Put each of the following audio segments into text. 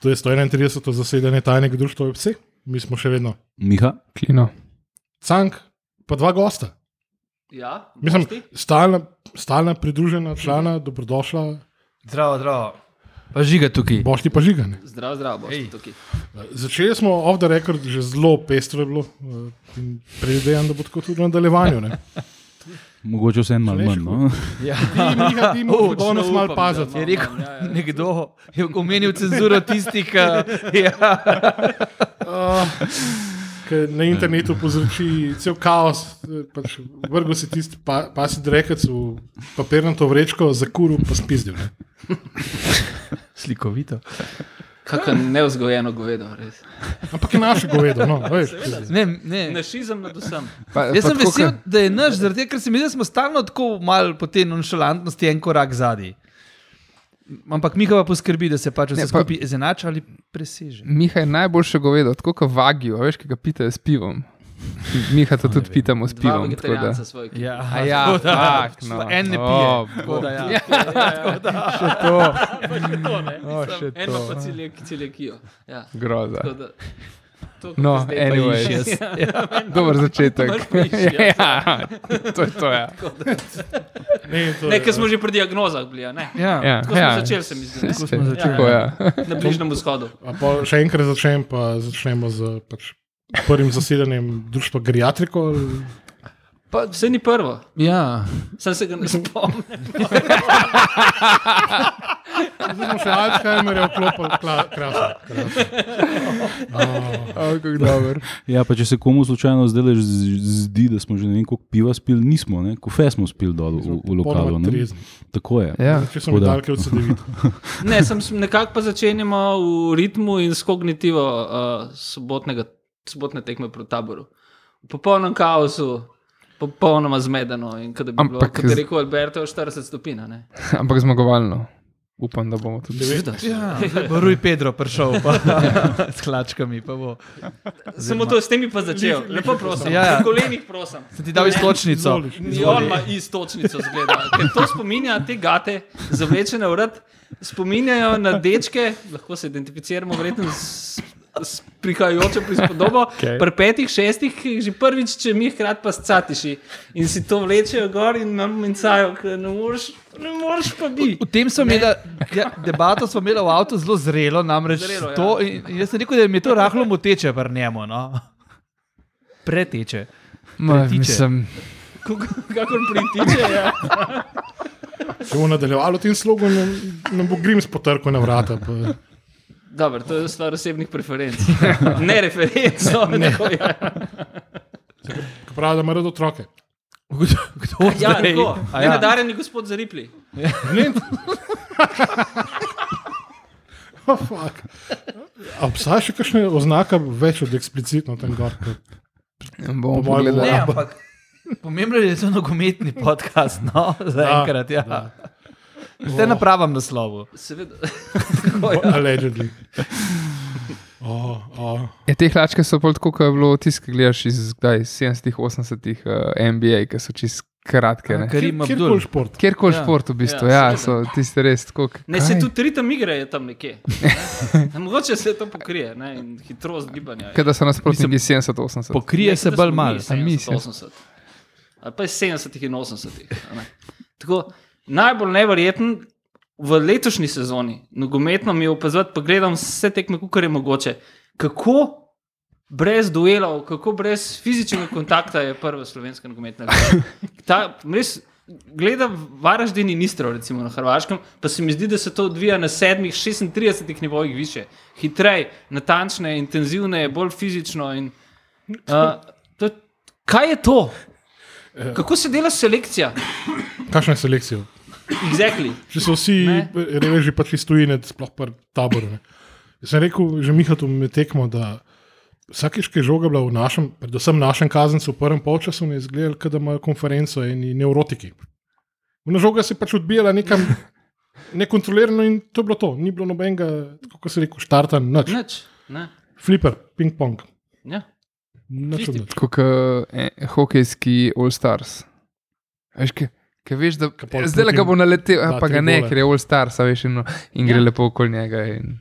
To je 131. zasedanje tajnega društva OPC, mi smo še vedno Miha, Klino. cank, pa dva gosta. Ja, Mislim, stalna, stalna pridružena člana, dobrodošla, Zdravo, zdravo. Pa žiga tukaj. bošti pa žigane. Zdrav, zdrav, boš Ej. tukaj. Začeli smo off the record, že zelo pestro je bilo. eh, Predvidevam, da bo tako tudi v nadaljevanju. mogoče vse en malo manj. No? Ja. Ti, ti moraš danes Močno malo paziti. Je rekel ja, ja. nekdo, je omenil cenzuro tistih, ki ja. Uh, na internetu povzroči cel kaos. Pač vrgel si tisti pa, pasi drekec v papirnato vrečko, zakuril pa spizdil. Ne? slikovito. Kako neuzgojeno govedo, res. Ampak je naše govedo. No, veš, Ne, ne. Našizem nad vsem. Pa, Jaz pa sem vesel, ke- da je naš, zaradi tega, ker se mi zdi, da smo stalno tako malo po tej nonšalantnosti en korak zadaj. Ampak Miha pa poskrbi, da se pač vse pa- skupaj izenači ali preseže. Miha je najboljše govedo, tako kot vagijo, veš, ki ga pitajo s pivom. Miha to tudi pitamo s pivom. tako da-. Ja, A ja, tak, no. En ne pije. bo- tako da ja. Ja, še to. O, še En ima pa to. celiak- celiakijo. Ja. Groza. tako da- to, No, anyways. iščeš. Dober začetek. Ja. ja, to je to. Ja. ne, to Ne, ker smo že pri diagnozah bili, ne? Ja. Ja, Tako smo ja. začeli, se mi zdi. ne? Tako smo začeli. Tako, ja. Na Bližnjem vzhodu. A pa še enkrat začnem, pa začnemo z pač, prvim zasedanjem društva Geriatriko. ali- Pa vse ni prvo, Ja. sem se ga ne spomnim. Zdaj smo še Alzheimerja vklopili, krasno. kako dober. Ja, pa če se komu slučajno zdaj zdi, da smo že ne vem koliko piva spili, nismo, ne? kofe smo spili dol v, v lokalu. Tako je. Ja. Če so Tako mi da. dalke od CD-vita. Ne, sem nekako pa začenjamo v ritmu in s kognitivo uh, sobotnega, sobotne tekme proti taboru. V popolnem kaosu, popolnoma zmedeno. In kot da bi bilo, Ampak kot je rekel Alberto, 40 stopinj. a ne. Ampak zmagovalno. Upam, da bomo tudi. Seveda. Ja, bo Rui Pedro prišel pa, s hlačkami. Pa bo. Samo to, s temi pa začel. Lepo prosim. Ja, ja. Na kolenih prosim. Sem ti dal istočnico. Ni on ima istočnico, zgleda. Ker to spominja te gate, zavlečene v rad, spominjajo na dečke, lahko se identificiramo verjetno s, s prihajajočo prispodobo. Okay. Pri petih, šestih, ki jih že prvič, če mi hkrati pa scatiši in si to vlečejo gor in nam mincajo, ker ne moreš, ne moreš pa bi. V tem smo imeli ja, debato, smo imeli v avtu zelo zrelo, namreč Zrelo, ja. to. In, in jaz sem rekel, da mi je to rahlo moteče pri njemu. No? Preteče. Pretiče. mislim, Kakor pritiče, ja. Če bomo nadaljevali v tem slogu, nam, nam bo Grims potrkal na vrata. Pa. Dobro, to je stvar osebnih preferenc. Ne referenc, no, ne. Ko pravi, da ima rad otroke. Kdo, kdo Ja, tako. A Ja. ja. Nenadarjeni gospod Zaripli. Ne. Oh, fuck. A obstaja še kakšna oznaka več od eksplicitno tam gor? bomo Po mojem pogledali. Ne, ampak pomembno je, da je to nogometni podcast, no, zaenkrat. Ja. Ste na pravem naslovu. Seveda. Allegedly. Oh, oh. Ja, te hlačke so bolj tako, kot je bilo tisto, ki gledaš iz kdaj, 70-ih, 80-ih uh, NBA, ki so čist kratke. ne. Kjerkoli šport. Kjerkoli Ja. šport, v bistvu, Ja, ja, so tiste res tako. Ne, se tudi ritem igre je tam nekje. Ne? Mogoče se to pokrije ne? in hitrost gibanja. Kaj da so nasprotniki 70-80. Pokrije se bolj mal. A mi se- 80. Ali pa je 70 in 80. a ne. Tako, najbolj neverjeten v letošnji sezoni, nogometno mi je opazovati, pa gledam vse tekme, kar je mogoče. Kako brez duelov, kako brez fizičnega kontakta je prva slovenska nogometna liga. Res, Gledam Varaždin in Istro, recimo na Hrvaškem, pa se mi zdi, da se to odvija na 7, 36 nivojih više. Hitreje, natančneje, intenzivneje, bolj fizično. In, uh, to, kaj je to? Kako se dela selekcija? Kakšna je selekcija? Exactly. Če so vsi reveži pač iz tujine, sploh pa taboru. ne. Jaz sem rekel, že Mihatu med tekmo, da vsakeč, ki je žoga bila v našem, predvsem našem kazencu v prvem polčasu, ne izgledali, kot da imajo konferenco eni neurotiki. Vna žoga se je pač odbijala nekam nekontrolirano in to je bilo to. Ni bilo nobenega, kot se reče, štarta, nič. Nič. Ne. Flipper, ping-pong. Ja. Nič. Kot eh, hokejski All Stars. Veš, ki, ki veš, da pol zdaj ga bo naletel, da pa ga ne, gole. ker je All Stars, veš, in, in gre Ja. lepo okoli njega. In...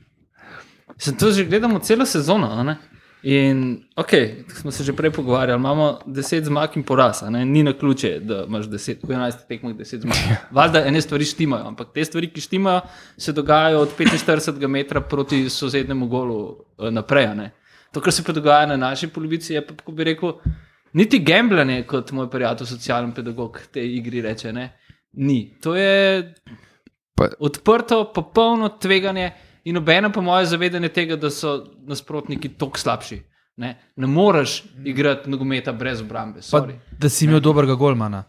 Sem to že gledamo celo sezono. a ne. In ok, smo se že prej pogovarjali, imamo 10 zmag in poraz, a ne? ni na ključe, da imaš 10, v 11 tekmah 10 zmag. Valjda ene stvari štimajo, ampak te stvari, ki štimajo, se dogajajo od 45 metra proti sosednjemu golu eh, naprej. To, kar se pa dogaja na naši polovici, je pa, kako bi rekel, niti gambljanje, kot moj prijatelj, socialni pedagog, te igri reče. Ne? Ni. To je Pa- odprto, popolno tveganje in obeno po moje zavedanje tega, da so nasprotniki tako slabši. Ne, ne moreš igrati nogometa brez obrambe. Pa, sorry. da si imel dobrega golmana.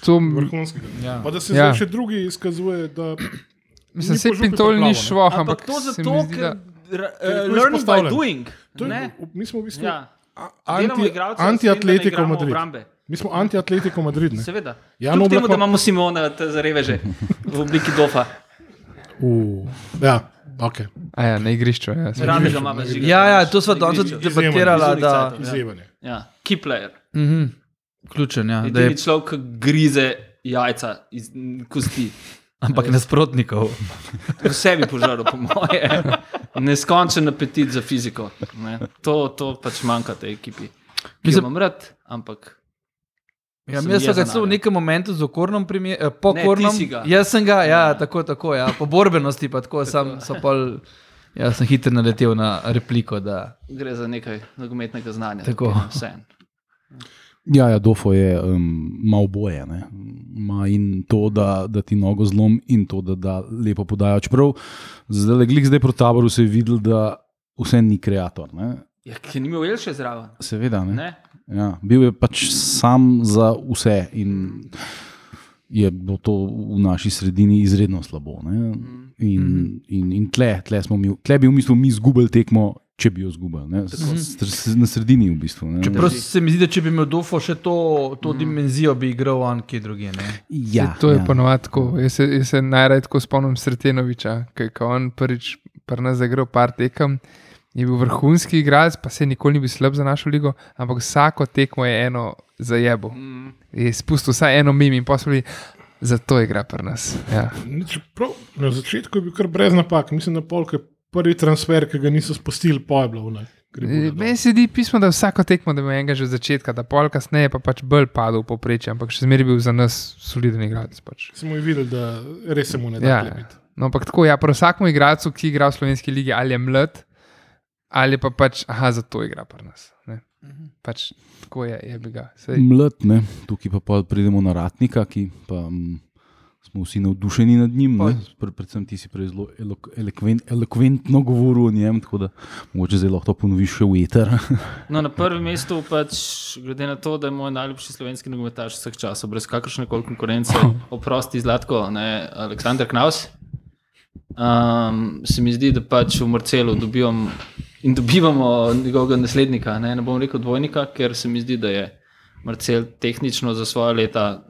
To, Vrhunskega. Ja. Pa da se Ja. zdaj še drugi izkazuje, da mislim, se Pintol ni švoh, Ampak ampak to se zato, mi zdi, ker da- Ker learning by doing. to je, ne? mi smo v bistvu Ja. anti, da igramo Madrid. obrambe. Mi smo anti-atletico Madrid. Ne? Seveda. Kljub Oblak temu, da ima- imamo Simona za reveže v obliki dofa. Uh, ja, ok. A ja, na igrišču. Ja, Rade ga imamo že. Ja, ja, to sva danes izjemnih Da. Izzivanje. Ja, key player. mhm, ključen, ja, da je, človek, ki grize jajca iz kosti. ampak nasprotnikov. v sebi požaril, po moje. Neskončen apetit za fiziko. Ne. To, to pač manjka tej ekipi. Ki Mislim- imam rad, ampak Ja, jaz sem ga celo v nekem momentu z okornom, primer, eh, po Ne, kornom. Jaz sem ga, ja, Ja. tako, tako, ja, po borbenosti pa tako, sam, so pol, ja, sem hitro naletel na repliko, da gre za nekaj nogometnega znanja. Tako. tukaj. Ja, ja Dofo je um, malo boje. ne. Ma in to, da, da ti nogo zlom, in to, da, da lepo podajo. Čeprav zdaj, le glih zdaj proti taboru se je videl, da vse ni kreator. Ne. Ja, ki ni imel še zraven. Seveda, ne. Ne? Ja, bil je pač sam za vse in je bilo to v naši sredini izredno slabo. Ne. In, in, in tle, tle, mi, tle bi v bistvu mi izgubili tekmo, če bi jo s- Na sredini v bistvu. ne. Čeprav se mi zdi, da če bi imel Dofo še to, to mm. dimenzijo, bi igral on kje drugje. Ne? Ja, to je ja. ponovadi tako. Jaz se, jaz se najraje tako spomnim Sretenoviča, ki je on prvič pri nas zagral par tekem. Je bil vrhunski igralec, pa se nikoli ni bil slab za našo ligo, ampak vsako tekmo je eno zajebo. Mm. Je spustil vsaj eno mimi in poslovi, zato igra pri nas. Ja. Nič, prav, na začetku je bil kar brez napak, mislim, da polk je prvi transfer, ki ga niso spustili, pa je bilo vne. E, Meni se zdi pismo, da vsako tekmo, da ima enega že od začetka, da pol kasneje pa pač bolj padel v poprečje, ampak še zmeraj bil za nas soliden igralec. Pač. Smo jih videli, da res se mu ne da Ja, klepiti. no, ampak tako, ja, pri vsakem igralcu, ki igra v slovenski ligi, ali je mlad, ali pa pač, aha, zato igra pri nas. Ne. Pač tako je, je bi ga. Sej, Mlad, ne. tukaj pa pridemo na ratnika, ki pa um, smo vsi navdušeni nad njim. ne. Pre- Predvsem ti si prej zelo elok, elokven, elokventno govoril o njem, tako da mogoče zdaj lahko to ponoviš še v eter. No, na prvem mestu, pač, glede na to, da je moj najljubši slovenski nogometaš vseh časov, brez kakršne koli konkurence, oprosti Zlatko, ne, Aleksandr Knaus. Um, se mi zdi, da pač v Marcelu dobivam in dobivamo njegovega naslednika. Ne, ne bom rekel dvojnika, ker se mi zdi, da je Marcel tehnično za svoje leta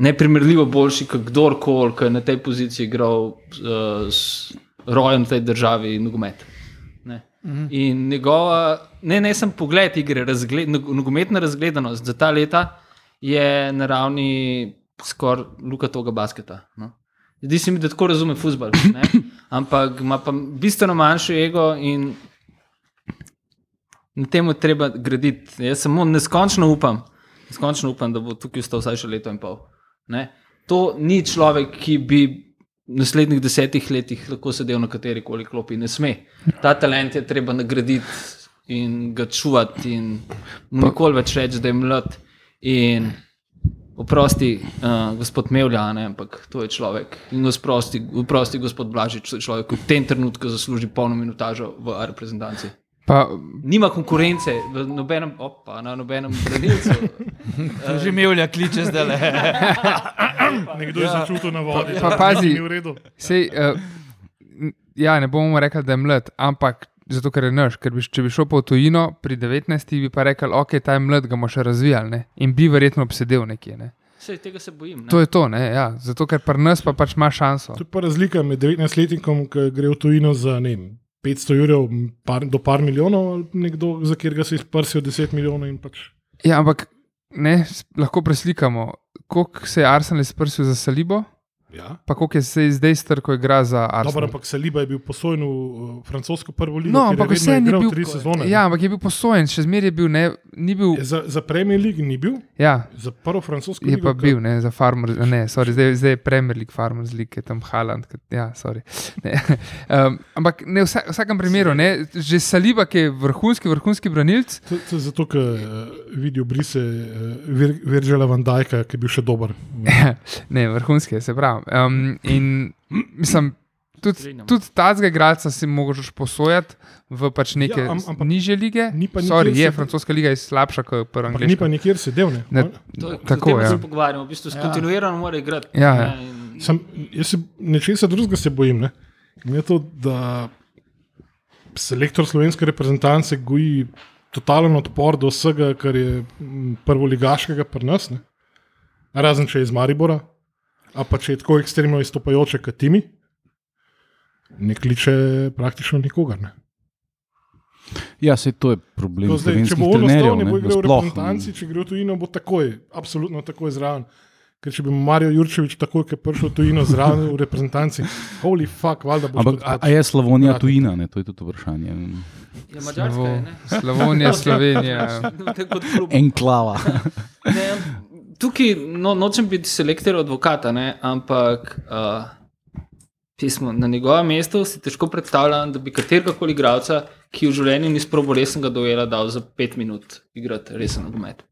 neprimerljivo boljši kot kdorkoli, ki je na tej poziciji igral uh, s rojem v tej državi nogomet. Ne. In njegova, ne, ne sem pogled igre, razgled, nog- nogometna razgledanost za ta leta je na ravni skoraj Luka toga basketa. No. Zdi se mi, da tako razume futbol, ampak ima pa bistveno manjši ego in na tem je treba graditi. Jaz samo neskončno upam, neskončno upam, da bo tukaj ostal vsaj še leto in pol. Ne. To ni človek, ki bi v naslednjih desetih letih lahko sedel na kateri koli klopi. Ne sme. Ta talent je treba nagraditi in ga čuvati, in mu nikoli več reči, da je mlad. In oprosti, uh, gospod Mevlja, ne, ampak to je človek. In oprosti, oprosti gospod Blažič, to je človek, ki v tem trenutku zasluži polno minutažo v reprezentanci. Pa, Nima konkurence nobenem, opa, na nobenem branilcu. Že imel je kliče zdaj le. Nekdo je začutil na vodi. Pa da pazi. ni v redu. sej, uh, ja, ne bomo rekli, da je mlad, ampak zato, ker je naš. Ker bi, če bi šel po tujino pri 19, bi pa rekel, ok, ta je mlad, ga bomo še razvijali ne? in bi verjetno obsedel nekje. Ne? Sej, tega se bojim. Ne? To je to, ne? Ja, zato ker pri nas pa pač ima šanso. To je pa razlika med 19-letnikom, ki gre v tujino za ne vem, 500 jurjev par, do par milijonov, ali nekdo, za katerega se izprsijo 10 milijonov. Pač. Ja, ampak ne, lahko preslikamo, koliko se je Arsenal izprsil za Salibo, Ja. Pa koliko je se zdaj star, ko igra za Dobro, Arsenal? ampak Saliba je bil posojen v uh, francosko prvo ligo, No, ampak je vse igral bil. tri sezone. Ja, ampak je bil posojen, še zmeraj je bil, ne, bil. Je Za, za Premier League ni bil, Ja, za prvo francosko je ligo. pa bil, ne, za Farmers, ne, sorry, zdaj, zdaj je Premier League, Farmers League, je tam Haaland. ki- Ja, sorry. Ne. Um, ampak ne, v vsa- vsakem primeru, ne, že Saliba, ki je vrhunski, vrhunski branilc, To, to je zato, ker uh, vidijo brise uh, Vir, Virgila van Dijka, ki je bil še dober. ne, vrhunski je, se pravi. Um, in mislim, tudi, tudi tazga igralca si mogoče posojati v pač neke Ja, ja, am- ampak niže lige. ni pa Sorry, je, francoska liga je slabša kot prva Ampak ni pa angliška. nikjer sedel. Ne? Ne, To je, Tako, tem ja. se pogovarjamo, v bistvu Ja. kontinuirano mora igrati. Ja, ne, ja. in- Sam, jaz se nečesa drugega se bojim. Ne? In je to, da selektor slovenske reprezentance goji totalen odpor do vsega, kar je prvoligaškega pri nas. Ne? Razen če je iz Maribora, a pa če je tako ekstremno izstopajoče kot timi, ne kliče praktično nikogar. Ne? Ja, se to je problem To Zdaj, če slovenskih bo on ostal, ne bo igral v reprezentanci, če gre v tujino, bo takoj, absolutno takoj zraven. Ker če bi Marijo Jurčevič takoj, ki je prišel v tujino zraven v reprezentanci, holy fuck, valjda bo Ampak a, a je Slavonija Vratnik. tujina, ne? to je tudi vprašanje. Ja, Madžarska je, ne. Slavonija, Slovenija. Enklava. Ne, tukaj no, nočem biti selektor advokata, ne, ampak uh, pismo, na njegovem mestu si težko predstavljam, da bi katerega koli igralca, ki v življenju ni sprobil resnega dojela, dal za pet minut igrati resen nogomet.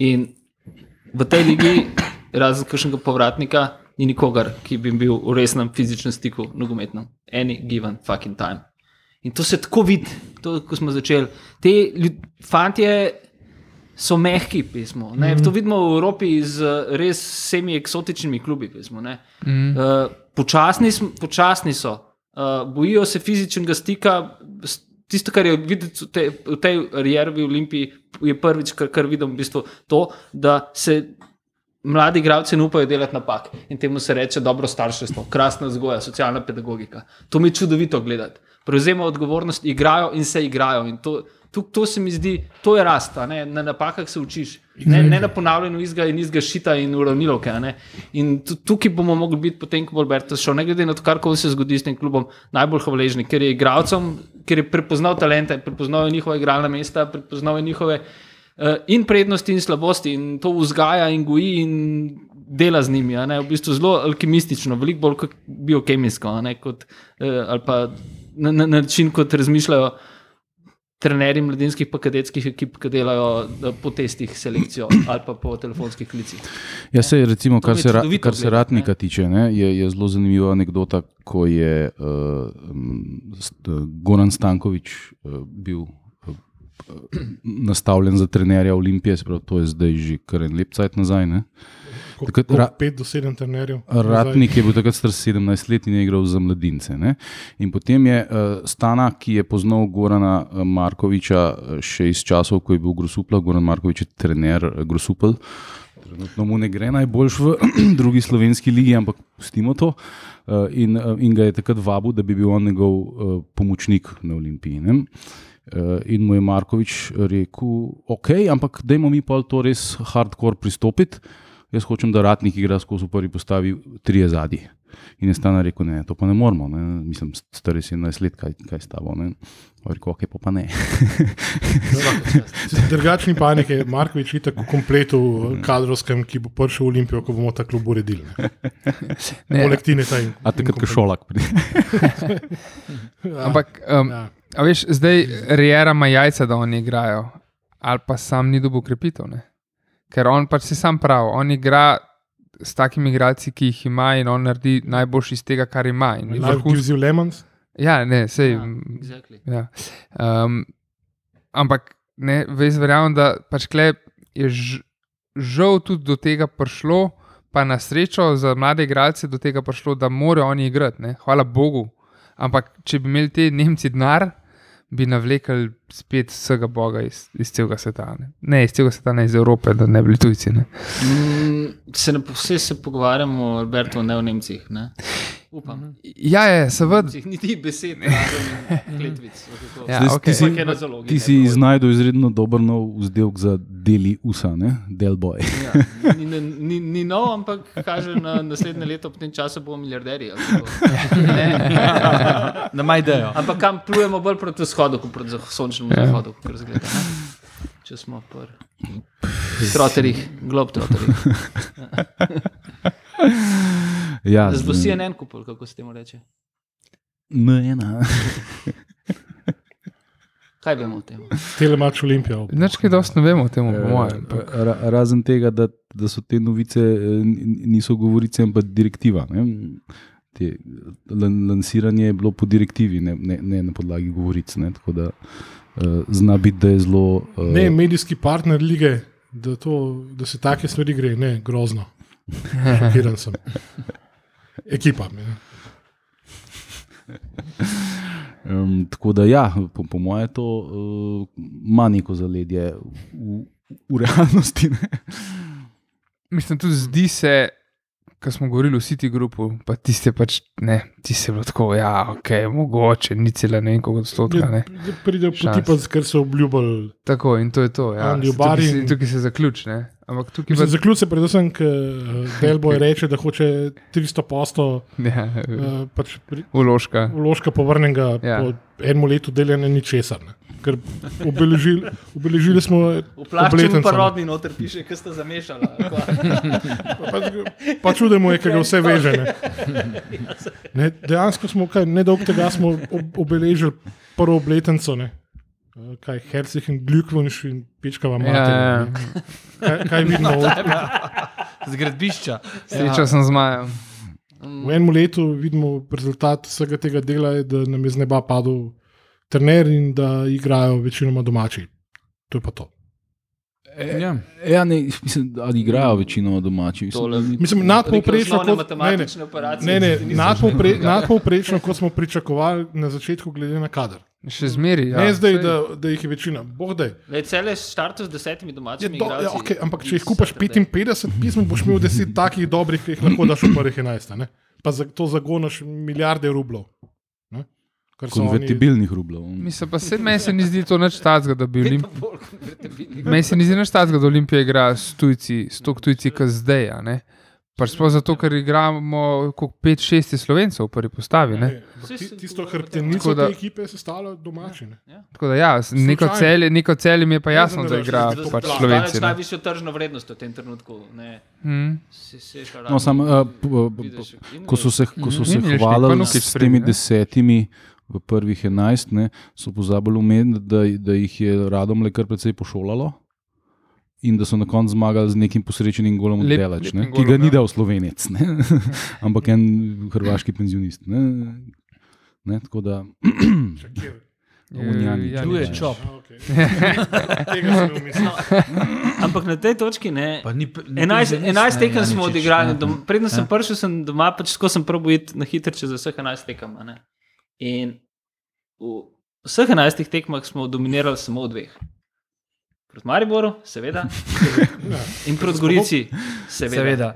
In v tej ligi, razen kakšnega povratnika, ni nikogar, ki bi bil v resnem fizičnem stiku nogometnem. Any given fucking time. In to se tako vidi, to, ko smo začeli. Te fantje so mehki, pismo. Mm. To vidimo v Evropi z res vsemi eksotičnimi klubi. Pismo, Mm. uh, počasni, počasni so, uh, bojijo se fizičnega stika. Tisto, kar je videti v tej, v tej Rjervi Olimpiji, je prvič, kar, kar vidim, v bistvu to, da se mladi igralci ne upajo delati napak. In temu se reče dobro starševstvo, krasna vzgoja, socialna pedagogika. To mi je čudovito gledati. Prevzemajo odgovornost, igrajo in se igrajo. In to, to, to se mi zdi, to je rast, na napakah se učiš. Ne, ne na ponavljanju izga in izga šita in uravnilovke. In tu- tukaj bomo mogli biti, potem, ko bo Alberto šel, ne glede na to, kar se zgodi s tem klubom, najbolj hvaležni, ker je igralcem, ker je prepoznal talente, prepoznal je njihove igralne mesta, prepoznal je njihove uh, in prednosti in slabosti in to vzgaja in goji in dela z njimi. V bistvu zelo alkimistično, veliko bolj kot biokemijsko, kot, uh, ali pa na na način, kot razmišljajo trenerji mladinskih pa kadetskih ekip, ki delajo eh, po testih selekcijo ali pa po telefonskih klicih. Ja, se, recimo, To kar je se, ra, kar se ratnika ne. tiče, ne, je, je zelo zanimiva anekdota, ko je uh, Goran Stankovič uh, bil uh, nastavljen za trenerja Olimpije, se pravi, to je zdaj že kar en lep cajt nazaj. Ne. Takrat ra- 5 do 7 trenerjev. Ratnik je bil takrat star 17 let in je igral za mladince. Ne? In potem je uh, Stana, ki je poznal Gorana eh, Markoviča eh, še iz časov, ko je bil Grosupla, Goran Markovič je trener Grosupel. Trenutno mu ne gre najboljš v drugi slovenski ligi, ampak pustimo to. Uh, in, in ga je takrat vabil, da bi bil on njegov uh, pomočnik na Olimpiji. Ne? In mu je Markovič rekel, ok, ampak dajmo mi pa to res hardcore pristopiti. Jaz hočem, da ratnik igra skozi v prvi postavi tri zadnji. In je stana rekel, ne, to pa ne moramo, ne. mislim, star je 17 let, kaj, kaj s tabo. Ne. Pa je Rekel, ok, pa, pa ne. Drugačni panik je Markovič itak v kompletu kadrovskem, ki bo prišel v Olimpijo, ko bomo ta klub uredili. ne. Ne, Poleg tine ta in. A takrat, ko šolak pride. Ja, ampak, um, ja. a veš, zdaj Rijera ima jajca, da oni igrajo, ali pa sam ni dobil krepitev. Ne? Ker on pač si sam pravi, on igra s takimi igralci, ki jih ima in on naredi najboljši iz tega, kar ima. Life vrhunski- gives you lemons. Ja, ne, sej. Ja, exactly. Ja. Um, ampak ne, jaz verjamem, da pač je ž, žal tudi do tega prišlo, pa na srečo za mlade igralce do tega prišlo, da morajo oni igrati. Ne. Hvala Bogu. Ampak če bi imeli te Nemci denar, bi navlekli spet vsega Boga iz, iz celega sveta. Ne. ne iz celega sveta, ne iz Evrope, da ne bi bili tujci. Ne. Mm, se ne, vse se pogovarjamo o Albertu, ne o Nemcih. Ne? Upam. Ja, je, seveda. Besed, ne kletvic. Ja, Zdaj, okej. ti si, Ampak je na zalogi, ti ne, si dovolj. znajdel izredno dober nov vzdelek za deli usa, ne? Delboy. Ja, ni, ni, ni, ni nov, ampak kaže na naslednje leto, po tem času bomo milijarderji. ali kako. Ne. Da maj idejo. Ampak kam plujemo bolj proti vzhodu, kot proti zah- sončnemu Ja. zahodu, kot zgleda. Ne? Če smo pri troterjih, globtroterjih. Ja, Zdaj bo z- CNN kupil, kako se temu reče. Ne, ena. Kaj vemo o tem? Telemač Olimpijo. Nič kaj dosti ne vemo o tem, po mojem. ampak- Ra, razen tega, da, da so te novice eh, niso govorice, ampak direktiva. Ne? Te, lan, lansiranje je bilo po direktivi, ne, ne, ne na podlagi govoric. Ne? Tako da uh, zna biti, da je zelo. Uh, Ne, medijski partner lige, da, to, da se take stvari gre, ne, grozno. Šokiran sem. Ekipa. Ne. Um, tako da, ja, po, po mojem, to uh, ima neko zaledje v, v realnosti. Ne? Mislim, tudi zdi se, ko smo govorili o City Groupu, pa tiste pač ne, ti se bilo tako, ja, ok, mogoče, ni cela ne koliko odstotka. Ne. Ja, Pridejo Šans. poti, pa, ker so obljubili. Tako in to je to. Ja. Se- Tukaj, se, tukaj se zaključi. ne. Ampak tukaj pa, Zaključ se predvsem, ker Delboy reče, da hoče 300 posto ja, uh, pač pri- uložka. vložka povrnjenega Ja. ja. po enem letu delanja ničesar. Ne. Ker obeležili, obeležili smo V plašču rodni noter piše, kaj sta zamešala. Pa, pač, pa čudemo je, ker ga vse veže. Ne. Ne, dejansko smo, kaj, nedolgo tega smo ob, obeležili prvo obletnico. Ne. Kaj Herzlichen Glückwunsch in Pečkava Ja, mati. ja. ne. Kaj, kaj vidimo? Z gradbišča. Srečal sem z Majem. V enem letu vidimo rezultat vsega tega dela, je, da nam je z neba padel trener in da igrajo večinoma domači. To je pa to. Ja. Ja, ne, mislim, ali igrajo večino domači. Mislim, Mislim, nadpovprečno, kot, ne, ne, matematične operacije. ne, ne, nadpovpre, nadpovprečno, kot smo pričakovali na začetku, glede na kader. Še zmeri. Ja, ne zdaj, da, da jih je večina, boh da je. Le cele štartu z desetimi domačimi. do, ja, okay, ampak če jih kupaš 55 pisem, boš imel 10 takih dobrih, ki jih lahko daš v prvih 11. Ne? Pa za to zagonaš milijarde rublov. Ne? Kar so oni- konvertibilnih rublov. Mislim pa se meni se ni zdi to nič tacga, da bi Olimpija. Meni se ni zdi nič tacga, da Olimpija igra s tujci, s tok tujci, kot zdaj. a ne. Pač sploh zato, ker igramo kot 5-6 slovencev v prvi postavi. Ne? Ne, Tisto dogovarjate. hrbtenico Tako da- te ekipe se stalo domači. ne. Tako da ja, neko celje, neko celje mi je pa Ne, jasno, ne, da ne, igra pač Slovenci. Daleč ne. najvišjo tržno vrednost v tem trenutku. Ne, Hmm. No, sam, uh, ko so se, ko so Mhm. se Ni Miloš, hvalili s temi ne? desetimi v prvih enajst, ne, so pozabili omeniti, da, da jih je radom le kar precej pošolalo. In da so na koncu zmagali z nekim posrečenim golom od Delač, ne, lepim ki ga golom, ni ja. dal slovenec, ne, ampak en hrvaški penzionist. Ne, ne, tako da, kje? Unjanič. Ja, Tu je čop. A, okay. Tega sem umislil. Ampak na tej točki ne. Pa ni- ni 11, penzionist, 11 ne, tekem smo odigrali, ja. preden sem Ja. prišel, sem doma, pač tako sem probil iti na hitro čez vseh 11 tekem. ne. In v vseh 11 tekmah smo dominirali samo v dveh. Proti Mariboru, seveda, in proti Gorici, seveda. Seveda.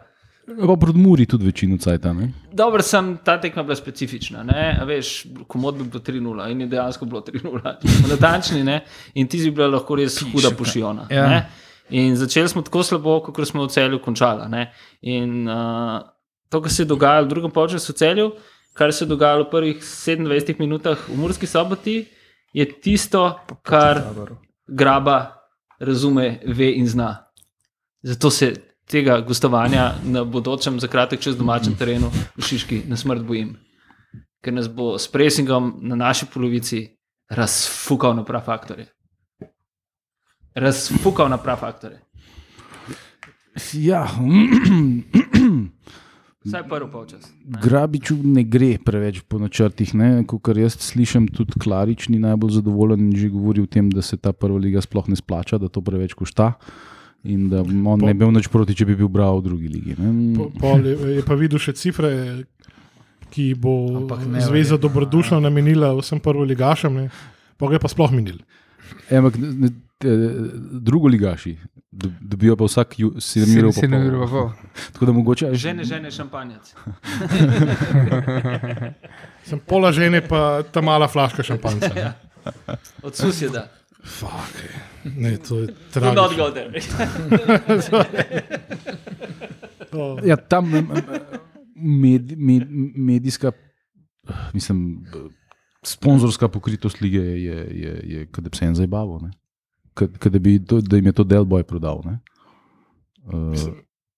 pa proti Muri tudi večino cajta. Ne. Dobro, sem ta tekma bila specifična. Ne? A Veš, komod bi bilo 3-0 in je dejansko bilo 3-0. Če smo natančni ne? in ti si bila lahko res huda pošijona. Ja. Ja. In začeli smo tako slabo, kot smo v celju končali. ne. In uh, to, kar se je dogajalo v drugem polčasu v celju, kar se je dogajalo v prvih 27 minutah v Murski soboti, je tisto, kar graba razume, ve in zna. Zato se tega gostovanja na bodočem, za kratek čas domačem terenu v Šiški na smrt bojim. Ker nas bo s presingom na naši polovici razfukal na prav faktore. Razfukal na prav faktore. Ja, Vsaj prvi polčas. Grabiču ne gre preveč po načrtih. Kot jaz slišim, tudi Klarič ni najbolj zadovoljen in že govori o tem, da se ta prva liga sploh ne splača, da to preveč košta. In da on Po- ne bi bil nič proti, če bi bil bral v drugi ligi. Ne? Po- Pol je, je pa videl še cifre, ki bo Ampak ne zveza dobrodušno namenila vsem prvoligašem, ne. pa ga je pa sploh minil. Ja, ampak drugo ligaši dobijo pa vsak 7 ur. Sedem ur pa pol. Tako da mogoče. Žene, žene, šampanjac. Sem pola žene, pa ta mala flaška šampanca. Ne, Od susjeda. Fuck, ne to je not tragično. go there. To- Ja, tam em, med, med, medijska, mislim, sponzorska pokritost lige je, je, je, je kot da bi se en zabaval. Da, bi to- da jim je to del boj prodal. Ne? Uh,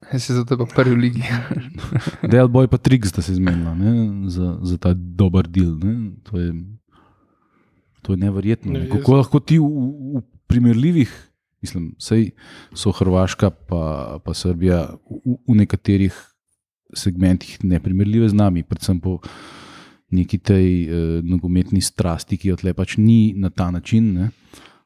Jaz se zato pa prvi v ligi. del boj pa Trix, da se zmenila ne? za, za ta dober del. To, je, to je neverjetno. Ne, Ne, jaz- Kako lahko ti v, v, v primerljivih, mislim, sej so Hrvaška pa, pa Srbija v, v nekaterih segmentih neprimerljive z nami, predvsem po neki tej eh, nogometni strasti, ki jo tle pač ni na ta način. Ne?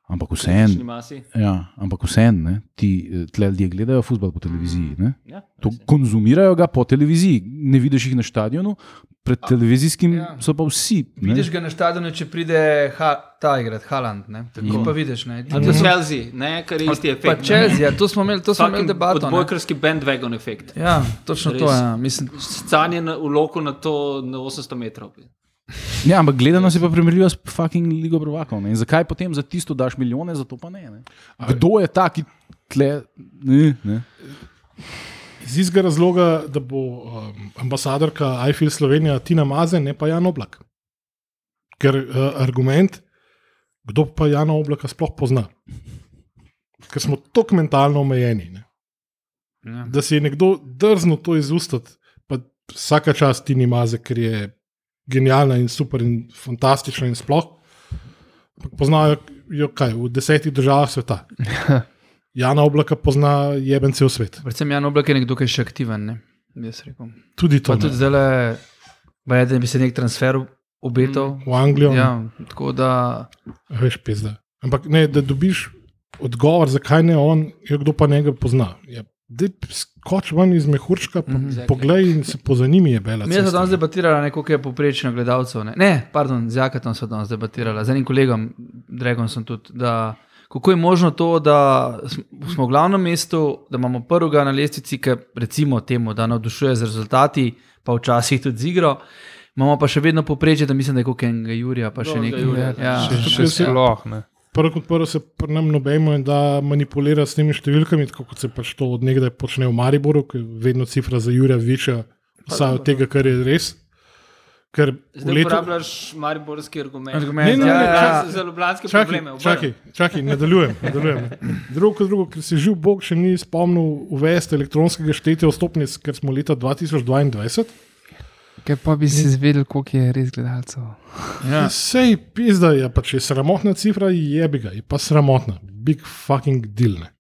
Ampak vseeno, ja, ampak vseeno, ne, ti eh, ljudje gledajo futbol po televiziji. Ne? Ja, To konzumirajo ga po televiziji, ne vidiš jih na stadionu, pred televizijskim ja. so pa vsi. ne. Vidiš ga na stadionu, če pride ha, ta igrat, Haaland. Ne? Tako pa vidiš. Ne? Ali pa Chelsea, ne, kar je isti Pa efekt. ne. Chelsea, ja, to smo imeli, to smo imeli debato. ne. Odbojkarski bandwagon efekt. Ja, točno to. Res. Ja. Mislim, Stanje v loku na to na 800 metrov. Ja, ampak gledano se pa primerljivo s fucking Ligo Prvakov. ne. In zakaj potem za tisto daš milijone, za to pa ne? ne? Kdo je ta, ki tle. Ne, ne. Iz istega razloga, da bo um, ambasadorka iFil Slovenija Tina Maze, ne pa Jan Oblak. Ker uh, argument, kdo pa Jana Oblaka sploh pozna. Ker smo tako mentalno omejeni. Ne? ja. Da si je nekdo drznil to izustati, pa vsaka čast Tini Maze, ker je genialna in super in fantastična in sploh. Ampak poznajo jo kaj v desetih državah sveta. Jana Oblaka pozna jeben cel svet. Predvsem Jan Oblak je nekdo, ki je še aktiven. Ne? Tudi to. Pa ne. tudi zdaj, da bi se nek transfer obetal. V Anglijo. Ja, tako da. Veš, pizda. Ampak ne, da dobiš odgovor, zakaj ne on, je kdo pa njega pozna. Ja, Dej, skoč ven iz mehurčka, mm. -hmm. poglej in se pozanimi je bela. Mi smo danes debatirali, koliko je poprečno gledalcev. Ne, ne pardon, z Jakatom smo danes debatirali, z enim kolegom, Dregom sem tudi. Da, kako je možno to, da sm- smo v glavnem mestu, da imamo prvega na lestvici, ki recimo temu, da navdušuje z rezultati, pa včasih tudi z igro. Imamo pa še vedno poprečje, da mislim, da je kot enega Jurija, pa še nekaj. Jurija, Ja, Še, Tukaj še se- sploh ne. Prvo kot prvo se pri nam nobeno in da manipulira s temi številkami, tako kot se pač to od nekdaj počne v Mariboru, ki je vedno cifra za Jurija višja, vsaj od tega, kar je res. Ker Zdaj letu. uporabljaš mariborski argument. Argument, Ne, ne, ja, ne, ja, ja. Za ljubljanske Čakaj, probleme. čakaj, čakaj, nadaljujem. nadaljujem. Drugo, kot drugo, ker se živ Bog še ni spomnil uvesti elektronskega štetja vstopnic, ker smo leta 2022. Kaj pa bi si izvedel, koliko je res gledalcev? Ja. Sej, pizda je, pa če je sramotna cifra, je bi ga, je pa sramotna. Big fucking deal. Ne.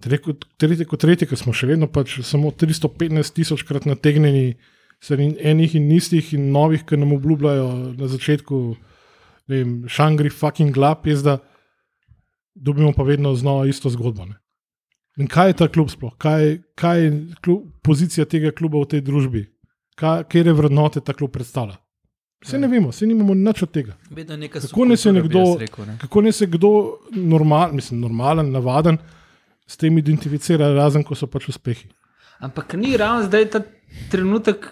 Tretje kot tretje, ker smo še vedno pač samo 315 tisočkrat nategnjeni, enih in istih in novih, ki nam obljubljajo na začetku, ne vem, šangri fucking glap, je da dobimo pa vedno znova isto zgodbo. Ne. In kaj je ta klub sploh? Kaj, kaj je klub, pozicija tega kluba v tej družbi? Kaj, kje vrednote ta klub predstavlja? Vse ne vemo, vse nimamo nič od tega. Vedno je neka Kako naj se nekdo- Rekel, ne. Kako naj se kdo normal, mislim, normalen, navaden s tem identificira, razen ko so pač uspehi. Ampak ni ravno zdaj ta trenutek,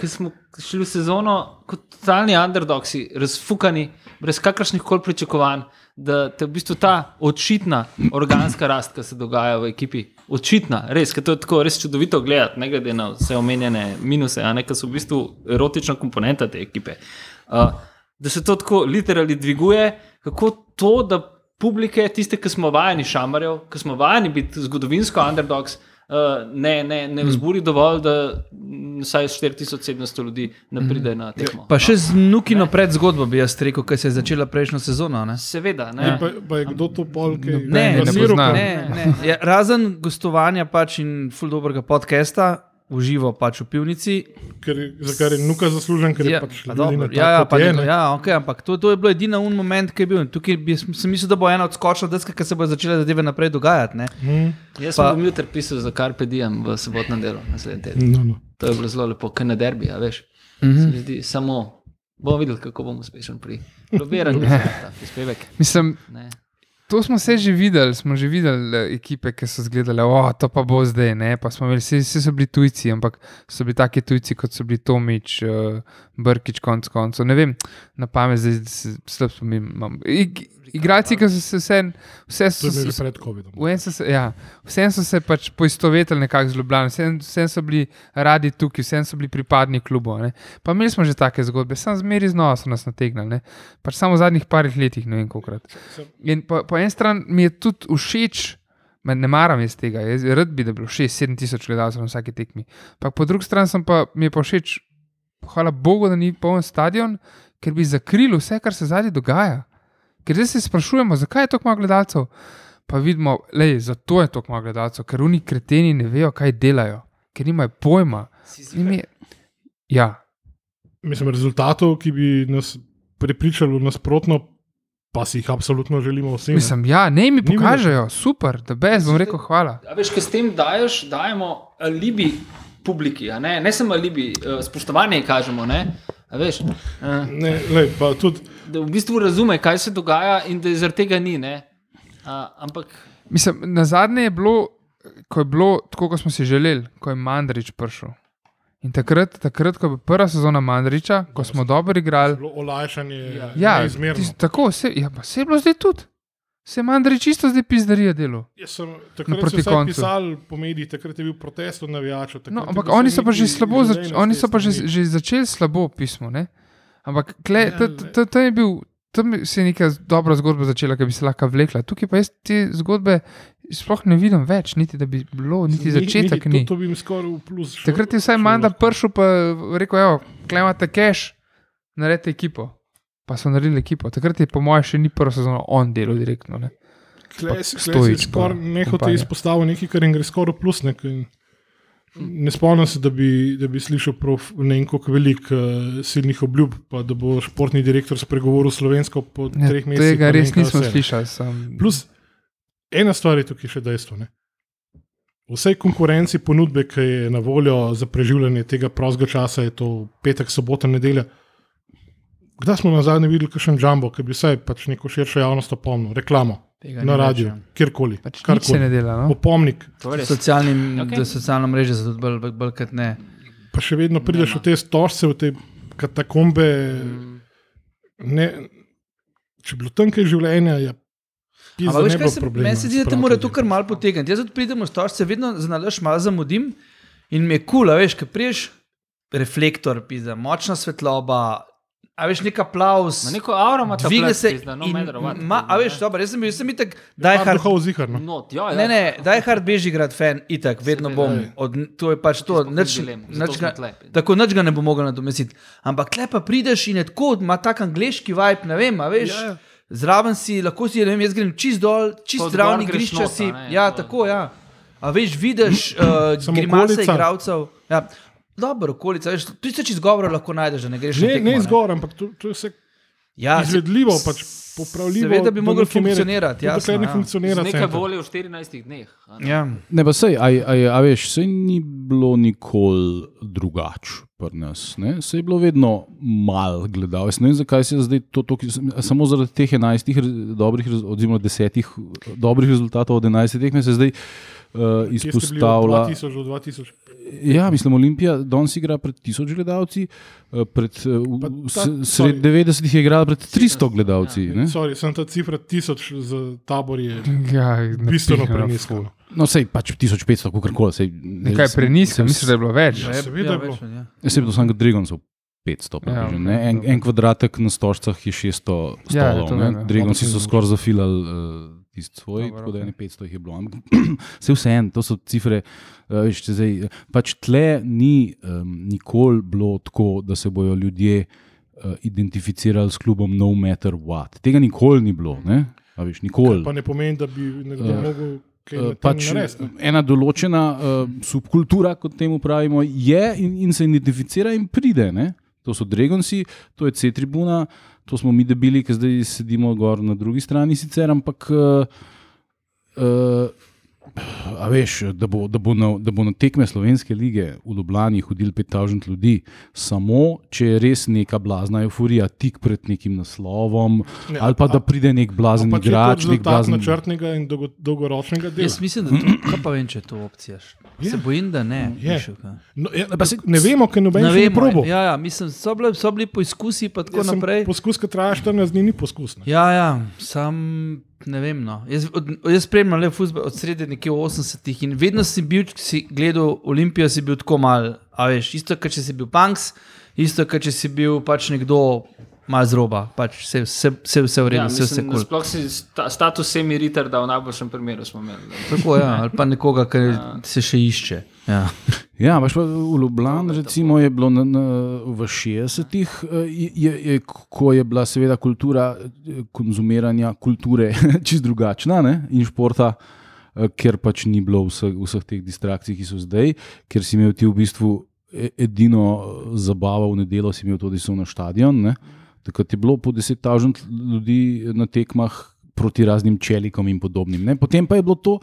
ko smo šli v sezono kot totalni underdogsi, razfukani, brez kakršnih koli pričakovanj, da te v bistvu ta očitna organska rast, ki se dogaja v ekipi, očitna, res, ker to je tako res čudovito gledati, ne glede na vse omenjene minuse, a ne, ki so v bistvu erotična komponenta te ekipe. Uh, da se to tako literalno dviguje, kako to, da publike, tiste, ki smo vajeni šamarjev, ki smo vajeni biti zgodovinsko underdogs, uh, ne, ne, ne vzburi dovolj, da vsaj 4700 ljudi ne pride na tekmo. Pa še z nukino predzgodbo bi jaz rekel, ki se je začela prejšnjo sezono. Ne? Seveda, Ne. ne. Pa, pa je kdo to pol, ki Ne, ne pa- Ne, ne. Ja, razen gostovanja pač in ful dobrega podcasta, uživo pač v pivnici. ker, za kar je nuka zaslužen, ker Ja, je pač dobro, ja, ja, pa je, ne. ja, okay, ampak to, to je bilo edino un moment, ki je bil. Tukaj bi, sem mislil, da bo ena odskočna deska, ki se bo začela zadeve naprej dogajati. Ne? Mm, Jaz pa- sem jutri pisal za Carpe Diem v sobotnem delu naslednji teden. no, no. To je bilo zelo lepo, kaj na derbi, a veš. Se mi zdi samo Bomo videli, kako bom uspešen pri lobiranju prispevek. Mislim, Ne. To smo se že videli, smo že videli eh, ekipe, ki so zgledale, da to pa bo zdaj. Ne? Pa smo imeli, vsi, vsi so bili tujci, ampak so bili taki tujci, kot so bili Tomič, uh, Brkič, konc koncev. Ne vem, na pamet zdaj slab spominjam. Ig- Igralci, ki so se vse, vse so, se- pred COVID-om. Vsem so, se- ja, vsem so se pač poistovetili nekako z Ljubljano, vsem, vsem so bili radi tukaj, vsem so bili pripadni klubu. Ne. Pa imeli smo že take zgodbe, sam zmeri znova so nas nategnili, ne. pač samo v zadnjih parih letih, ne vem kolikrat. In po, po eni strani mi je tudi všeč, ne maram iz tega, jaz rad bi, da bi bilo 6-7 tisoč gledalcev na vsaki tekmi. Pa po drugi strani sem pa, mi je pa všeč, hvala Bogu, da ni poln stadion, ker bi zakril vse, kar se zadnji dogaja. Ker zdaj se sprašujemo, zakaj je tako malo gledalcev. Pa vidimo, da je zato je tako malo gledalcev, ker oni kreteni ne vejo, kaj delajo, ker nimajo pojma. Je, ja, Mislim, rezultatov, ki bi nas prepričali nasprotno, pa si jih absolutno želimo vsi. ne. mislim, ja, ne mi pokažejo, super, da brez bom rekel hvala. A veš, ker s tem daješ, dajemo alibi publiki, a ne, ne samo alibi, eh, spoštovanje kažemo. Ne? A veš, eh, Ne, lej, pa tudi da v bistvu razume, kaj se dogaja in da zaradi tega ni. ne. A, ampak Mislim, na zadnje je bilo, ko je bilo tako, kot smo si želeli, ko je Mandrič prišel. In takrat, takrat ko je bila prva sezona Mandriča, ko smo dobro igrali, bilo olajšanje. ja, neizmerno. tis, tako se, ja, pa se je bilo zdaj tudi. Se je Mandrič čisto zdaj pizdarija delo. Jaz sem No, takrat koncu. pisal po medijih, takrat je bil protest od navijačev. No, ampak oni so pa že slabo, zač, oni so pa že, že začeli slabo pismo. Ne? Ampak kle, Ja, ta, ta, je bil, tam se je neka dobra zgodba začela, ki bi se lahko vlekla. Tukaj pa jaz te zgodbe sploh ne vidim več, niti da bi bilo, niti začetek to, ni. To bi mi skoraj v plus. Takrat je vsaj Manda prišel, pa rekel, evo, klemate cash, naredite ekipo. Pa so naredili ekipo. Takrat je, po mojem, še ni prvo sezono on delal direktno. Ne? Klej pa skoraj nehote izpostavil nekaj, kar jim gre skoraj plus. nek, Ne spomnim se, da bi, da bi slišal prof, ne vem, koliko velik uh, silnih obljub, pa da bo športni direktor spregovoril slovensko po Ja, treh mesecih. tega ne res nismo vse, ne. slišali. Sam... Plus, ena stvar je tukaj še dejstvo. Ne? Vsej konkurenci ponudbe, ki je na voljo za preživljanje tega prostega časa, je to petek, sobota, nedelja. Kdaj smo na zadnje videli kakšen jumbo, ki bi vsaj pač neko širšo javnost opomnil, reklamo Tega na radiju, ja. kjerkoli. Pač nič se ne dela. No? Opomnik, je. Socialnim, okay. Socialna mreža so tudi bolj, bolj, bolj kot ne. pa še vedno prideš v te stožce, v te katakombe. Ne, če bi bilo tam kaj življenja, je Ampak veš, ne kaj bilo se meni se zdi, da te mora to kar malo potegniti. Jaz tudi pridem v stožce, vedno znalaš malo zamudim in mi je kul, cool, veš, kaj priješ, reflektor, pizda, močna svetloba, a veš, nek aplaus. Na neko auro ima ta Dvigne se. pizda, no ma, a veš, dobro, jaz sem bil, jaz sem itak, Par daj hard. duhov zihar. No. Not, ja, ja. Ne, ne, daj hard Bežigrad fan, itak, vedno bom. Ej. Od, to je pač to, nič, nič ga, tako nič ga ne bo mogel nadomestiti. Ampak tle pa prideš in je tako, ima tak angliški vibe, ne vem, a veš. Ja, ja. Zraven si, lahko si, ne vem, jaz grem čist dol, čist zraven igrišča si. ne, Ja, to- tako, ja. A veš, vidiš uh, Samo grimase igralcev. Ja. Dobro, okolica, veš, tu se čist govora lahko najdeš, da ne greš na Ne, tekmo, ne zgor, ampak to, to je vse Ja, se- izvedljivo, pač popravljivo. Seveda bi mere. funkcionirati, jasno, dokler ne ja. funkcionira. Z nekaj center. volje v 14 dneh. a ne. Ja. Ne, pa sej, a, a, a veš, sej ni bilo nikoli drugače pri nas. Ne? Sej je bilo vedno malo gledal. Jaz ne vem, zakaj se je zdaj to toliko, samo zaradi teh 11 re- dobrih, oziroma 10 dobrih rezultatov od 11 tekme se zdaj uh, izpostavlja. 2000 do 2000. Ja, mislim, Olimpija danes igra pred 1000 gledalci, eh, pred, eh, Pa ta- sred sorry. 90-ih je igrala pred 300 gledalci. Ja. ne. Sorry, sem ta cifra 1000 za tabor je Ja, bistveno ful. no. Sej pač 1500, kako koli. sej- Nekaj preniska, mislim, da je bilo več. Ja, Ja, seveda je bilo. več, ja. Jaz sem bil samo Dragoncov 500, Ja, ja, ne, en, en kvadratek na stožcah je 600 Ja, stolov. to Ja, vem, ja. Dragonci so skoraj zafilali uh, tisti svoj, Dobro, tako da je 500 jih je bilo. Ampak vse vseeno, to so cifre. Uh, veš, zdaj, eh, pač tle ni um, nikoli bilo tako, da se bojo ljudje uh, identificirali s klubom no matter what. Tega nikoli ni bilo. Ne? A Veš, nikoli. Pa ne pomeni, da bi nekdo Ja. mogel Eh, pač narediti. ne. ena določena uh, subkultura, kot temu pravimo, je in, in se identificira in pride. Ne? To so Dragonci, to je C-tribuna, to smo mi debili, ki zdaj sedimo gor na drugi strani, sicer, ampak uh, uh, A veš, da bo, da, bo na, da bo na tekme slovenske lige v Ljubljani hodil 5000 ljudi, samo če je res neka blazna euforija tik pred nekim naslovom, Ne, ali pa a- da pride nek blazen Pa igrač, nek blazen. načrtnega in dolgo, dolgoročnega dela. Jaz mislim, da to, kaj pa vem, če je to opcija. Se Je. bojim, da ne. Je. Mišo, No, ja, Pa se- ne vemo, ker noben Ne vemo. probo. Ja, ja, mislim, so, bile, so bili poizkusi, pa tako sem naprej. Poskus, ki traja 14 dni, ni poskus. Ne. Ja, ja, sam ne vem. No. Jaz, od, jaz spremljam le futbol od sredi nekje v 80-ih in vedno si bil, ko si gledal Olimpijo, si bil tako mal, a veš, isto, kot če si bil Punks, isto, kot če si bil pač nekdo mal z roba, pač vse, vse, v redu, Ja, vse, vse mislim, kul. Sploh si sta, status semi-riter, da v najboljšem primeru smo imeli. Tako ja, ali pa nekoga, ki se še išče. Ja. Ja, veš pa v Ljubljani recimo, je bilo na, na, v 60-ih, eh, je, je, je, ko je bila seveda kultura eh, konzumiranja kulture čist drugačna ne, in športa, eh, ker pač ni bilo vseh, vseh teh distrakcij, ki so zdaj, ker si imel ti v bistvu e- edino zabavo v nedeljo, si imel si šel na stadion. Ne. Takrat je bilo po 10.000 ljudi na tekmah. Proti raznim čelikom in podobnim. Ne. Potem pa je bilo to,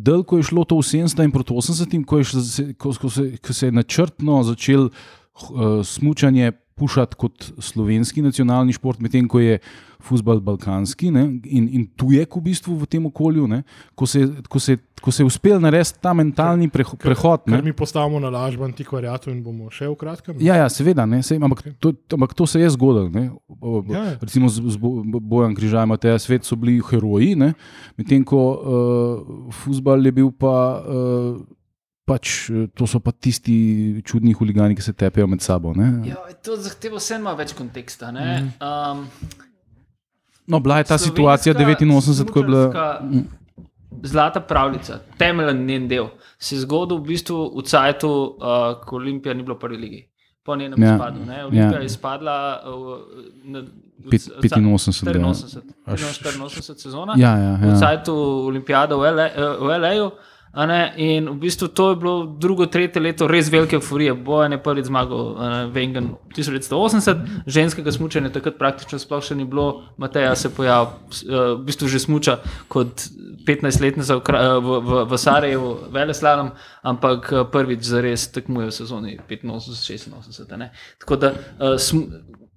del, ko je šlo to v 70 in proti 80, ko, je šlo- ko, ko, se, ko se je načrtno začel uh, smutanje pušati kot slovenski nacionalni šport, medtem ko je futbal balkanski ne, in, in tujek v bistvu v tem okolju, ne, ko, se, ko, se, ko se je uspel narediti ta mentalni preho, prehod. Ne. Ker mi postavimo na lažbo antikvariatu in bomo še v kratkem. Ja, ja, seveda, ne, sej, ampak, to, ampak to se je zgodilo. ne. O- o- Ja, ja. Recimo z, z Bo- Bojan Križaj, Mateja Svet so bili heroji, medtem ko uh, futbal je bil pa. Uh, Pač, eh, to so pa tisti čudni huligani, ki se tepejo med sabo. Ne? Ja, to zahteva vseeno malo več konteksta. ne. Um, No, bila je ta situacija 89, ko je bila. smučarska Zlata pravljica, temeljen njen del, se je zgodil v bistvu v Cajtu, uh, ko Olimpija ni bila v prvi ligi. Po njenem Ja. ja. izpadu. Ne? Olimpija Ja. je izpadla uh, na Pet- 85, ja. 84, Až- 84 sezona. Ja, ja, v ja. Cajtu Olimpijada v LA, v LA-ju. a ne, In v bistvu to je bilo drugo, tretje leto res velike euforije. Bojan je prvič zmagal, ne, Vengen 1980, ženskega smučanja takrat praktično sploh še ni bilo, Mateja se pojavil, v bistvu že smuča kot 15-letnica v, v, v, v Sarajevu, veleslalom, ampak eh, prvič za res tekmuje v sezoni 85-86. a ne. Tako da uh, sm,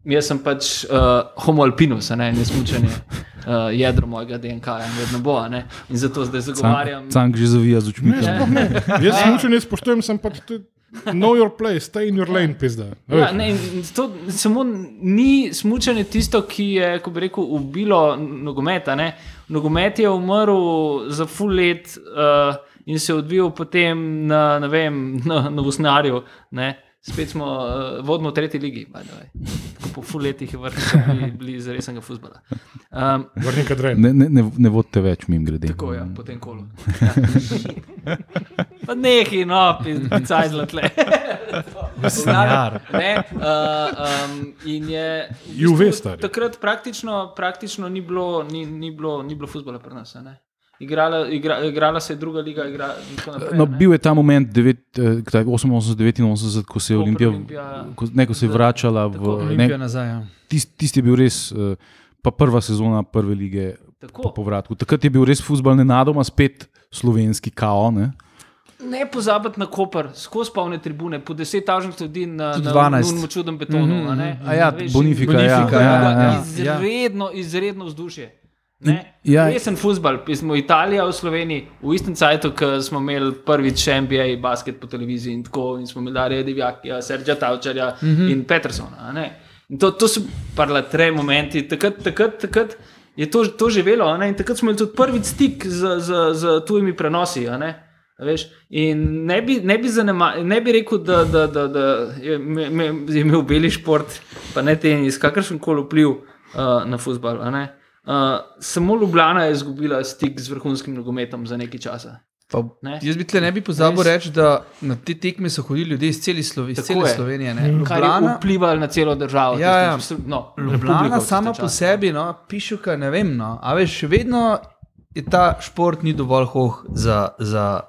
jaz sem pač uh, homo alpinus, a ne, in je smučanje uh, jedro mojega DNK in vedno bo. a ne. In zato zdaj zagovarjam. Cank že zavija z očmi. Jaz smučanje spoštujem, sem pač tudi know your place, stay in your lane, pizda. Ja, ne, to samo ni smučanje tisto, ki je, ko bi rekel, ubilo nogometa. Ne? Nogomet je umrl za full let uh, in se je odvijal potem na, ne vem, na, na Usnarju. Ne? Spet smo, uh, vodimo v tretji ligi, by the way. tako po full letih je vrhnili bili, bili iz resnega futbola. Um, Vrni kadren. Ne, ne, ne, ne vodite več, mim grede. Tako je, ja, po tem kolu. Ja. Pa nehi, no, picaj zlatle. Jar. Ne, uh, um, in je. Juve, stari. Takrat praktično, praktično ni bilo, ni, ni bilo, ni bilo futbola pri nas. a ne. Igrala, igra, igrala se je druga liga, igra, tako naprej. No, ne. bil je ta moment, devet, eh, kdaj, 88, 89, ko se je Olimpija, Olimpija- ko, ne, ko se je vračala v. Olimpija Ne, nazaj. Ja. tist, tisti je bil res, eh, pa prva sezona prve lige po Tako. povratku. Takrat je bil res futbol nenadoma spet slovenski kao. Ne? Ne pozabiti na Koper, skozi polne tribune, po 10.000 ljudi na, na 12. nujnem čudnem betonu. Mm -hmm. A ja, Bonifika, Bonifika, ja, ja, ja, ja. Izredno, izredno vzdušje. Ne? ja. Resen futbol, smo Italija v Sloveniji, v istem času, ko smo imeli prvič NBA basket po televiziji in tako, in smo imeli Darija Divjaka, Sergija Tavčarja mm -hmm. in Petersona. In to, to so parla tre momenti, takrat, takrat, takrat je to, to živelo ne, in takrat smo imeli tudi prvi stik z, z, z tujimi prenosi. ne. Veš, in ne bi, ne, bi zanema, ne bi rekel, da, da, da, da je, me, me, je imel beli šport, pa ne tenis, kakršen koli vpliv uh, na a ne. Uh, samo Ljubljana je izgubila stik z vrhunskim nogometom za nekaj časa. Pa, Ne. jaz bi tle ne bi pozabil reči, da na te tekme so hodili ljudje iz, celi Slovi, iz cele je. Slovenije. ne. Kar je Ljubljana, vplivalo na celo državo. Ja, ja. tistim no, Ljubljana sama po sebi, no, pišuka, ne vem. No, a veš, še vedno je ta šport ni dovolj hoh za, za,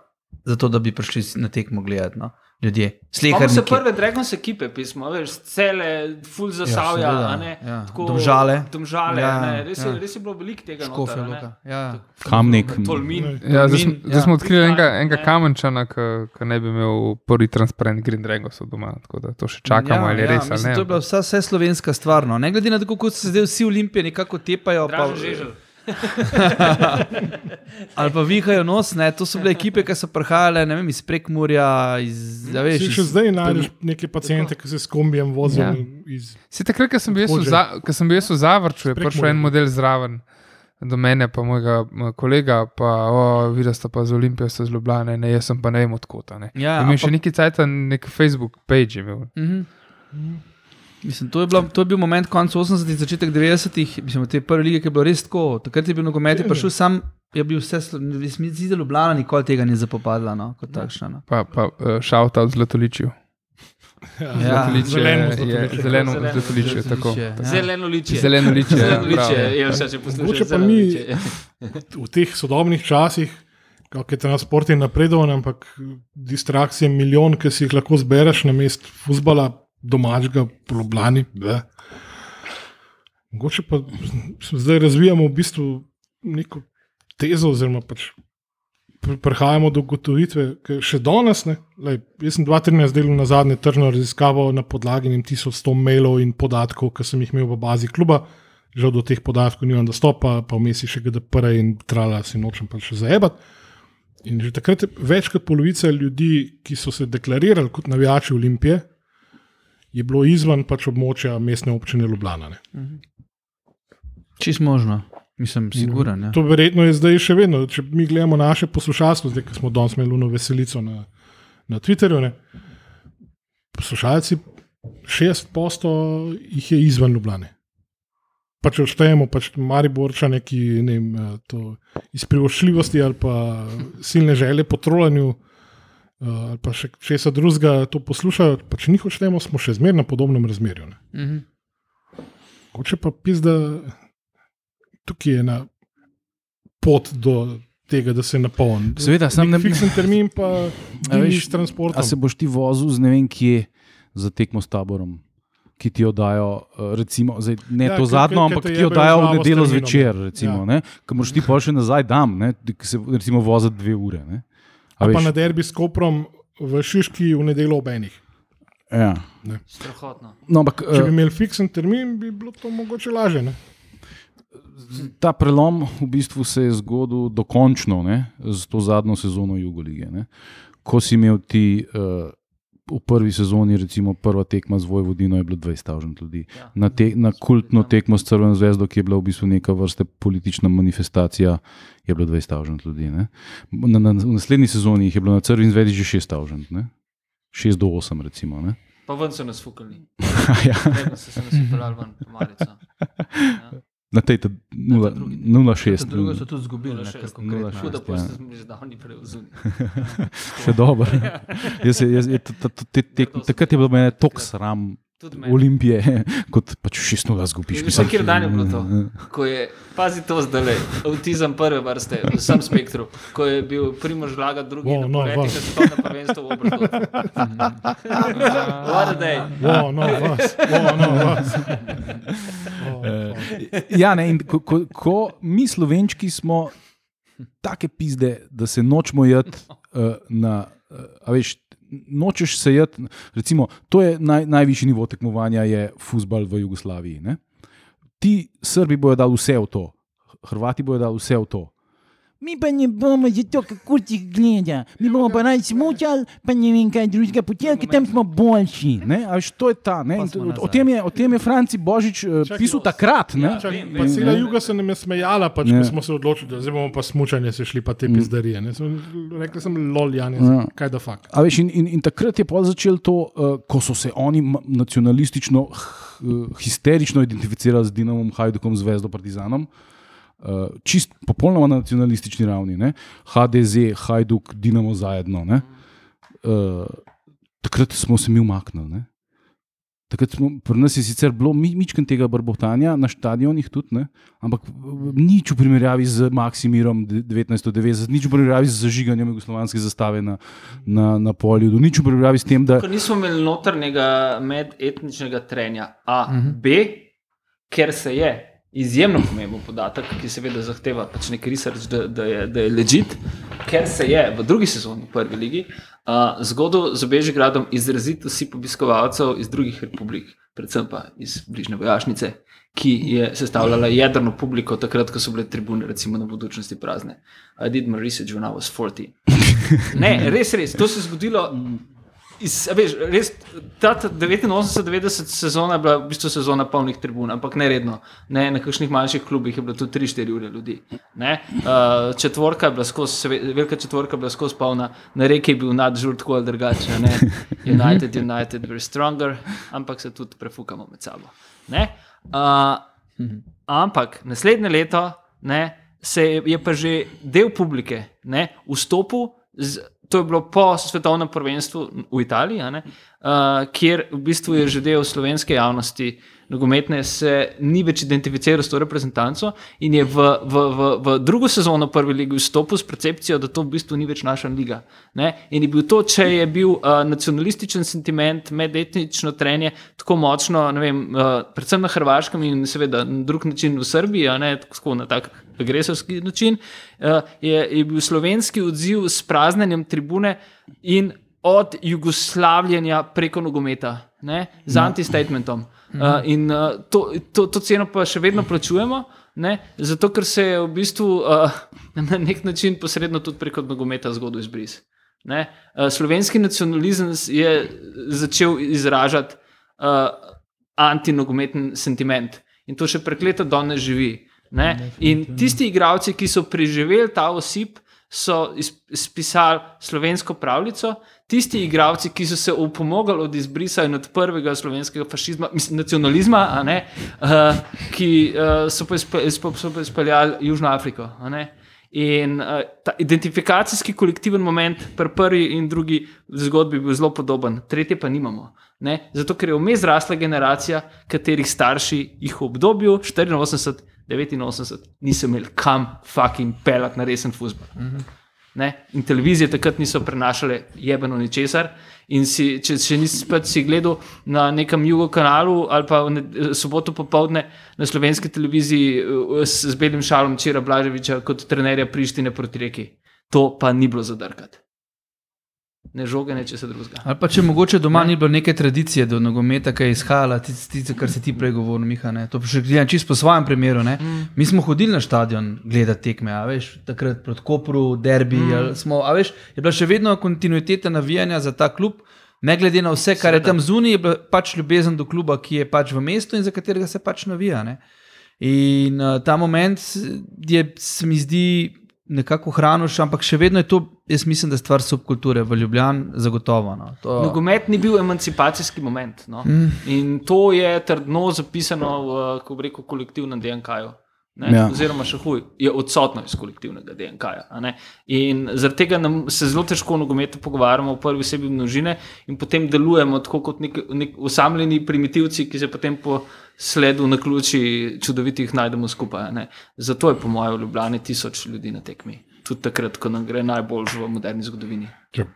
za to, da bi prišli na tekmo gledati. No. Ljudje. Sleherni. prve Dragons ekipe, pismo, veš, cele, full zasavja, seveda, ja, ne, ja. tako, Domžale. domžale Ja, ne, res, ja. res je bilo veliko tega. Škofja noter, a ne. Loka. Ja. Kamnik. Tolmin. Ja, zdaj, zdaj ja. smo odkrili enega, enega Ne. kamenčana, ki ne bi imel prvi transparent Green Dragons doma. Tako da to še čakamo, ali je res ali mislim, ne. To je bila vsa, vse slovenska stvar. No. Ne glede na to, kako se zdaj vsi olimpije nekako tepajo. Pa, Dražen žeželj. ali pa vihajo nos, ne. to so bile ekipe, ki so prihajale ne vem, iz Prekmurja, iz, ja, veš, Si iz, še zdaj najdeš neke pacijente, ki se s kombijem vozijo Ja. iz Si takrat, ko sem bil jaz v Hoče. za- ko sem bil jaz v Zavrču, je prišel en model zraven. Do mene, pa mojega kolega, pa o, videl sta pa z Olimpijo, so z Ljubljana, ne, jaz sem pa ne vem odkot. Ne. Ja, Imel ampak- še neki cajt, nek Facebook page. je Imel. Mhm. Mislim, to, je bila, to je bil moment konec 80-ih, začetek 90-ih, mislim, te prve lige, ki je bilo res tako. Takrat je bil nogomet, je prišel sam, je bil vse, zdi se, Ljubljana nikoli tega ni zapopadla, no, kot takšna. No. Pa, pa uh, šaut out zlatoličijo. Ja, Zlatoličje zeleno je-. Zeleno Zeleno zlatoličje, tako. zlatoličje, tako. ja. Zeleno ličje. Zeleno ličje, ja, Zeleno ličje, je vse, če poslušate. pa zeleno mi- v teh sodobnih časih, kako je transport je napredovan, ampak distrakcije milijon, ki si jih lahko zbereš na mest futbola, domačega, po Ljubljani. bleh. Mogoče pa zdaj razvijamo v bistvu neko tezo, oziroma pač pr- prihajamo do ugotovitve, ki še danes, ne, lej, jaz sem 2013 delal na zadnje tržno raziskavo na podlagi nem 1100 mailov in podatkov, ki sem jih imel v bazi kluba. Žal do teh podatkov nimam dostopa, pa vmes je še GDPR in trala si nočem pa še zaebati. In že takrat je več kot polovica ljudi, ki so se deklarirali kot navijači Olimpije, je bilo izven pač območja mestne občine Ljubljana. Ne. Čist možno, mislim, siguren. Ja. To verjetno je zdaj še vedno. Če mi gledamo naše poslušalstvo, zdaj ko smo danes imeli luno veselico na, na Twitterju, ne, poslušalci 60% jih je izven Ljubljane. Pa če odštejemo pač Mariborčane, ki ne vem, to iz privoščljivosti ali pa silne želje po trolanju. Uh, ali pa še česa drugega to poslušajo, pa če njih odštejemo, smo še zmeraj na podobnem razmerju. Ne. Mhm. Hoče pa pis, da tukaj je ena pot do tega, da se napolni. Seveda, sam ne- fiksen termin, pa A veš, veš, s transportom. A se boš ti vozil z ne vem kje za tekmo s taborom, ki ti jo dajo, eh, recimo, zdaj, ne Ja, to ke- zadnjo, ke ampak te ti jo dajo v nedeljo zvečer, recimo, Ja. ja. ki moraš ti pa še nazaj dam, ne, ki se recimo vozi dve ure. Ne. A A pa na derbi s Koprom v Šiški v nedeljo ob enih. ja. Strahotno. no, ampak, Če bi eh, imeli fiksen termin, bi bilo to mogoče lažje. Ne? ta prelom v bistvu se je zgodil dokončno ne, z to zadnjo sezono Jugolige. Ne. Ko si imel ti uh, v prvi sezoni, recimo prva tekma z Vojvodino, je bilo 20 tavžent ljudi. Ja. Na, te, na kultno tekmo s Crveno zvezdo, ki je bila v bistvu neka vrsta politična manifestacija, je bilo 20 tavžent ljudi. Ne. Na, na, v naslednji sezoni jih je bilo na Crveni zvezdi že 6 tavžent. 6 do 8, recimo. Ne. Pa ven so nas fukali. ja, Vedno so se nas fukali ven, malica. Ja. Na tej ta nula- drugi. 0,6. Drugo so tudi izgubili, ne, 0,6, kar nula konkretno. šest. Huda ja. zdavni preuzuni. Še dobro. Takrat je bilo meni tok sram. Olimpije, kot pač 6-0 zgubiš. Veš, kateri dan je bilo to? Ko je, pazi to zdaj, avtizem prve vrste, v vsem spektru, ko je bil Primož Vlaga drugi Wow, na no, vas. se to na prvenstvo v obrtu. What a day. O, no, vas, o, no, vas. O, Ja, ne, in ko, ko, ko mi, slovenčki, smo take pizde, da se nočemo jeti uh, na. Uh, veš, nočeš se jeti, recimo, to je naj, najvišji nivo tekmovanja, je futbal v Jugoslaviji. Ne? Ti Srbi bodo dali vse v to, Hrvati bodo dali vse v to. Mi pa ne bomo zato, kako ti gleda. Mi bomo pa naj smučali, pa ne vem kaj drugega, potem, ker tam smo boljši. Ne? A veš, to je ta. Pa O nazaj. tem je, o tem je Franci Božič uh, Čakaj, pisal takrat. Ne? Ja, Čak, pa cela juga se nam je smejala, pač, ko smo se odločili, da zdaj bomo pa smučanje se šli, pa te pizdarije. ne. Sem- Rekli sem, lol, Jan, Ja. kaj da fak. A veš, in, in, in takrat je pol začel to, uh, ko so se oni nacionalistično, h, uh, histerično identificirali z Dinamom, Hajdukom, Zvezdo, Partizanom. Uh, čist popolnoma na nacionalistični ravni, ne? HDZ, Hajduk, Dinamo zajedno. ne. Uh, takrat smo se mi umaknili. Ne? Takrat smo, pri nas je sicer bilo mičken tega brbotanja na stadionih tudi, ne? ampak nič v primerjavi z Maksimirom de- 1990, nič v primerjavi z zažiganjem jugoslovanske zastave na, na, na polju, nič v primerjavi s tem, da Ker nismo imeli notrnega medetničnega trenja. A, uh -huh. B, ker se je izjemno pomemben podatek, ki seveda zahteva pač nek research, da, da, je, da je ležit, ker se je v drugi sezoni v prvi ligi uh, zgodil z Bežigradom izrazito si obiskovalcev iz drugih republik, predvsem pa iz bližnje vojašnice. Ki je sestavljala jedrno publiko, takrat, ko so bile tribune, recimo na budučnosti prazne. I did my research when I was 40. Ne, res, res. To se je zgodilo. Iz, veš, res, ta 89-90 sezona je bila v bistvu sezona polnih tribun, ampak ne redno. Ne, na kakšnih manjših klubih je bilo tudi 3-4 ure ljudi. Ne, uh, četvorka je bila skozi, velika četvorka je bila skozi polna, na reki je bil nadžur tako ali drugače. ne. United, United, we're stronger, ampak se tudi prefukamo med sabo. Ne, uh, Ampak naslednje leto ne, se je, je pa že del publike ne, vstopil, z, to je bilo po svetovnem prvenstvu v Italiji, uh, kjer v bistvu je že del slovenske javnosti nogometne se ni več identificiral s to reprezentanco in je v, v, v, v drugo sezono prve lige vstopil s percepcijo, da to v bistvu ni več naša liga. Ne? In je bil to, če je bil uh, nacionalističen sentiment, medetnično trenje tako močno, vem, uh, predvsem na Hrvaškem in seveda na drug način v Srbiji, ne tako na tak agresorski način, uh, je, je bil slovenski odziv s praznjenjem tribune in od Jugoslavljenja preko nogometa, ne, z antistatementom. Uh, in uh, to, to, to ceno pa še vedno plačujemo, ne, zato ker se je v bistvu uh, na nek način posredno tudi preko nogometa zgodil izbris. Ne. Uh, slovenski nacionalizem je začel izražati uh, antinogometni sentiment in to še prekleto danes živi. Ne? In tisti igravci, ki so preživeli ta osip, so is- spisali slovensko pravljico, tisti igravci, ki so se upomogli od izbrisa in od prvega slovenskega fašizma, mislim, nacionalizma, ne, uh, ki uh, so pa izpe- so pa izpeljali Južno Afriko. In uh, ta identifikacijski kolektiven moment pri prvi in drugi zgodbi bil zelo podoben, tretje pa nimamo. Ne? Zato, ker je vmes rasla generacija, katerih starši jih v obdobju 84, 89 niso imeli kam fucking pelati na resen fusbol. Ne? In televizije takrat niso prenašale jebeno ničesar. In si, če, če nisi pač si gledal na nekem jugo kanalu ali pa ne- soboto popovdne na slovenski televiziji eh, s, z belim šalom Čira Blaževiča kot trenerja Prištine proti reki, to pa ni bilo zadrkati. Ne žoge, ne če se drugega. Ali pa če mogoče doma ni bilo neke tradicije do nogometa, ki je izhajala, tisto, kar si ti prej govoril, Miha. Ne? To še gledam čisto po svojem primeru. Ne? Mm. Mi smo hodili na stadion gledati tekme, a veš, takrat proti Kopru, derbi. Mm. Smo, a veš, je bila še vedno kontinuiteta navijanja za ta klub. Ne glede na vse, kar je Seveda. tam zunaj, je bila pač ljubezen do kluba, ki je pač v mestu in za katerega se pač navija. Ne? In uh, ta moment je, se mi zdi, nekako hraniš, ampak še vedno je to, jaz mislim, da je stvar subkulture v Ljubljani zagotovo. No. To, Nogomet ni bil emancipacijski moment. No? Mm. In to je trdno zapisano v rekel, kolektivnem DNK-ju. Ne, Ja. ja. Oziroma, še huj, je odsotno iz kolektivnega DNK-ja. In zaradi tega nam se zelo težko o nogometu pogovarjamo v prvi osebi množine in potem delujemo tako kot nek, nek osamljeni primitivci, ki se potem po sledu na ključi čudovitih najdemo skupaj. ne. Zato je po mojem v Ljubljani tisoč ljudi na tekmi. Tudi takrat, ko nam gre najbolj v moderni zgodovini. Če-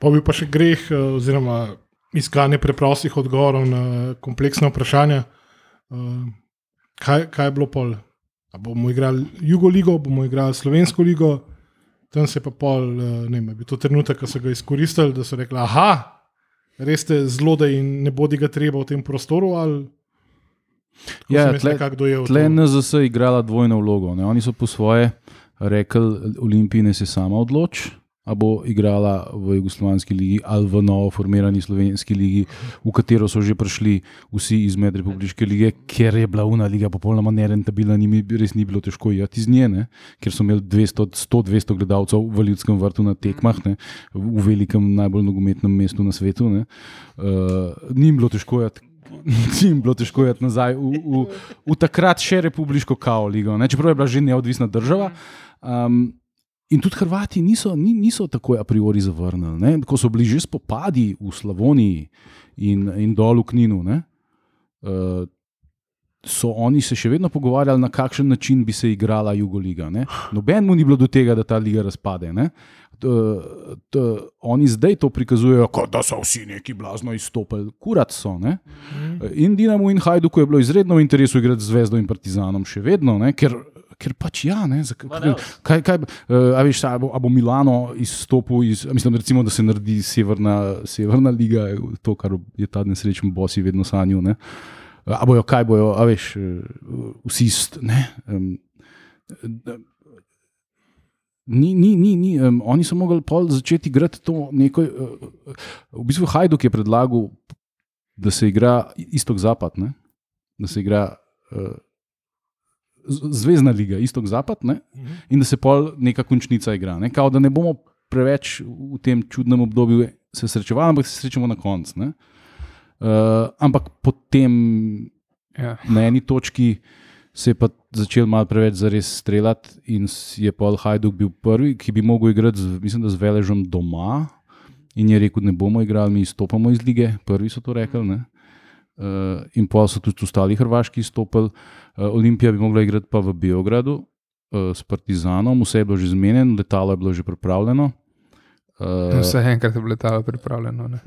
Pa bi pa še greh, eh, oziroma iskanje preprostih odgovorov na kompleksna vprašanja. Eh, Kaj, kaj je bilo pol? Bomo igrali Jugoligo, bomo igrali Slovensko ligo, tam se je pa pol, eh, ne vem, je bil to trenutek, ko so ga izkoristili, da so rekli: aha, res ste zlodej in ne bodi ga treba v tem prostoru. Ali... Tako Ja, tle- Tle je. NZS igrala dvojno vlogo. Ne? Oni so po svoje rekli, Olimpiji ne se sama odloči. A bo igrala v Jugoslovanski ligi ali v novo formirani slovenski ligi, v katero so že prišli vsi iz medrepubliške lige, ker je bila una liga popolnoma nerentabilna, ni mi res ni bilo težko iti iz nje, ne? ker so imeli 100-200 gledalcev v Ljudskem vrtu na tekmah, ne? v velikem, najbolj nogometnem mestu na svetu. ne. Uh, ni bilo težko iti jim bilo težko iti nazaj v, v, v takrat še republiško kao ligo, ne? čeprav je bila že neodvisna država. Um, in tudi Hrvati niso, ni, niso tako a priori zavrnili. Ne? Ko so bili že spopadi v Slavoniji in, in dol v Kninu, ne? Uh, so oni se še vedno pogovarjali, na kakšen način bi se igrala Jugoliga. Ne? Noben mu ni bilo do tega, da ta liga razpade. Ne? T, t, oni zdaj to prikazujejo, kot da so vsi neki blazno izstopili, kurat so. Ne? In Dinamo in Hajdu je bilo izredno v interesu igrati z Zvezdo in Partizanom, še vedno, ne? ker, ker pač ja. Ne? Else? kaj, kaj, uh, a veš, a bo, a bo Milano izstopil iz, mislim, recimo, da se naredi severna, severna liga, to, kar je ta nesrečen bosi vedno sanjal. ne. A bojo, kaj bojo, a veš, eh, vsi ist, ne. Um, da- Ni, ni, ni, ni. Um, oni so mogli pol začeti igrati to neko. Uh, v bistvu Hajduk je predlagal, da se igra istok-zapad, da se igra uh, zvezdna liga, istok-zapad, ne? in da se pol neka končnica igra. Ne? Kao, da ne bomo preveč v tem čudnem obdobju se srečevali, ampak se srečamo na koncu. Uh, ampak potem Ja. na eni točki se je pa začel malo preveč zares streljati, in je Paul Hajduk bil prvi, ki bi mogel igrati, z, mislim, da z Veležem doma. In je rekel, ne bomo igrali, mi izstopamo iz lige, prvi so to rekli. Ne? Uh, in pa so tudi ostali Hrvaški izstopili. Uh, Olimpija bi mogla igrati pa v Beogradu uh, s Partizanom, vse je bilo že zmenjeno, letalo je bilo že pripravljeno. Uh, Vse enkrat je bilo letalo pripravljeno. Ne?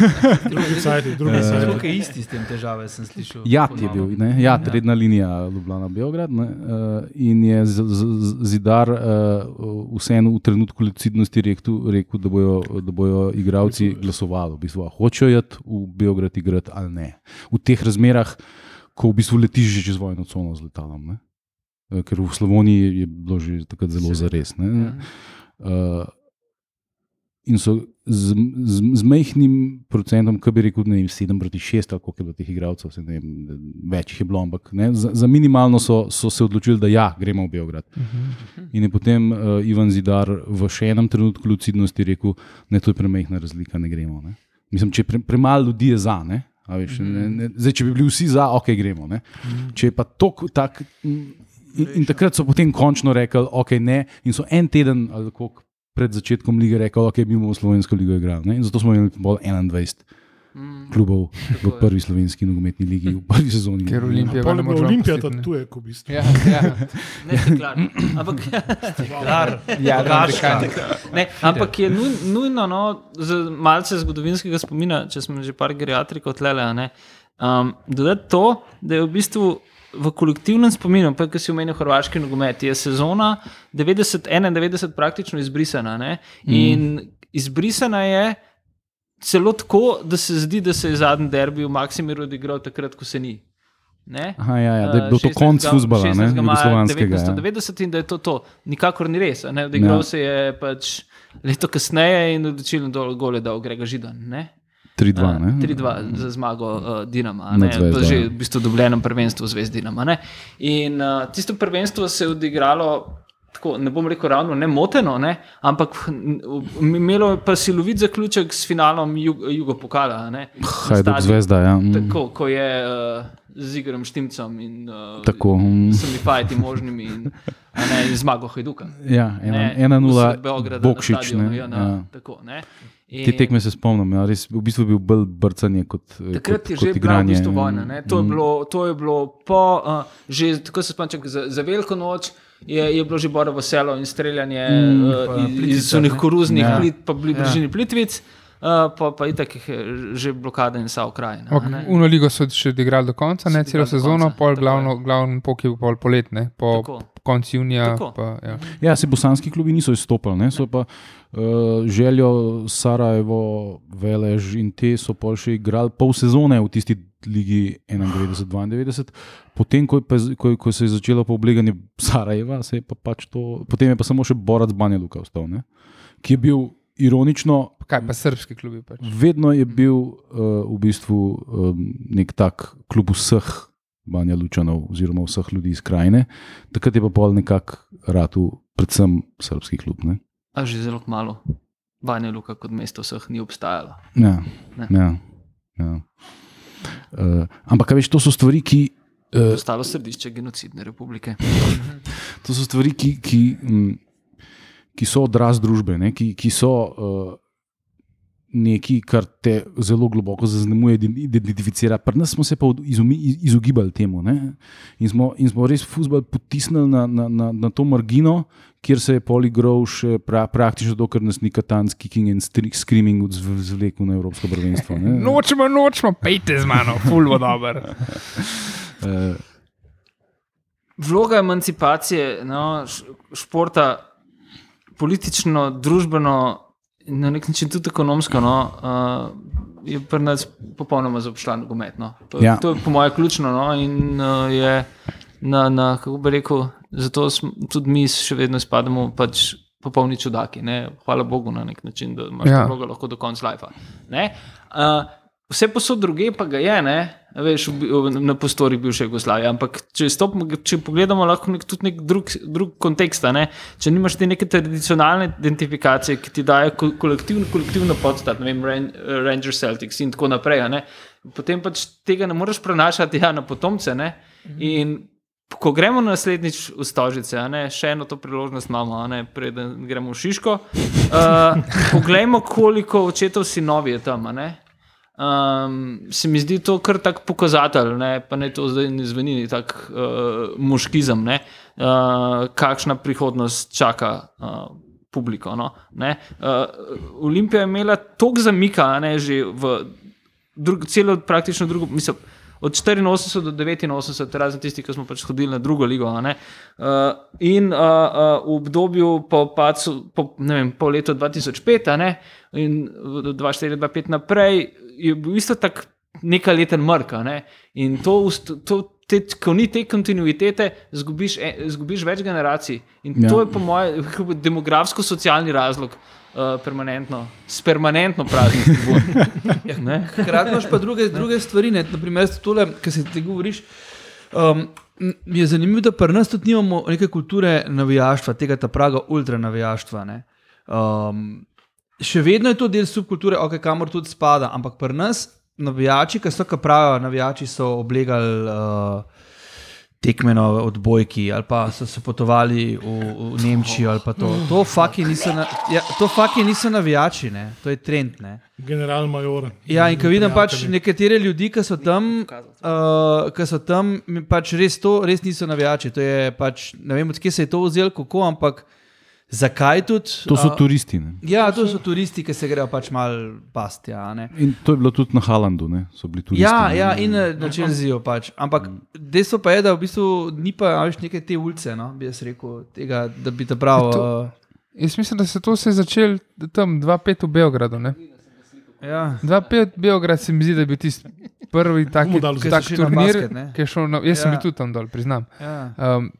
Drugi sajti, drugi sajti. Tukaj je isti s tem težave, sem slišal. Jat je bil, ne? Jat, Ja. redna linija Ljubljana-Beograd. ne, Uh, in je z, z, zidar uh, vseeno v trenutku lucidnosti rekel, rekel da, bojo, da bojo igravci glasovali, v bistvu, hočejo iti v Beograd igrati ali ne. V teh razmerah, ko v bistvu letiš že čez vojno cono z letalom. Ne? Eh, Ker v Sloveniji je bilo že takrat zelo zares. Ne? Uh, in so z, z, z majhnim procentom, ki bi rekel, ne vem, 7 proti 6, ali koliko je bilo teh igralcev, vem, več jih je bilo, ampak ne, za, za minimalno so, so se odločili, da ja, gremo v Beograd. In je potem uh, Ivan Zidar v še enem trenutku lucidnosti rekel, ne, to je premehna razlika, ne gremo. Ne. Mislim, če pre, premalo ljudi je za, ne. Veš, ne, ne, zdaj, če bi bili vsi za, ok, gremo. Ne. Če je pa to tak. In, in takrat so potem končno rekli, ok, ne, in so en teden ali koliko pred začetkom lige rekli, ok, mi bomo slovensko ligo igrali. Zato smo imeli bolj 21 klubov v prvi slovenski nogometni ligi, v prvi sezoni. Ker Olimpija Pol ne je bila Olimpija ne. tuje, ko v bistvu. Ja, ja. Ne, steklar. Ampak, ja Rogaška. ne, ampak je nuj, nujno, no, za malce zgodovinskega spomina, če smo že par geriatrikov tlele, ne, um, dodati to, da je v bistvu v kolektivnem spominu, pa ki si omenil hrvaški nogomet, je sezona 90-91 praktično izbrisana. Ne? In izbrisana je celo tako, da se zdi, da se je zadnji derbi v Maksimiru odigral takrat, ko se ni. Ne? Aha, ja, ja, da je bil to 16. konc futbola, ne, 16. maja jugoslovanskega. Ja. 1990 in da je to to. Nikakor ni res. Odigral Ja. se je pač leto kasneje in odločilno dol gole dal Grega Židan. Ne? 3-2, ne? 3-2 za zmago uh, Dinama, ne, Zvezdo, v že ja. v bistvu dobljenem prvenstvu Zvezd Dinama. Ne. In uh, tisto prvenstvo se je odigralo. Tako, ne bom rekel ravno nemoteno, ne, ampak imelo pa silovit zaključek s finalom jug, Jugopokala. Hajduk zvezda, ja. Mm. Tako, ko je uh, z Igorem Štimcem in uh, Tako, mm. vsemi fajti možnimi in, ne, in zmago Hajduka. Ja, Ne, 1-0, vseh Beograda na Bokšič. stadionu, Ne, ja, na, ja. tako, ne. Te In tekme se spomnim, ja, res, v bistvu je bil bolj brcanje kot, Takrat kot, je kot že bila v igranje. bistvu vojna. ne. To je Mm. bilo, to je bilo po, uh, že tako se spomnim, za, za veliko noč. Je, je bilo že boro veselo in streljanje Mm, mm, pa uh, iz, iz Plitvicah, unih koruznih, Ja. plit, pa bili Ja. bližini ja. Plitvic, uh, pa, pa itak je že blokada in vsa okrajina. a ne. Uno ligo so še odigrali do konca, So ne celo sezono, pol glavno, glavni pok je bil pol poletne, po Tako. Koncu junija. Pa, ja. Ja, se bosanski klubi niso izstopili, ne? so pa uh, željo Sarajevo, Velež in te so pol še igrali pol sezone v tisti ligi 91-92. Potem, ko, pa, ko, ko se je začelo pa obleganje Sarajeva, se je pa pač to, potem je pa samo še Borac Banja Luka ostal, ne? ki je bil ironično Kaj pa srpski klubi? Pač. vedno je bil uh, v bistvu um, nek tak klub vseh Banja Lučanov, oziroma vseh ljudi iz krajine. Takrat je pa pol nekako ratu, predvsem srpski klub. Ne? A že zelo malo. Banja Luka kot mesto vseh ni obstajalo. Ja, Ne. ja, ja. Uh, ampak, veš, to so stvari, ki. Uh, Ostalo središče genocidne republike. to so stvari, ki, ki, mm, ki so odraz družbe, ne, ki, ki so uh, nekaj, kar te zelo globoko zaznamuje, ident- identificira. Pri nas smo se pa izumi, iz- izogibali temu ne, in, smo, in smo res fusbal potisnili na, na, na, na to margino, kjer se je poligral še pra, praktično to, kar nas ni katanski King and Stri- Screaming zv- zvlekel na Evropsko prvenstvo. ne. Nočemo, nočemo, pejte z mano, fulvo dober. Eh, Vloga emancipacije no, športa, politično, družbeno in na nek način tudi ekonomsko, no, uh, je pri nas popolnoma zaobšla nogomet. No. To, Ja. to je po mojem ključno. No, in uh, je na, na, kako bi rekel, zato smo, tudi mi še vedno spadamo pač popolni čudaki. Ne? Hvala Bogu na nek način, da imaš Ja. vlogo lahko do konca lajfa. Uh, vse posod druge pa ga je, ne? Veš, na prostori bivše Jugoslavije. Ampak če, stopimo, če pogledamo, lahko nek, tudi nek drug, drug kontekst. Ne? Če nimaš te neke tradicionalne identifikacije, ki ti dajo ko- kolektivno, kolektivno podstat, ne vem, Ran- Ranger Celtics in tako naprej, ne? potem pač tega ne moreš prenašati ja, na potomce. Ne? In ko gremo naslednjič v Stožice, ne, še eno to priložnost imamo, ne, preden gremo v Šiško. Uh, poglejmo, koliko očetov sinovi je tam. ne. Um, se mi zdi to kar tak pokazatelj, ne, pa ne to zdaj ne zveni tako uh, moškizem, ne, uh, kakšna prihodnost čaka uh, publiko. No, ne. uh, Olimpija je imela toliko zamika, ne, že v drug, celo praktično drugo, mislim, od 84 do 89, razen tisti, ki smo pač hodili na drugo ligo. Uh, in uh, uh, v obdobju po, pacu, po, ne vem, po letu 2005 a ne, in v 2004-2005 naprej je bil isto tako nekaj leten mrk. a Ne? In to, to te, ko ni te kontinuitete, zgubiš, e- zgubiš več generacij. In Ja. ja. to je po mojem demografsko-socialni razlog. Uh, permanentno, s permanentno praznim tribun. Hkrati imaš pa druge, druge stvari. ne. Naprimer, tole, kar si ti govoriš. Um, je zanimivo, da pri nas tudi nimamo neke kulture navijaštva, tega ta praga ultranavijaštva. ne. Um, še vedno je to del subkulture, okay, kamor tudi spada, ampak pri nas navijači, ki so, ki pravijo, navijači so oblegali. Uh, Tekme na odbojki, ali pa so se potovali v, v Nemčijo, ali pa to. To faki niso, na, ja, to faki niso navijači, ne. to je trend. Ne. General Major. Ja, in ko vidim pač nekatere ljudi, ki so tam, uh, ki so tam, mi pač res to, res niso navijači. To je pač, ne vem, odkje se je to vzelo, kako, ampak zakaj tudi. to so turisti. Ne. Ja, to so turisti, ki se grejo pač mal pasti. Ja, ne. In to je bilo tudi na Halandu, ne, so bili turisti. ja, ne. ja, in eh, na Čelziju pač. Ampak dejstvo pa je, da v bistvu ni pa a veš, neke te ulice, no, bi jaz rekel, tega, da bi te prav. To- Uh, Jaz mislim, da se to se je začelo tam 2-5 v Beogradu. Ne? ja. 2-5 Beograd se mi zdi, da je bil tisti prvi taki, Bomo dali tak Ki so šli na turnir, basket, ne? ki je šel na. Jaz sem Ja. bil tudi tam dol, priznam. Ja. Um,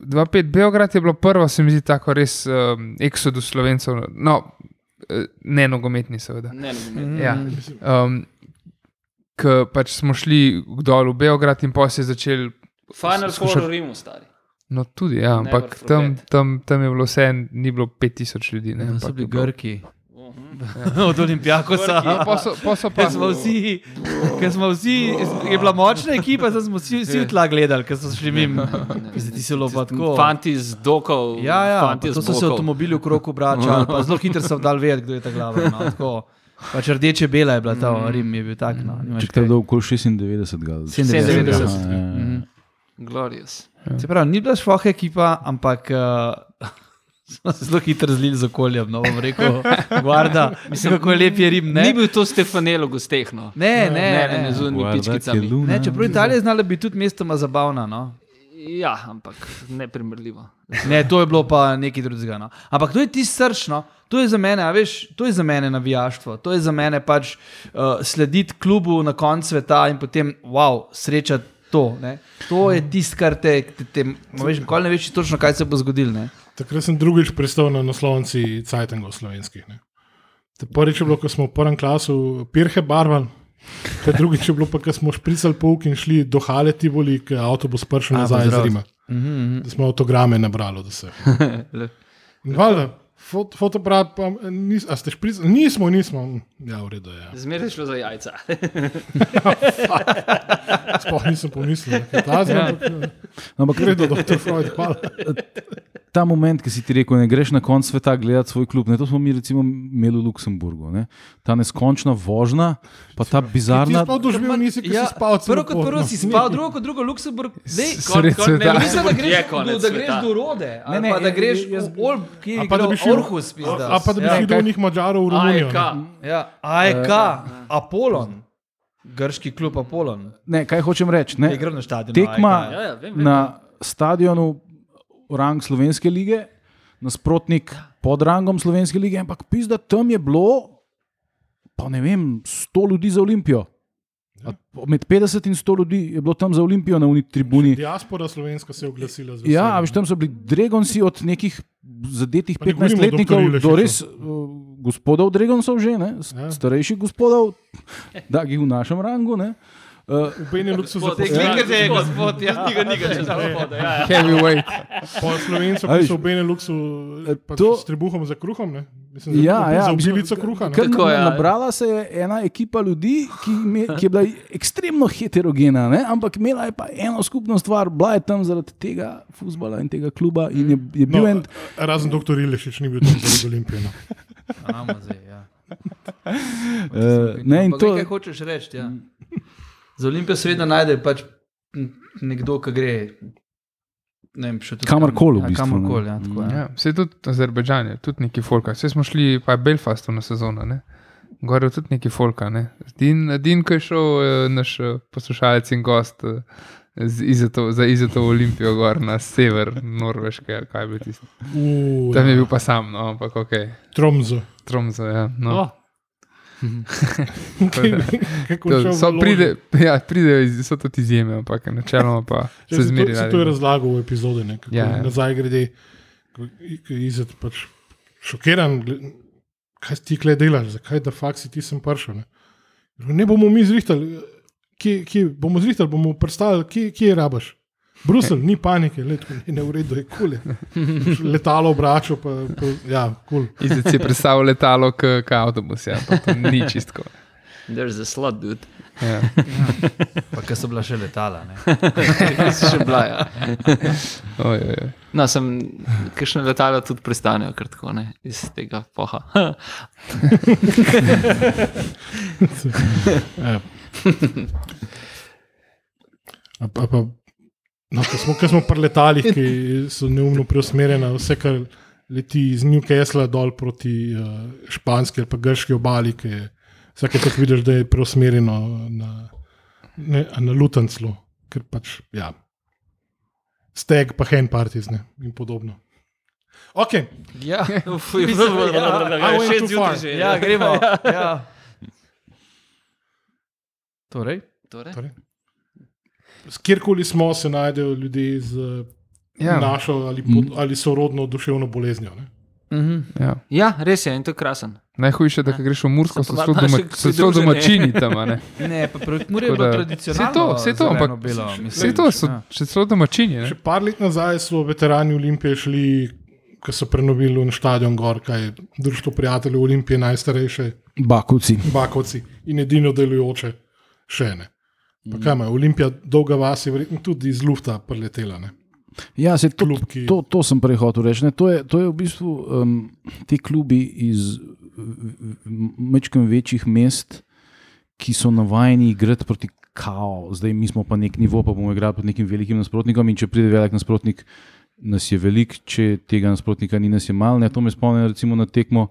2-5 Beograd je bilo prvo, se mi zdi, tako res um, eksodus slovencev, no, eh, ne nogometni, seveda. Ne, ne, Mhm. ne. Ja. Um, Ker pač smo šli dol v Beograd in pa se je začel. Final Skušal- Four v Rimu, stari. No, tudi, ja, ampak tam, tam, tam je bilo vse, ni bilo 5000 ljudi. Ne, Ja, so bili je bilo- Mhm. Od Olimpijakosa. Ja, pa so- pa so pa- Ker smo vsi, ker smo vsi, je bila močna ekipa, zdaj smo vsi, vsi v tla gledali, ker so šli mimo. Ti si bilo pa tako. Fanti z dokov, Ja, ja, to so se avtomobili v kroku obračali, pa zelo hitro so dal vedeti, kdo je ta glava. No, tako. pač rdeče bela je bila ta, Rim je bil tak. No, nimaš Če te je okoli 96. ga- 97. Aha, ja, ja. Mhm. Glorious. Se pravi, ni bila šloha ekipa, ampak uh, smo se zelo hitro zlili z okoljem. No, bom rekel, guarda, mislim, kako je lep je Rim. Ne, Ni bil to Stefanelo gostehno. ne, ne, ne, ne, ne, ne z unimi pičkicami. ne Čeprav Italija je znala biti tudi mestoma zabavna. No. Ja, ampak neprimerljivo. Ne, to je bilo pa nekaj drugega. No. Ampak to je ti srčno, to je za mene, a veš, to je za mene navijaštvo, to je za mene pač uh, slediti klubu na koncu sveta in potem, wow, srečati to. Ne. To je tisto, kar te, te, te veš, nikoli ne veš točno, kaj se bo zgodilo. Takrat sem drugič pristal na naslovnici Cajtangov slovenskih. Ne. Te Prvič je bilo, ko smo v prvem klasu pirhe barvali. Te drugič je bilo, pa, ko smo špricali pouk in šli do Hale Tivoli, ki je avtobus prišel nazaj iz. Rima. Mhm, mhm. Da smo avtograme nabrali od vseh. In Valjda, fot, fotoaparat, pa nis, a ste špricali? Nismo, nismo. Ja, v redu je. Ja. Zmeraj je šlo za jajca. Sploh nisem pomislil, da je ta zelo. Ampak Gre do dr. Freud, hvala. ta moment, ki si ti rekel, ne greš na konc sveta gledati svoj klub. Ne, to smo mi recimo imeli v Luksemburgu. Ne. Ta neskončna vožnja, pa ta Ti bizarna. sploh doživel nisi, ki Ja, si spal prvo kot prvo no. si spal, drugo kot drugo Luksemburg. Dej, Sred Kon- kon- ne, Mislim, da greš, do, da greš do rode, ali Ne, ne, pa da greš jaz- v Olb, ki je pa da bi šel- Orhus. pizda. A pa da bi ja. šli do njih Mačarov v Romunijo. AEK. ne. Ja, AEK, Apollon, grški klub Apollon. Ne, kaj hočem reči? Ne, igral na stadionu. tekma AEK. Ja, ja, vem, vem. na stadionu rang Slovenske lige, nasprotnik pod rangom Slovenske lige, ampak pizda tam je bilo, pa ne vem, 100 ljudi za Olimpijo. A Med 50 in 100 ljudi je bilo tam za Olimpijo na uni tribuni. Diaspora slovenska se je oglasila. z Ja, veseljem. a veš, tam so bili Dregonci od nekih zadetih ne govorimo o 15-letnikov doktorju do res uh, gospodov Dregoncov že, ne, Ja. starejših gospodov, da jih v našem rangu. Ne. Uh, V Beneluxu Gospod, zaposlili. Klikate, Ja, gospod, ja. Niga, niga, če za gospoda. Ja, ja. Heavyweight. Po slovencu, so v Beneluxu pač to- s trebuhom za kruhom. Ne? Mislim, za, Ja, ja, za obilico kruha. ne. Na- ja. Nabrala se je ena ekipa ljudi, ki, me, ki je bila ekstremno heterogena, ne? ampak imela je pa eno skupno stvar, bila je tam zaradi tega futbola in tega kluba. In je, je bil No, en, razen doktor Ilešič ni bil tam zaradi Olimpije. No. Amo zdaj, ja. uh, ne, to, Kaj hočeš reči? Ja. Za Olimpijo se vedno najde pač nekdo, ki gre. Ne vem, še tudi Kamorkoli v Ja, bistvu, ne. Kamorkoli, ja, tako, ja. Ja, vse tudi Azerbajdžan je, tudi neki folka. Vse smo šli pa Belfastu na sezono, ne? Gor je tudi neki folka. Ne? Din, din, ko je šel eh, naš eh, poslušalec in gost eh, z Izeto, za Izeto Olimpijo gor na sever Norveške, ali kaj bi tisto. Uh, Tam je bil pa sam, no, ampak ok, Tromzo. Tromso, ja. No. Oh, To, so, pride, ja, pridejo, iz- so tudi izjeme, ampak načeloma pa Ja, se zmeri. to, to je razlagal v epizodi, ne, kako Ja, ja, nazaj grede, izid pač šokiran. Kaj ti kle delaš, zakaj da fakt si ti sem prišel? Ne? ne bomo mi zrihtali, kje, kje bomo zrihtali, bomo predstavili, kje, kje je rabaš. Brusel, ni panike, let, ne, v redu, je kul. Cool. Letalo obračal, pa, pa ja, kul. Cool. Izid si predstavljal letalo, kot avtobus, ja, pa to ni čistko. there's a slot, dude. Ja. Pa ker so bila še letala. Ne. Si še bila, ja. Oj, oj, oj. No, sem, kakšne letala tudi pristanejo, kar tako ne, iz tega poha. Ja. A, pa, pa, no, ko smo, smo pri letalih, ki so neumno preusmerjena, vse, kar leti iz Newcastle dol proti uh, španski ali pa grški obali, ki je vsake tako vidiš, da je preusmerjeno na, ne, na Lutenclu, ker pač, ja, steg pa hen partizne in podobno. Ok, Ja, je Ja, went šest too far. zjutraj že. ja, gremo. Ja. Torej, Torej? torej. Kjerkoli smo, se najdejo ljudje z Ja. ja. našo ali, pod, ali sorodno duševno boleznijo. Ne? mhm. Ja. Ja, res je in to je krasen. Najhujše je, da ko greš v Mursko, so So pa celo doma, domačini tam. a Ne? Ne, pa Mure je bilo tradicionalno. Saj to, saj to, ampak- mislim, Vse to so ja. še celo domačini. Ne? Še par let nazaj so veterani Olimpije šli, ko so prenovili na stadion Gor, kaj je Društvo prijateljev Olimpije, najstarejše Bakovci. bakovci in edino delujoče še ne. Pa kaj ima, Olimpija, dolga vas je verjetno tudi iz lufta preletela. Ne? Ja, se to, Klub, ki- to, to sem prej hotel reči. Ne, to, je, to je v bistvu um, ti klubi iz mečkim večjih mest, ki so navajeni igrati proti kao. Zdaj mi smo pa nek nivo, pa bomo igrali proti nekim velikim nasprotnikom in če pride velik nasprotnik, nas je velik, če tega nasprotnika ni, nas je malo. Ne, to me spomni recimo na tekmo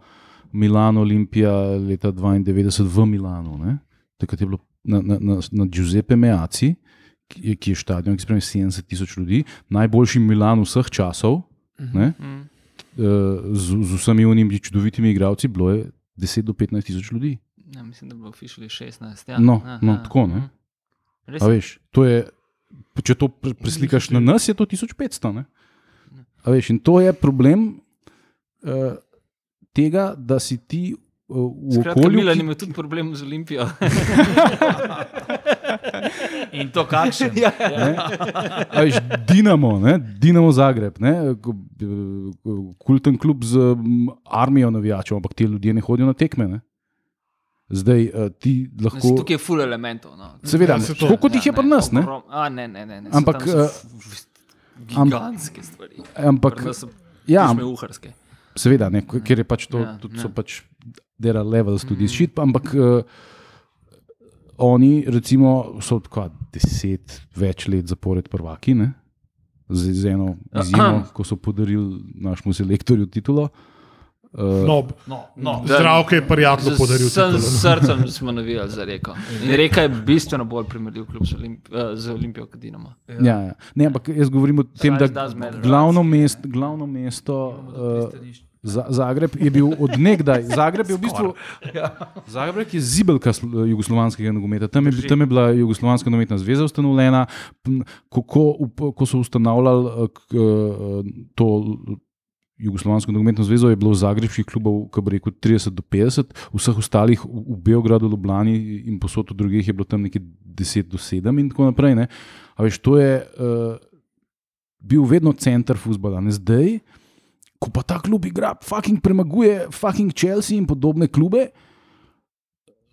Milano Olimpija leta 92 v Milanu. Ne. Takrat je bilo na, na, na, na Giuseppe Meaci, ki je, ki je stadion, ki spremlja 70 tisoč ljudi, najboljši Milan vseh časov, ne, Mm. eh, z, z vsemi unimi čudovitimi igralci, bilo je 10 do 15 tisoč ljudi. Ja, mislim, da je bilo officially 16. Ja. No, Aha, no, tako, ne. mhm. Res A je. veš, to je, če to pre- preslikaš na nas, je to 1500. Ne? A veš, in to je problem uh, tega, da si ti uh, v Skratka, okolju. Milan ki- ima tudi problem z Olimpijo. In to kakšen. ja, Ne? A Veš, Dinamo, ne? Dinamo Zagreb, ne? Kulten klub z armijo navijačev, ampak ti ljudje ne hodijo na tekme. Ne? Zdaj eh, ti Lahko... Tukaj je full elementov. No. Seveda, Ja, tako kot jih je pri nas. Ne? A, ne, ne, ne. ne. Ampak, eh, Gigantske stvari. Ampak Ja, uharske. seveda, ne, ker je pač to, Ja, ja, tudi ja. so pač dera levels tudi mm. šit, ampak uh, oni recimo so tako deset več let zapored prvaki, ne? z, z eno izjemo, ko so podarili našemu selektorju titulo. Uh, No, No, no. zdravke je prijatno podaril. S titulo, no. srcem smo navijali za reko. In reka je bistveno bolj primerljiv klub z, Olimp uh, z Olimpijo kot Dinamo. ja, ja. Ne, ampak jaz govorim o tem, da matter. glavno, mest, glavno mesto. Uh, Za- Zagreb je bil odnegdaj. Zagreb je v bistvu. Zagreb je zibelka sl- jugoslovanskega nogometa. Tam je, tam je bila Jugoslovanska nogometna zveza ustanovljena. Ko, ko, ko so ustanavljali eh, eh, to Jugoslovansko nogometno zvezo, je bilo zagrebskih klubov, kako bi rekel, 30 do 50, vseh ostalih v, Beogradu, Ljubljani in posod v drugih je bilo tam nekje 10 do 7 in tako naprej. Ne. A veš, to je uh, bil vedno center futbola. Ne zdaj, ko pa ta klub igra, fucking premaguje, fucking Chelsea in podobne klube,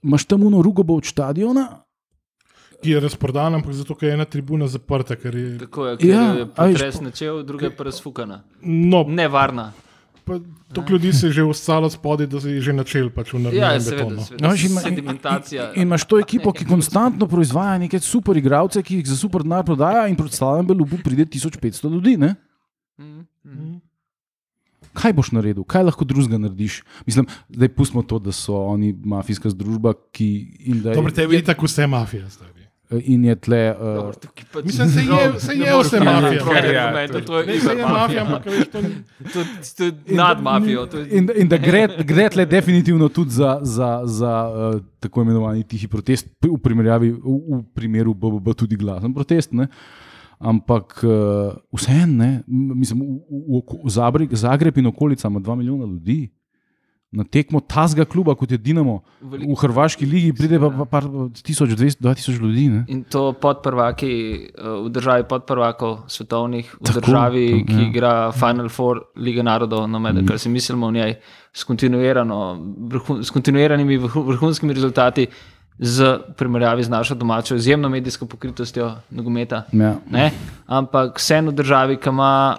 imaš tam uno rugobo od stadiona. Ki je razprodan, ampak zato, ker je ena tribuna zaprta. ker Je, Tako je, ker Ja, je veš, potres načel, druga je pa razfukana. no, Nevarna. pa toliko ljudi se je že ustalo spodaj, da se je že načel pač v Ja, naravnem seveda, betonu. seveda. No, in ima- Sedimentacija. In imaš to ekipo, ki konstantno proizvaja neke super igralce, ki jih za super denar prodaja, in proti slabem belubu pride 1500 ljudi. Ne? Mhm. Kaj boš naredil, kaj lahko drugega narediš? Mislim, da pustimo to, da so oni mafijska združba, ki in da Dobro, je, tebi je tako vse mafija. Stari. in je tle. Uh, Dobro, tukaj pa- Mislim, se je, se je vse mafija. Ja, se je iber mafija, ampak veš, to ni. To to je nad mafijo. In, in da gre, gre tle definitivno tudi za, za, za uh, tako imenovani tihi protest, v, primerjavi, v, v primeru BBB tudi glasen protest. Ne? Ampak uh, vseeno, mislim, v, v, v, v Zagreb, Zagreb in okolica ima 2 milijona ljudi. Na tekmo tazga kluba, kot je Dinamo, Veliko- v Hrvaški ligi pride pa, pa par, 1200, 2000 ljudi. Ne? In to podprvaki eh, v državi podprvakov svetovnih, v Tako, državi, to, ki ja. igra Final Four Lige narodov, no med, kar si mislimo o njej, s, vrhun, s kontinuiranimi vrhu- vrhunskimi rezultati, z primerjavi z našo domačo izjemno medijsko pokritostjo nogometa. Ja. Ne? Ampak vseeno državi, ki ima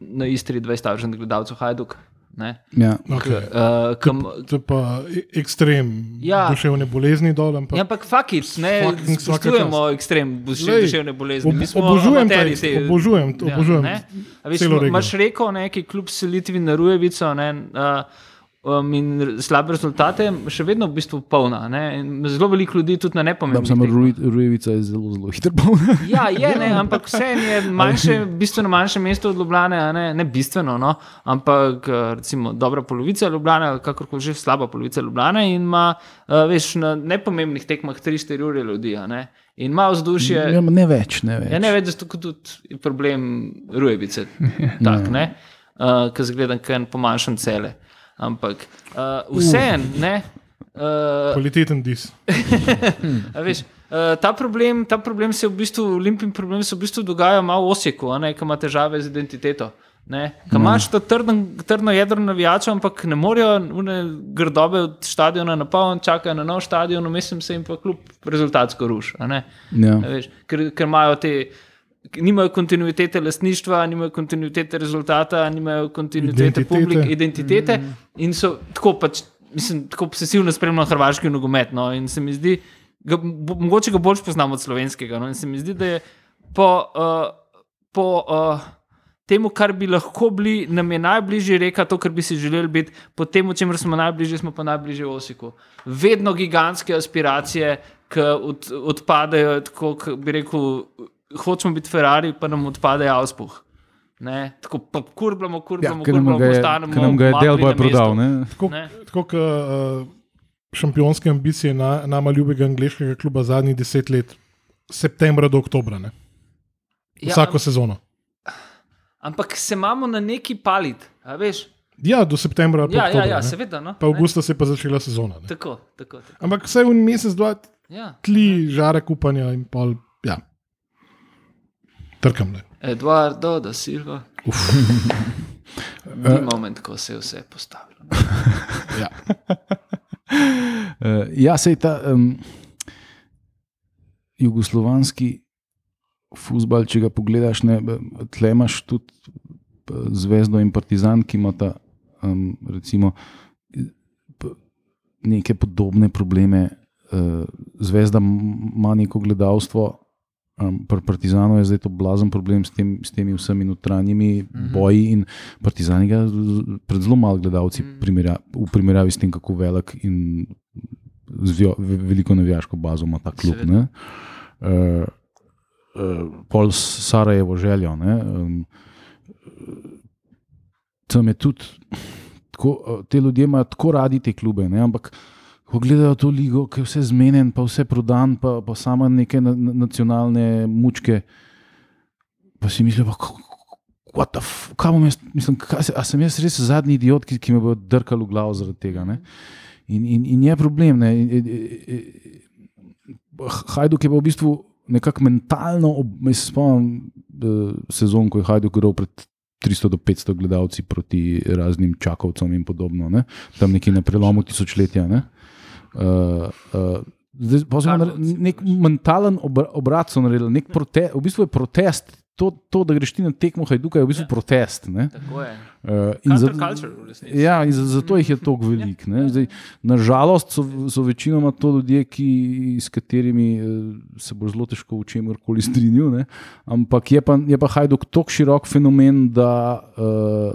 na Istri 20 tisoč gledalcev, Hajduk. Ne? Ja. Okay. Uh, kam, To je pa e- ekstrem Ja. duševne bolezni dol. Ampak, Ja, ampak fuck it, ne spoštujemo ekstrem Glej, duševne bolezni. ob, Mi smo obožujem te- obožujem, to, Ja, obožujem. ne. A veš. Imaš rekel, neki kljub selitvi na Rujevico ne, uh, um, in slabe rezultate, še vedno v bistvu polna. Ne, in zelo veliko ljudi tudi na nepomembnih. samo tekmah. Ruj- Rujevica je zelo, zelo hitro polna. Ja, je, ne, ampak vseeno je manjše, bistveno manjše mesto od Ljubljana, ne, ne bistveno, no, ampak eh, recimo dobra polovica Ljubljana, kakorkoli že slaba polovica Ljubljana in ima, uh, veš, na nepomembnih tekmah 3-4 ure ljudi, ne, in ima vzdušje. Ja, ne več, ne več. Ja, ne več, da je tudi problem rujevice, tak, ne, uh, ki zgleda, kot en pomanjšan cele. Ampak uh, vseeno, ne. Uh, Kvaliteten dis. Veš, uh, ta, problem, ta problem se v bistvu, olimpijski problem se v bistvu dogaja malo v Osijeku, ki ima težave z identiteto. Ne, Ki imaš to trden, trdno jedro navijačev, ampak ne morejo grdobe od stadiona na poln, čakajo na nov stadion, mislim se jim pa kljub rezultatsko ruš. Ja. Veš, ker, ker imajo te. Nimajo kontinuitete lastništva, nimajo kontinuitete rezultata, nimajo kontinuitete Identitete. publike, identitete. Mm. In so tako, pač, mislim, tako obsesivno spremljali hrvaški nogomet. No, in se mi zdi, ga, bo, mogoče ga bolj poznamo od slovenskega. No, in se mi zdi, da je po, uh, po uh, temu, kar bi lahko bili, nam je najbližje reka to, kar bi si želeli biti, po tem, čemer smo najbližje, smo pa najbližje Osiku. Vedno gigantske aspiracije, ki od, odpadejo, tako bi rekel, hočemo biti Ferrari, pa nam odpade Auspuh. Ne, tako pa kurbamo, Ja, kurbamo, ker nam kurbamo, ga je, postanemo. ker nam ga je na mestu. prodal. Ne? Tako, Ne. tako kot uh, šampionske ambicije na, nama ljubega angliškega kluba zadnjih deset let, septembra do oktobra, ne? Ja, vsako sezono. Ampak se imamo na neki palit, a veš? Ja, do septembra. Ja, ja, oktobra, ja ne. seveda. No, Pa avgusta se je pa začela sezona. Ne? Tako, tako. tako. Ampak vse v en mesec, dva, Ja. tli, žarek upanja in pol. Ja. Trkam le. Eduardo da Silva. Ni moment, ko se je vse postavilo. Ja. Uh, ja, sej ta um, jugoslovanski futbal, če ga pogledaš, ne, tle imaš tudi Zvezdo in Partizan, ki imata um, recimo, neke podobne probleme. Uh, Zvezda ima neko gledalstvo, um, pri Partizanu je zdaj to blazen problem s, tem, s temi vsemi notranjimi Mhm. boji in Partizani ga z- pred zelo malo gledalci primerja, v primerjavi s tem, kako velik in zvjo, ve- veliko navijaško bazo ima ta klub. Uh, uh, pol Sarajevo željo. ne, Um, tam je tudi, tako, uh, te ljudje imajo tako radi te klube, ne, ampak ko gledajo to ligo, ki je vse zmeden, pa vse prodan, pa, pa samo neke na, na, nacionalne mučke, pa si mislijo, f- kaj bom jaz, mislim, kaj, a sem jaz res zadnji idiot, ki, ki me bo drkal v glavo zaradi tega. Ne? In, in, in je problem. Ne? Hajduk je pa v bistvu nekako mentalno, ob- me se spomnim eh, sezon, ko je Hajduk igral pred 300 do 500 gledalci proti raznim čakovcem in podobno, ne? tam nekje na prelomu tisočletja. Ne? Uh, uh, zdaj, nek mentalen obra- obrat, so naredili, nek prote, v bistvu je protest. To, to, da greš ti na tekmo Hajduka, je v bistvu Ja. protest. Ne? Tako je. Uh, in za- Counterculture, v resnici. Ja, in za- zato jih je toliko velik. ne. Zdaj, Nažalost so, so večinoma to ljudje, ki, s katerimi eh, se bo zelo težko v čemer koli strinjal. ne. Ampak je pa, je pa Hajduk tako širok fenomen, da, uh,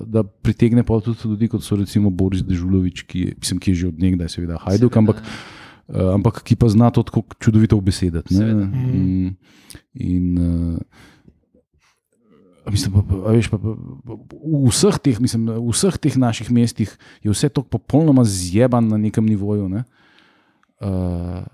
da pritegne pa tudi ljudi, kot so recimo Boris Dežulovič, ki je, mislim, ki je že od nekdaj, seveda, Hajduk, Seveda, ampak, uh, ampak ki pa zna to tako čudovito obesedati. ne. Seveda. Mm, In, uh, Mislim, pa, pa, veš, pa, pa, v, vseh teh, mislim, v vseh teh naših mestih je vse to popolnoma zjeban na nekem nivoju. Ne? Uh,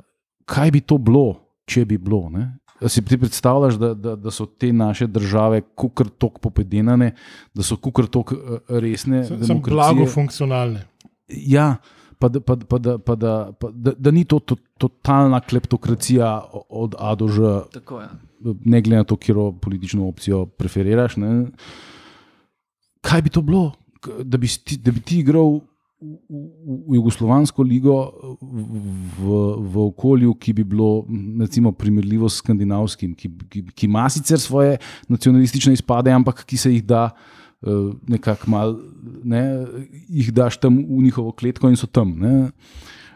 kaj bi to bilo, če bi bilo? Ne? Si ti predstavljaš, da, da, da so te naše države kukar tok popedenane, da so kukar tok eh, resne? Sem, sem blago funkcionalne. Ja, pa, da, pa, pa, da, pa, da, pa, da, da ni to, to totalna kleptokracija od A do Ž, Tako je. ne glede na to, katero politično opcijo preferiraš. Ne? Kaj bi to bilo, da bi, ti, da bi ti igral v, v, v Jugoslovansko ligo v, v okolju, ki bi bilo recimo, primerljivo s skandinavskim, ki, ki, ki ima sicer svoje nacionalistične izpade, ampak ki se jih da. Eh, Nekako malo, ne, jih daš tam v njihovo kletko in so tam. Ne.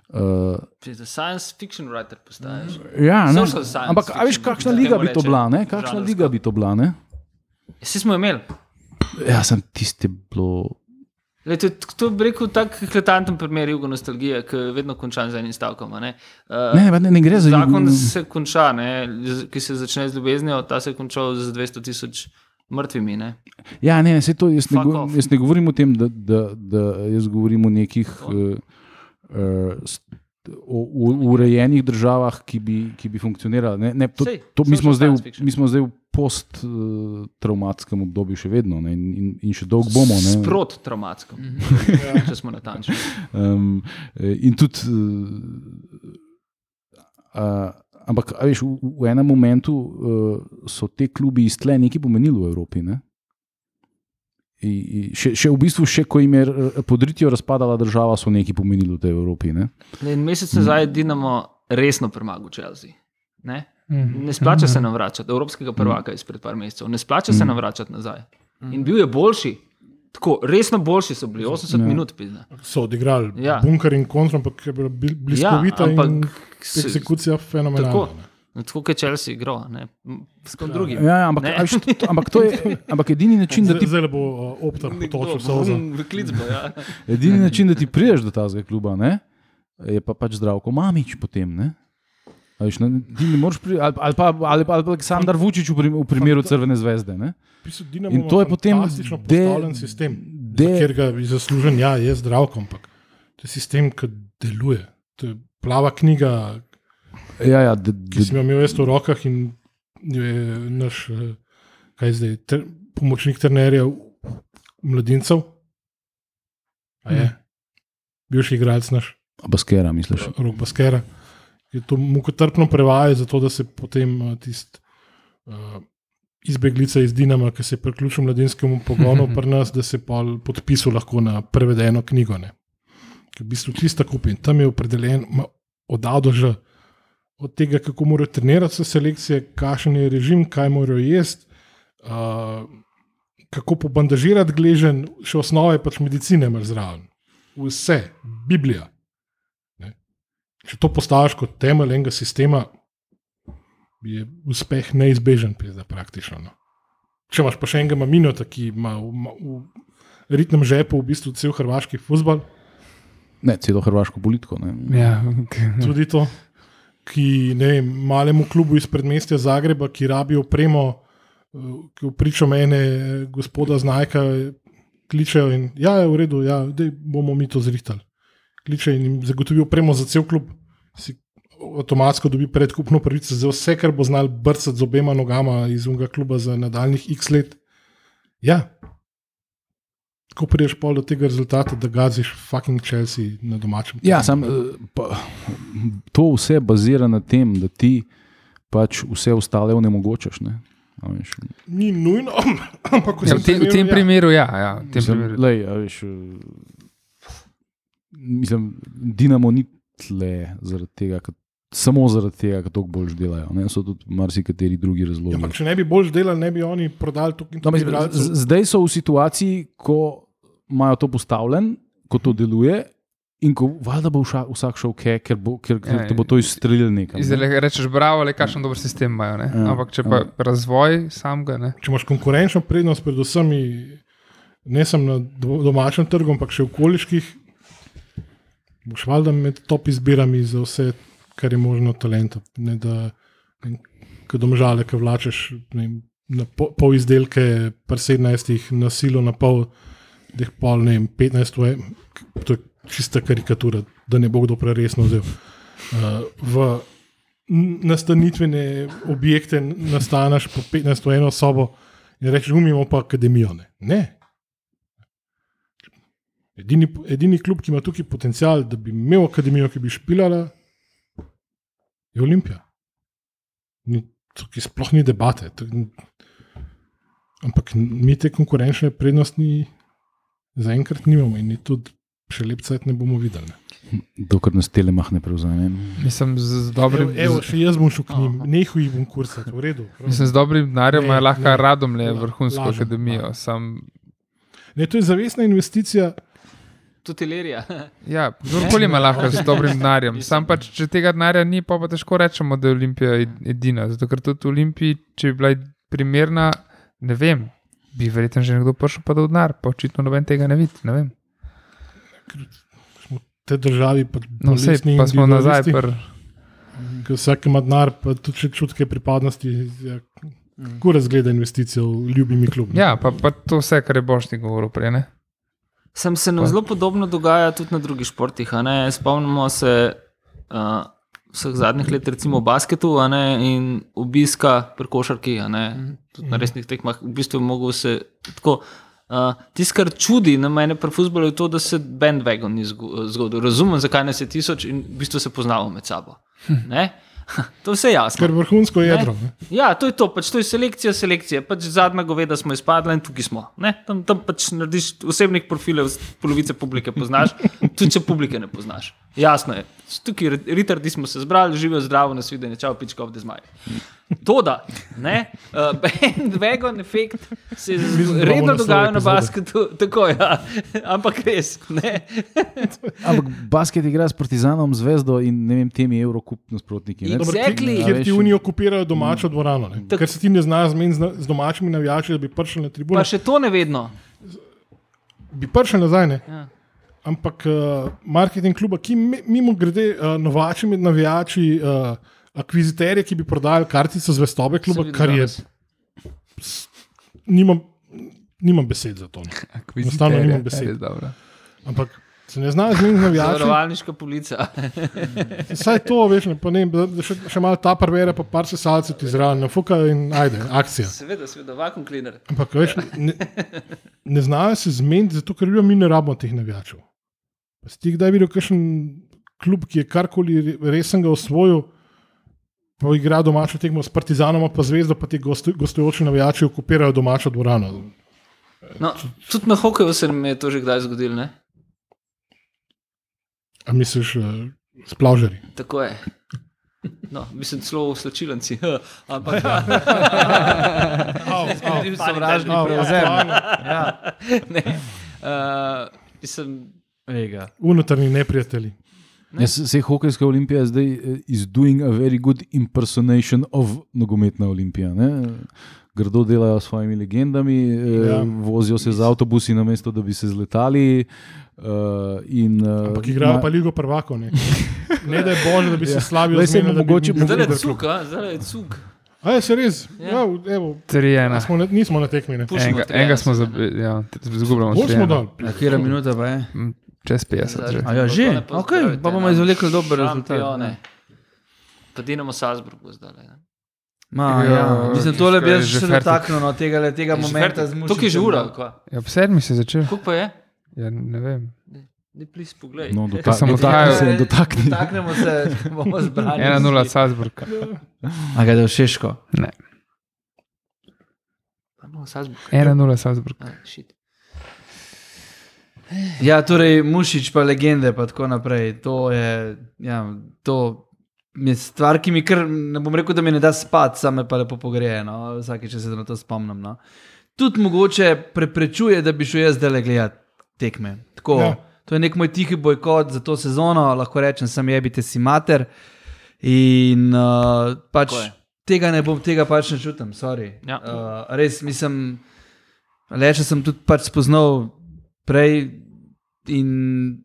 Uh, za science fiction writer postaješ. ja, ne. Ampak, a veš, kakšna liga bi to bila? Ne? Kakšna žanrsko. liga bi to bila? Ne? Vsi smo imeli. Ja, sem tiste bilo. Lej, to, to bi rekel tak eklatanten primer jugo nostalgije, ki je vedno končan z enim stavkom. Ne? Uh, Ne, ne, ne gre za Zakon jugo- se konča, ne, ki se začne z ljubeznijo, ta se je končal z 200 tisoč mrtvimi. Ne. Ja, ne, se to, jaz, ne go, jaz ne govorim o tem, da, da, da jaz govorim o nekih uh, uh, o, o urejenih državah, ki bi, ki bi funkcionirale. Ne, ne, to, to, mi, smo zdaj v, mi smo zdaj v post-traumatskem obdobju še vedno ne, in, in, še dolgo bomo. Ne. Sprot traumatsko, če smo natančni. Um, eh, in tudi, uh, uh, ampak a veš, v, v enem momentu uh, so te klubi iz tle nekaj pomenili v Evropi. Ne? I, i, še, še v bistvu, še ko jim je eh, pod ritjo razpadala država, so nekaj pomenili v tej Evropi. Ne? Le En mesec nazaj je Dinamo resno premagal Chelsea. Ne? Mhm. ne splača se nam vračati, evropskega prvaka izpred par mesecev, ne splača se nam vračati nazaj. In bil je boljši, tako resno boljši so bili, 80 Ja. minut. Pizna. So odigrali Ja. bunker in kontra, ampak je bila bli- bliskovita Ja, in ampak se- eksekucija Tako. fenomenalna. ne. No, Tako kot Chelsea igral, ne? s kom drugim. Ja, ja, ampak, Ne. a veš, to, ampak, to je, ampak edini način, da ti, Zdaj bo uh, opta potočil solza. V klicbo, ja. edini način, da ti priješ do tazga kluba, ne, je pa pač zdravko mamič potem. Ne? A Veš, ne, ti ne moreš pri, ali, ali, pa, ali, pa, ali pa Aleksandar Vučić v, prim, v primeru Crvene zvezde. Ne? Bistvu Dinamo In to je potem fantastično de- postavljen sistem, de- de, ker ga je zaslužen, ja, je zdravko, ampak to je sistem, ki deluje. To je plava knjiga, Ja, ja, d, ki sem jo imel jaz v rokah in je naš, eh, kaj zdaj, ter, pomočnik trenerja mladincev. A je, bivši igralec naš. Baskera, misliš? Rok Baskera, je to mukotrpno prevajal, zato da se potem uh, tisti uh, izbeglica iz Dinama, ki se je priključil mladinskemu pogonu, pri nas, da se pol podpisal lahko na prevedeno knjigo. Ne. Ki je v bistvu čista kupin. Tam je opredeljen od A do Ž. Od tega, kako morajo trenirati se selekcije, kakšen je režim, kaj morajo jesti, uh, kako pobandažirati gležen, še osnove pač medicine imaš zraven. Vse, Biblija. Ne. Če to postaviš kot temelj enega sistema, je uspeh neizbežen, pizda, praktično. No. Če imaš pa še enega maminota, ki ima v, ma- v ritnem žepu v bistvu cel hrvaški futbol, Ne, celo hrvaško politiko. Ne. Ja, tudi to, ki ne vem, malemu klubu iz predmestja Zagreba, ki rabi opremo, eh, ki pričo mene, eh, gospoda Znajka, kličejo in ja, je v redu, ja, dej, bomo mi to zrihtali. Kliče in jim zagotovi opremo za cel klub, si avtomatsko dobi predkupno pravico za vse, kar bo znal brcati z obema nogama iz unega kluba za nadaljnih x let. Ja. Ko prideš pol do tega rezultata, da gaziš fucking Chelsea na domačem. Ja, terenu. sam, eh, pa, to vse bazira na tem, da ti pač vse ostale onemogočaš. Ne? Ni nujno, ampak ja, v, tem, v tem primeru, ja. ja v tem Mislim, primeru. lej, a veš, eh, mislim, Dinamo ni tle zaradi tega, ker, samo zaradi tega, ker tako bolj delajo. Ne? So tudi marsikateri drugi Ja, razlogi. ampak če ne bi bolj delali, ne bi oni prodali tukaj mislim, igralcev. z- zdaj so v situaciji, ko imajo to postavljeno, ko to deluje. In ko valjda bo vša, vsak šel, okay, ker, bo, ker, ker Ja, te bo to izstrelil nekam. Ne? le rečeš, bravo, le kakšen dober sistem imajo. ne. Ja, Ampak če pa ja. razvoj samega, ne. Če imaš konkurenčno prednost, predvsem ne samo na do- domačem trgu, ampak še v okoliških, boš valjda med top izbirami za vse, kar je možno talenta. Ne da, ko domžale, ki vlačeš ne na pol, pol izdelke, pri 17, na silo, na pol, jih pol, ne vem, 15, v to je čista karikatura, da ne bo kdo preresno vzel. Uh, v nastanitvene objekte nastaneš po 15 v eno sobo in rečeš, umimo pa akademijo. Ne. ne. Edini, edini klub, ki ima tukaj potencial, da bi imel akademijo, ki bi špilala, je Olimpija. Ni, tukaj sploh ni debate. To- Ampak mi te konkurenčne prednosti zaenkrat nimamo in je tudi še lep cajt ne bomo videli. Ne. Dokler nas telemah ne prevzame. Mislim, z, z dobrim. Evo, evo, še jaz bom šel k njim, Aha. nehal jih bom kursati, v redu. prav. Mislim, z dobrim denarjem imajo lahko ne. radom le La- vrhunsko lažem, akademijo. lažem. Sam, Ne, to je zavestna investicija. Tutilerija. ja, kdorkoli ima lahko z dobrim denarjem. Sam pač, če tega denarja ni, pa, pa težko rečemo, da je Olimpija ed- edina. Zato ker tudi v Olimpiji, če bi bila primerna, ne vem, bi verjetno že nekdo prišel pa do denar, pa očitno noben tega ne vidi. Ne vem. Tej državi pa No, vse pa smo nazaj. Pr, Ker vsak ima denar, pa tudi če čutke pripadnosti. Ja, kako razgleda investicijo v ljubimi klubi? ja, pa, pa to vse, kar je Bošti govoril prej. Ne? Sem se nam zelo podobno dogaja tudi na drugih športih. Spomnimo se uh, vseh zadnjih let, recimo v basketu a ne, in obiska pri košarki, ne, tudi na resnih tekmah. V bistvu je se tako. Uh, Tisto, kar čudi na mene pri futbolu, je to, da se bandwagon ni zgo- zgodil. Razumem, zakaj nas je tisoč in v bistvu se poznamo med sabo. Ne? To je vse jasno. Ker vrhunsko jedro. Ne? Ja, to je to, pač to je selekcija, selekcija. Pač zadnja goveda smo izpadli in tukaj smo. Ne? Tam, tam pač narediš osebnih profilov, polovice publike poznaš, tudi če publike ne poznaš. Jasno je. Tukaj ritardi smo se zbrali, živijo zdravo, nas vidijo, čau, pička ob dezmaj. To da, ne, uh, bandwagon efekt se je redno naslov dogaja na basketu, tako ja. ampak res. Ne? Ampak basket igra s Partizanom, Zvezdo in ne vem, temi Evrokup nasprotniki. ne. Dobro, Exactly. Kjer A ti unijo okupirajo domačo dvorano. ne. Tak- Ker se ti ne znajo zmeniti z, domačimi navijači, da bi prišli na tribuno. Pa še to ne vedno. Bi prišli nazaj. Ne? Ja. Ampak uh, marketing kluba, ki mi- mimo grede uh, novači med navijači, uh, akviziterje, ki bi prodajali kartice zvestobe kluba, Sem videl kar je. Nimam, nimam besed za to. no. Enostavno nimam besed. Ampak se ne znajo zmeniti z navijači. Zavarovalniška polica. Vsaj to, veš, ne, pa ne, da da še, še malo ta prvere, pa par sesalcev ti zraven, ne fuka in ajde, akcija. Seveda, seveda, vakum cleaner. Ampak veš, ne, ne znajo se zmeniti, zato ker mi ne rabimo teh navijačev. Pa si ti kdaj videl, kakšen klub, ki je karkoli re- resnega osvojil, pa igra domačo tekmo s Partizanom, pa zvezdo, pa ti gostu, gostujoči navijači okupirajo domačo dvorano. No, tudi na hokeju se nam je to že kdaj zgodilo. Ne? A misliš, uh, splavžari? Tako je. No, mislim, celo v slčilenci. Ampak av, Bil sovražni av, prevzem. Ja, ne. Uh, mislim, vega. Unutarnji neprijatelji. Ja, se, se hokejska olimpija zdaj eh, is doing a very good impersonation of nogometna olimpija. Ne? Grdo delajo s svojimi legendami, ja. Ja. vozijo se z avtobusi, namesto da bi se zletali. Uh, in, uh, Ampak igrajo pa Ligo prvakov. Ne, ne da je božje, da bi se Ja. slabi Glej, saj ozmenili, da bi mogoče- bil zdaj je cuk, zdaj je cuk. A je se res? Ja. Ja, evo, Tri ena. smo na, nismo na tekmi. ne. Enega, enega smo seveda, zabi- ja, izgubljamo. Bolj tri smo ena. dal. Ja, Kera minuta pa je? Čez 50 že. A ja, že? Ok, pa bomo izvlekli dober rezultat. Pa Dinamo Salzburgu zdaj. Ne? Ma, Ja, ja. Mislim, tole bi je jaz že še dotaknil no, tega, le, tega Je momenta mušičem. Tukaj je že ura. Ja, ob sedmi si začel. Koliko pa je? Ja, ne vem. Ne, plis poglej. No, Ko dota, sem dotakni odhajal- se, dotakni. Dotaknemo se, bomo zbrali. 1-0 Salzburg. A ga je všeško. Ne. Pa No, Salzburg. 1-0 Salzburg. A, shit. Ja, torej mušič pa legende, pa tako naprej. To je, ja, to je stvar, ki mi kar, ne bom rekel, da mi ne da spati, same pa lepo pogreje, no, vsakeč se na to spomnim. No. Tudi mogoče preprečuje, da bi šel jaz zdaj gledati tekme. Tako, ja. To je nek moj tihi bojkot za to sezono, lahko rečem, sem jebite si mater. In uh, pač tega ne bom, tega pač ne čutim, sorry. Ja. Uh, res mislim, le če sem tudi pač spoznal prej in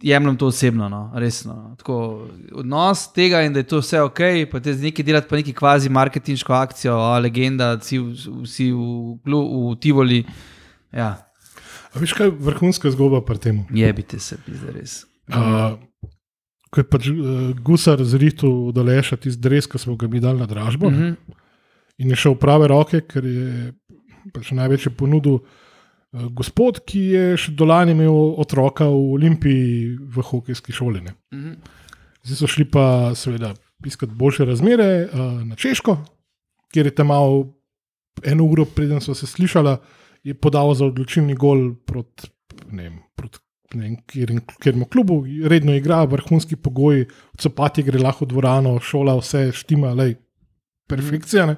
jemljem to osebno, no, resno. no. Tako, odnos tega in da je to vse ok, pa te z neki delati pa neki kvazi marketinško akcijo, a legenda, vsi, v- vsi v, glu- v Tivoli. Ja, A veš, kaj je vrhunska zgodba pri tem? jebite se, pizda res. Uh, ko je pač uh, gusar zritu do leša tisti dres, ki smo ga mi dali na dražbo mm Mhm. -hmm. in je šel v prave roke, ker je pač največji ponudil uh, gospod, ki je še dolanje imel otroka v Olimpiji v hokejski šoli. Ne. Mhm. Zdaj so šli pa seveda iskati boljše razmere uh, na Češko, kjer je tam malo eno uro, preden so se slišala, je podal za odločilni gol proti ne vem, proti kjeremu klubu, redno igra, vrhunski pogoji, copati gre lahko v dvorano, šola, vse štima, lej, perfekcija. Ne?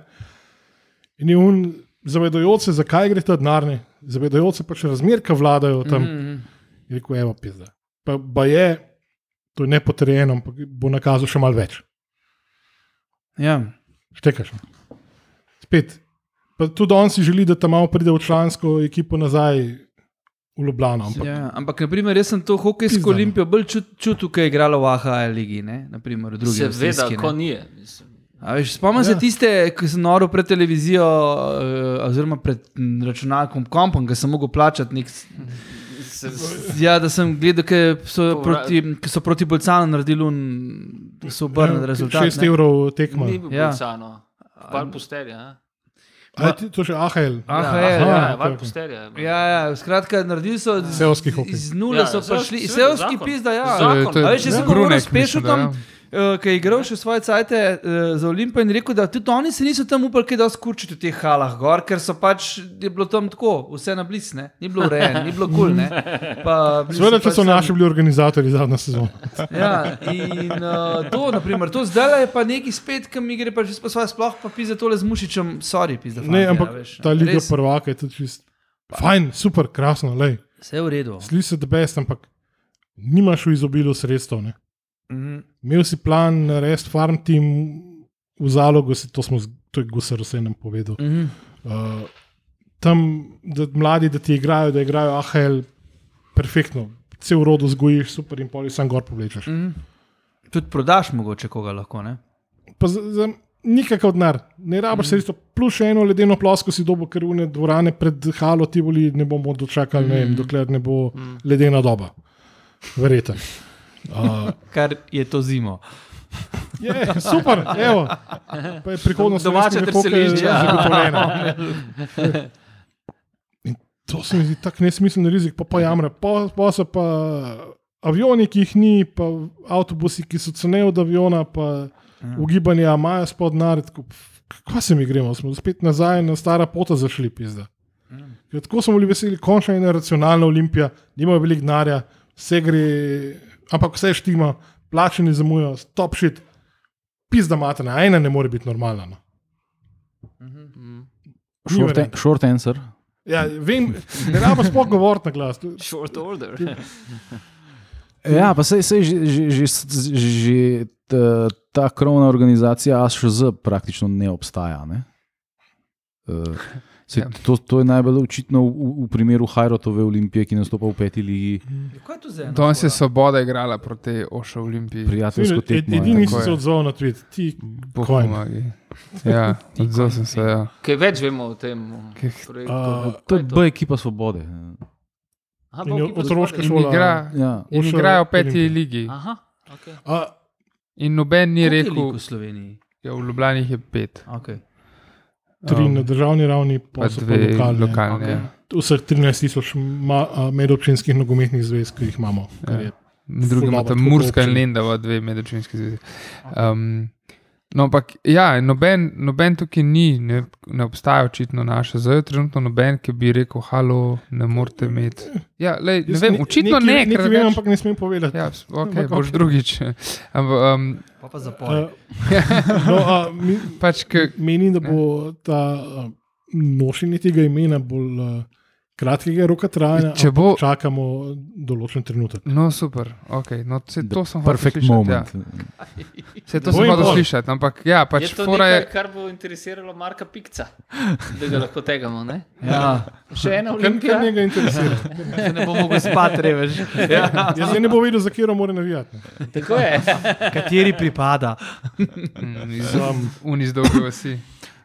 In je on, zavedajoč se, zakaj gre ta denar, zavedajoč se pač razmer, ki vladajo tam. Mm. Mhm. Je rekel, evo, pizda. Pa, pa je, to je nepotrjeno, ampak bo nakazal še malo več. Ja. Štekaš. ne. Spet. Pa tudi on si želi, da tam malo pride v člansko ekipo nazaj v Ljubljano. Ampak, Ja, ampak, naprimer, jaz sem to hokejsko no. olimpijo bolj čut- čutil, ko je igrala v AHL ligi, ne? naprimer Seveda, ko ni. mislim. Veš, spomnim ja. se Ja. tiste, ki sem noro pred televizijo, uh, oziroma pred računalnikom, kompom, ki sem mogel plačati. Nek, ja, da sem gledal, ki so, proti, ki so proti Bolcanu naredili, un, da so obrnili rezultat. 6 ne. evrov tekma. Ni bil Ja. Bolcano. Val posterja. a? A je ti- To še AHL. AHL, ja, ja. ja, val ok, ok. posterja. Ja, ja, skratka, naredili so iz, Seoski hokej. iz nule, Ja, so seveda, prišli, iz seveda, seoski zakon. pizda. Ja. Zakon. To je- A veš, jaz sem Ja. govoril Brunek, s mislim, da, Pešutom, ja. Uh, ki je igral še svoje cajte uh, za Olimpijo in rekel, da tudi oni se niso tam upali kaj dosti kurčiti v teh halah gor, ker so pač je bilo tam tako, vse na blic, ne? ni bilo urejeno, ni bilo kul. Cool, Seveda, če so naši bili organizatori zadnje sezone. Ja, in uh, to, naprimer, to zdaj je pa neki spet, ki mi gre pa že sposoben, sploh pa pizza tole z mušičem, sorry, pizza. Ne, ampak ta liga Res, prvaka je tudi čist. Fajn, super, krasno, lej. Vse je v redu. Sliši se the best, ampak nimaš v izobilju sredstev. Ne. Mhm. Imel si plan narediti farm team v zalogu, si, to, smo, to je Gusar vse nam povedal. Mhm. Uh, tam, da mladi, da ti igrajo, da igrajo AHL, perfektno. Cel rod vzgojiš, super in poli sam gor povlečeš. Mhm. Tudi prodaš mogoče koga lahko, ne? Pa za, za nikakav denar, ne rabiš sredstva, plus še eno ledeno plosko si dobo, ker une dvorane pred halo Tivoli ne bomo dočakali, ne vem, dokler ne bo ledena doba. Verjeten. Uh, Kar je to zimo. je, super, evo. Je prihodnost Domače trselišče, ja. In to se mi zdi tako nesmiseln rizik, pa pa jamre. Pa, pa so pa avioni, ki jih ni, pa avtobusi, ki so ceneje od aviona, pa ugibanje, a imajo spod nared. Kaj se mi gremo, smo spet nazaj na stara pota zašli, pizda. Ker Tako smo bili veseli, končno ena racionalna olimpija, nimajo veliko denarja, vse gre, ampak vse štima, plačeni zamujajo, stop shit. pizda materna, ena ne more biti normalna. No. Short, verjetno. an, short answer. Ja, vem, ne rabimo sploh govoriti na glas. Short order. Ja, pa sej, sej že, že, že, že, že ta, ta krovna organizacija ASHZ praktično ne obstaja. Ne? Uh, sej, Ja. to, to je najbolj očitno v, v primeru Hajrotove olimpije, ki nastopa v peti ligi, Kaj je to za eno? Danes je? Svoboda igrala proti Oša Olimpiji. prijateljsko tekmo. ja. Edini tako si se je. odzval na tweet, ti pomagaj. Ja, odzval sem se. Ja. Kaj več vemo o tem Kaj- projektu? A, To je B ekipa svobode. Aha, je otroška Svobode. In, šola. igra, Ja. in igrajo v peti Olimpija. ligi. Aha, okay. A, In noben ni Koliko je rekel, v Sloveniji. da v Ljubljani je pet. Okay. Tri Um, na državni ravni, pa so pa dve lokalne. lokalne. okej. ja. Vseh 13 tisoč ma- a, medobčinskih nogometnih zvez, ki jih imamo. Ja. Med drugim imata Murska in. Lendava, dve medvečinski zvezi. Um, no, ampak ja, noben, noben tukaj ni, ne, ne obstaja očitno naša. Zdaj je trenutno noben, ki bi rekel: Halo, ne morete imeti. Ja, lej, ne vem, ne- očitno ne, Nekaj ker vem, ampak ne smem povedati. Ja, ok, Ampak boš okej. drugič. Ampak, um, Pa pa zapor. Uh, no, a, mi, pač, menim, da bo ta uh, nošenje tega imena bolj uh, kratkega roka trajanja. Če bo- Čakamo določen trenutek. no, super, okay, no, se, to sem hotel Perfect slišati. moment. Ja. Se, to sem hotel slišati, ampak ja, pač je to fora nekaj, je. kar bo interesiralo Marka Pikca, da ga lahko tegamo. Ne? Ja, Še ena olimpija. kaj njega interesira? se ne bo mogel spati, revež. Ja. Jaz ne bo vedel, za kjer mora navijati. Tako je. Kateri pripada? Mm, iz-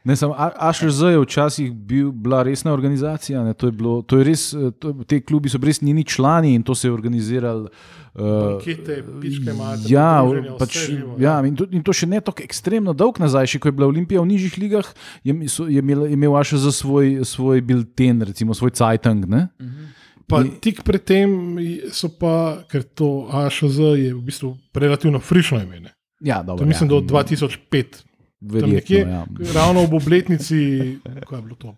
Ne, samo AŠZ je včasih bil, bila resna organizacija. Ne, to je bilo, to je res, eh, to, te klubi so res njeni člani in to se je organiziralo. Uh, Ankete, pičke imate, Ja, pač, živo, ja in, to, in to še ne tako ekstremno dolgo nazaj, še ko je bila Olimpija v nižjih ligah, je, so, je imel, je imel za svoj, svoj bilten, recimo svoj Cajtang. Ne? Pa tik pred tem so pa, ker to AŠZ je v bistvu relativno frišno ime. Ja, To dobro, mislim, da ja, od 2005. Verjetno, nekje, ja. ravno ob obletnici, kaj je bilo to?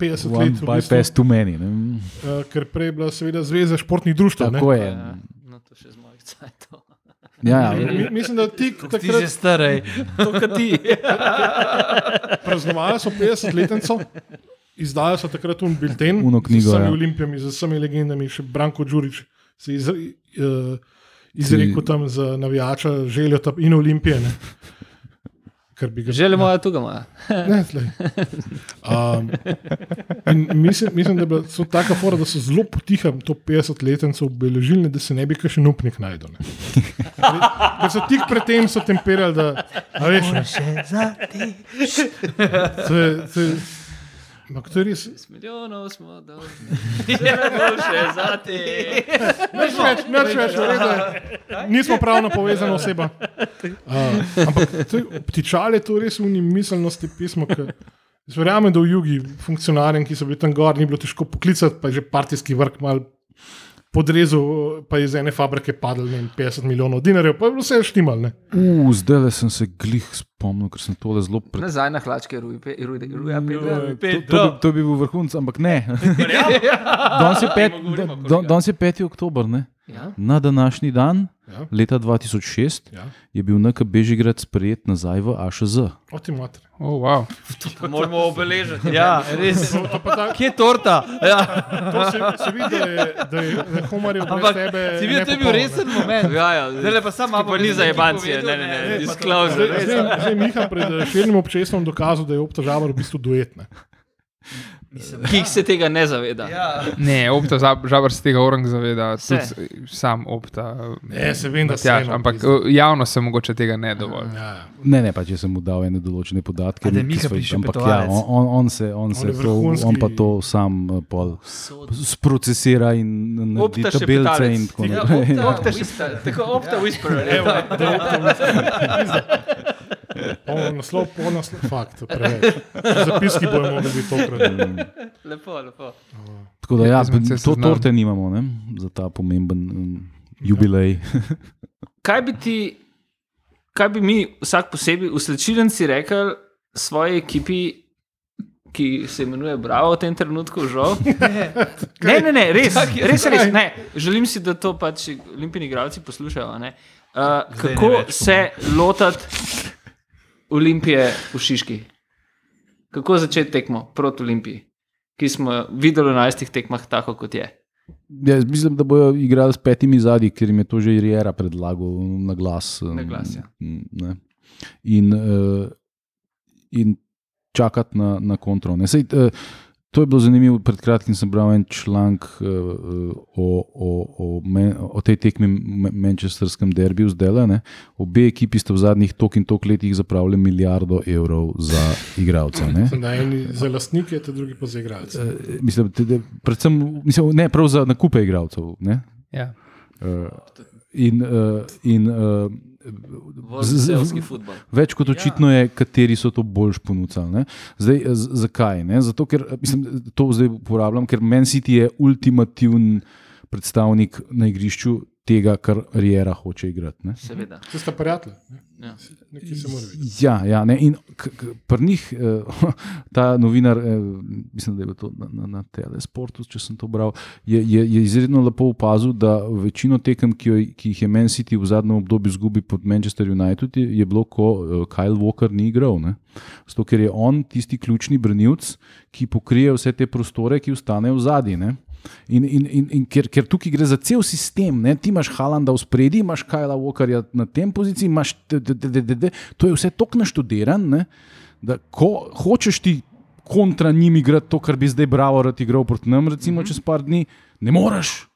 50 One let, v bistvu, too many. Ne? uh, ker prej je bila seveda Zveza športnih društv. Tako je. Ja, no, to še z mojih cajtov. Ja, ja. Mi, mislim, da tik Ti že takrat starej. To, kar ti. praznovali so 50 letnico, izdali so takrat un bilten Uno knjigo, z vsemi ja. olimpijami, z vsemi legendami, še Branko Đurič se je iz, uh, izrekel tam za navijača, željo in olimpije. Ne? Kar bi ga Želimo, da tu ga ima. Ne, tlej. um, mislim, mislim, da je bila so taka fora, da so zelo potiha to 50-letnico obeležili, da se ne bi kaj še upnik najdel. ne. Ker- Ker so tik pred tem so temperali, da a veš, ne, Še za ampak to je res. S milijonov smo dolžni. Še za te. Nič več, nič več, v redu je. Nismo pravno povezana oseba. Uh, ampak to je, to res v njih miselnosti pismo. Verjamem, da v jugi funkcionarjem, ki so bili tam gor, ni bilo težko poklicati, pa je že partijski vrh mal podrezal, pa je iz ene fabrike vem, 50 milijonov dinarjev, pa je bilo vse štimal. Ne? Uh, zdaj le sem se glih spomnil, ker sem tole zelo pred. Nazaj na hlačke, ruj, pe- ruj, ruj, ruj, To, to, bi, to bi bil vrhunc, ampak ne. Danes je 5. oktober. Ne? Ja? Na današnji dan, Ja. leta 2006, Ja. je bil NK Bežigrad sprejet nazaj v AŠZ. O ti mater. Oh, wow. Moramo obeležiti. Ja, res. To, to, pa ta, Kje je torta? Ja. to se, se vidi, da je, da je, da je Homar je brez Ampak tebe. si videl, to je bil resen moment. Ja, ja. Zdaj le pa sam malo Pa ni za jebancije, ne, ne, ne, disclosure. Zdaj, zdaj, zdaj Miha pred eh, širnim občestvom dokazal, da je obtožavar v bistvu duetne. Ki se tega ne zaveda. Ja. Ne, opta žabar se tega orang zaveda, Se. tudi sam opta. Ne, se vem, da se Matjaž, eno ampak pizda. uh, javno se mogoče tega ne dovolj. Ja, ja. Ne, ne, pa če sem mu dal ene določene podatke. A da je ki Miha so- Ampak ja, on, on, on, se, on, se je to, on pa to sam uh, pol sprocesira in naredi Opta tabelce in tako Ja, naprej. opta- opta whisper- Tako opta whisperer. Polno naslov, polno naslov, fakt, preveč. Zapiski bojo mogli biti tokrat. Lepo, lepo. Tako da, ja, to torte nimamo ne, za ta pomemben um, jubilej. Kaj bi ti, kaj bi mi vsak posebej v slčilnici rekel svoji ekipi, ki se imenuje Bravo v tem trenutku, žal? Ne, ne, ne, res, res, res ne. Želim si, da to pač olimpijski igralci poslušajo. a ne. Uh, Zdaj ne kako več, se lotiti Olimpije v Šiški. Kako začeti tekmo proti Olimpiji, ki smo jo videli v 11 tekmah, tako kot je. Jaz mislim, da bodo igrali s petimi zadnji, ker jim je to že Riera predlagal na glas. Na glas, ja. Ne. In, uh, in čakati na, na kontrol. Ne. Sej, uh, to je bilo zanimivo. Pred kratkim sem bral en članek uh, o, o, o, men, o tej tekmi manchesterskem derbiju zdaj. Obe ekipi sta v zadnjih tok in tok letih zapravili milijardo evrov za igralce. da eni za lastnike, te drugi pa za igralce. Eh, Mislim, da, da, predvsem, mislim, ne prav za nakupe igralcev. ne. Ja. Uh, in uh, in uh, Zelski futbol. več kot očitno je, kateri so to boljš ponudili. ne. Zdaj, z, zakaj? Ne? Zato, ker eh, mislim, to zdaj uporabljam, ker Man City je ultimativen predstavnik na igrišču tega, kar Riera hoče igrati. Ne? Seveda. To sta prijatelji. ne. Ja. Nekaj se mora videti. Ja, ja ne, in pri njih, eh, ta novinar, eh, mislim, da je bilo to na, na, na Telesportu, če sem to bral, je, je, je izredno lepo opazil, da večino tekem, ki, jo, ki jih je Man City v zadnjem obdobju izgubil pod Manchester United, je, je bilo, ko eh, Kyle Walker ni igral. ne. Zato, ker je on tisti ključni branilc, ki pokrije vse te prostore, ki ostanejo v zadnji. In, in, in, in ker, ker tukaj gre za cel sistem, ne? ti imaš Halanda v spredi, imaš Kajla Walkerja na tem poziciji, imaš t- t- t- t- t- t- to je vse tako naštudiran, ne? da ko hočeš ti kontra njim igrati to, kar bi zdaj Bravo rad igral proti nam, recimo čez par dni, ne moreš,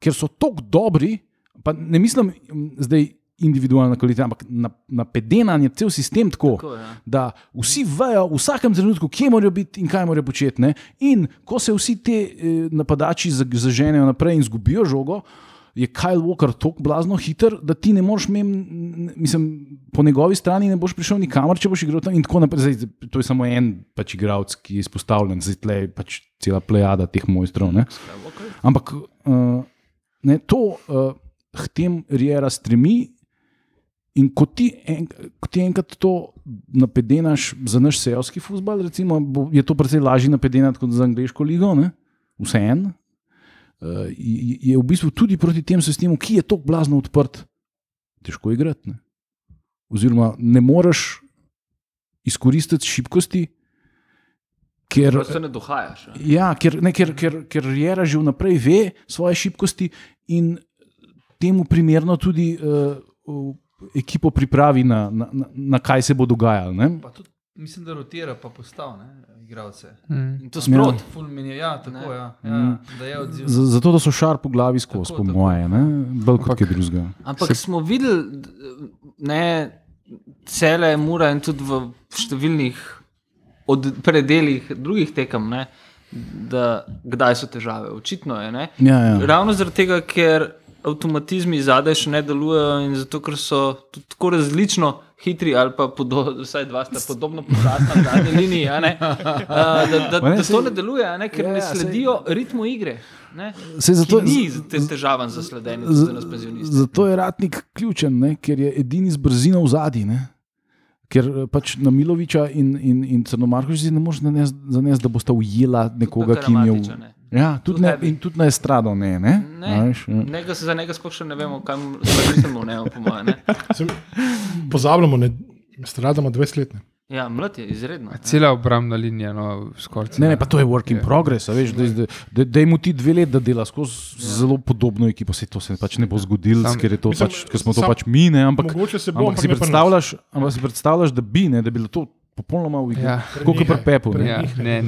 ker so tako dobri, pa ne mislim mm, zdaj individualna kvaliteta, ampak na, na je cel sistem tako. Tako, ja. Da vsi vejo v vsakem trenutku, kje morajo biti in kaj morajo početi. Ne? In ko se vsi ti eh, napadači za- zaženejo naprej in izgubijo žogo, je Kyle Walker tako blazno hiter, da ti ne moreš, mem, mislim, po njegovi strani ne boš prišel nikamor, če boš igral tam in tako naprej. Zdaj, to je samo en pač igralec, ki je izpostavljen, zdaj tle je pač cela plejada teh mojstrov. Ne? Ampak uh, ne, to uh, k tem Riera stremi. In ko ti, en, ko ti enkrat to napedenaš za naš seljski futbol, recimo, bo, je to precej lažje napedenati kot za angliško ligo, vseeno. Uh, je je v bistvu tudi proti tem sistemu, ki je tako blazno odprt, težko igrati. Ne? Oziroma, ne moreš izkoristiti šibkosti, ker, Prosto ne dohajaš. a. ja, ker, ne, ker, ker, ker Jera že vnaprej ve svoje šibkosti in temu primerno tudi uh, ekipo pripravi na, na, na, na kaj se bo dogajalo. Ne? Pa tudi, mislim, da rotira, pa postav, ne, igralce. Mm. In to sprot. Ful meni je, ja, tako, Ne. ja, Mm. ja, da je odziv. Z- Zato, da so šarp v glavi skozi, po moje, ne? bolj kot kaj drugega. Ampak Se... smo videli, ne, cele mura in tudi v številnih od predeljih drugih tekem, ne, da kdaj so težave. Očitno je. Ne. Ja, ja. Ravno zaradi tega, ker avtomatizmi zadaj še ne delujejo in zato, ker so tudi tako različno hitri, ali pa podo, vsaj dva sta podobno počasna na zadnji liniji, a ne, a, da, da, da to ne deluje, a ne, ker ne ja, sledijo ritmu igre. Ne, Saj zato- ni te težaven za sledenje za nas penzioniste. Zato je ratnik ključen, ne? ker je edini z brzino v zadnji. Ker eh, pač na Miloviča in, in, in Crnomarkoviča ne moreš zanesti, zanes, da bosta ujela nekoga, ki jim je v. Ne. Ja, tudi, ne, in tudi na estrado ne. ne? Ne, A veš, ja. Njega, za njega sploh še ne vemo, kam mislimo, ne, po mojem. Ne. Sem, pozabljamo, ne, stradamo 20 let. ne. Ja, mlad je, izredno. ne. Cela obrambna linija, no, skoraj. Ne, ne, pa to je work in Ja. progress. a Veš, da, da, da, mu ti dve leti, da dela skozi ja. zelo podobno ekipo. Se to se pač ne bo zgodilo, ker, je to Mislim, pač, ker smo to sam- pač mi. Ne, ampak, Mogoče se bo, ampak, ampak si ne pri nas. predstavljaš, ampak si predstavljaš, da bi, ne, da bi bilo to popolnoma v igri. Ja. Kot pri Pepu. ne. Ja, ne,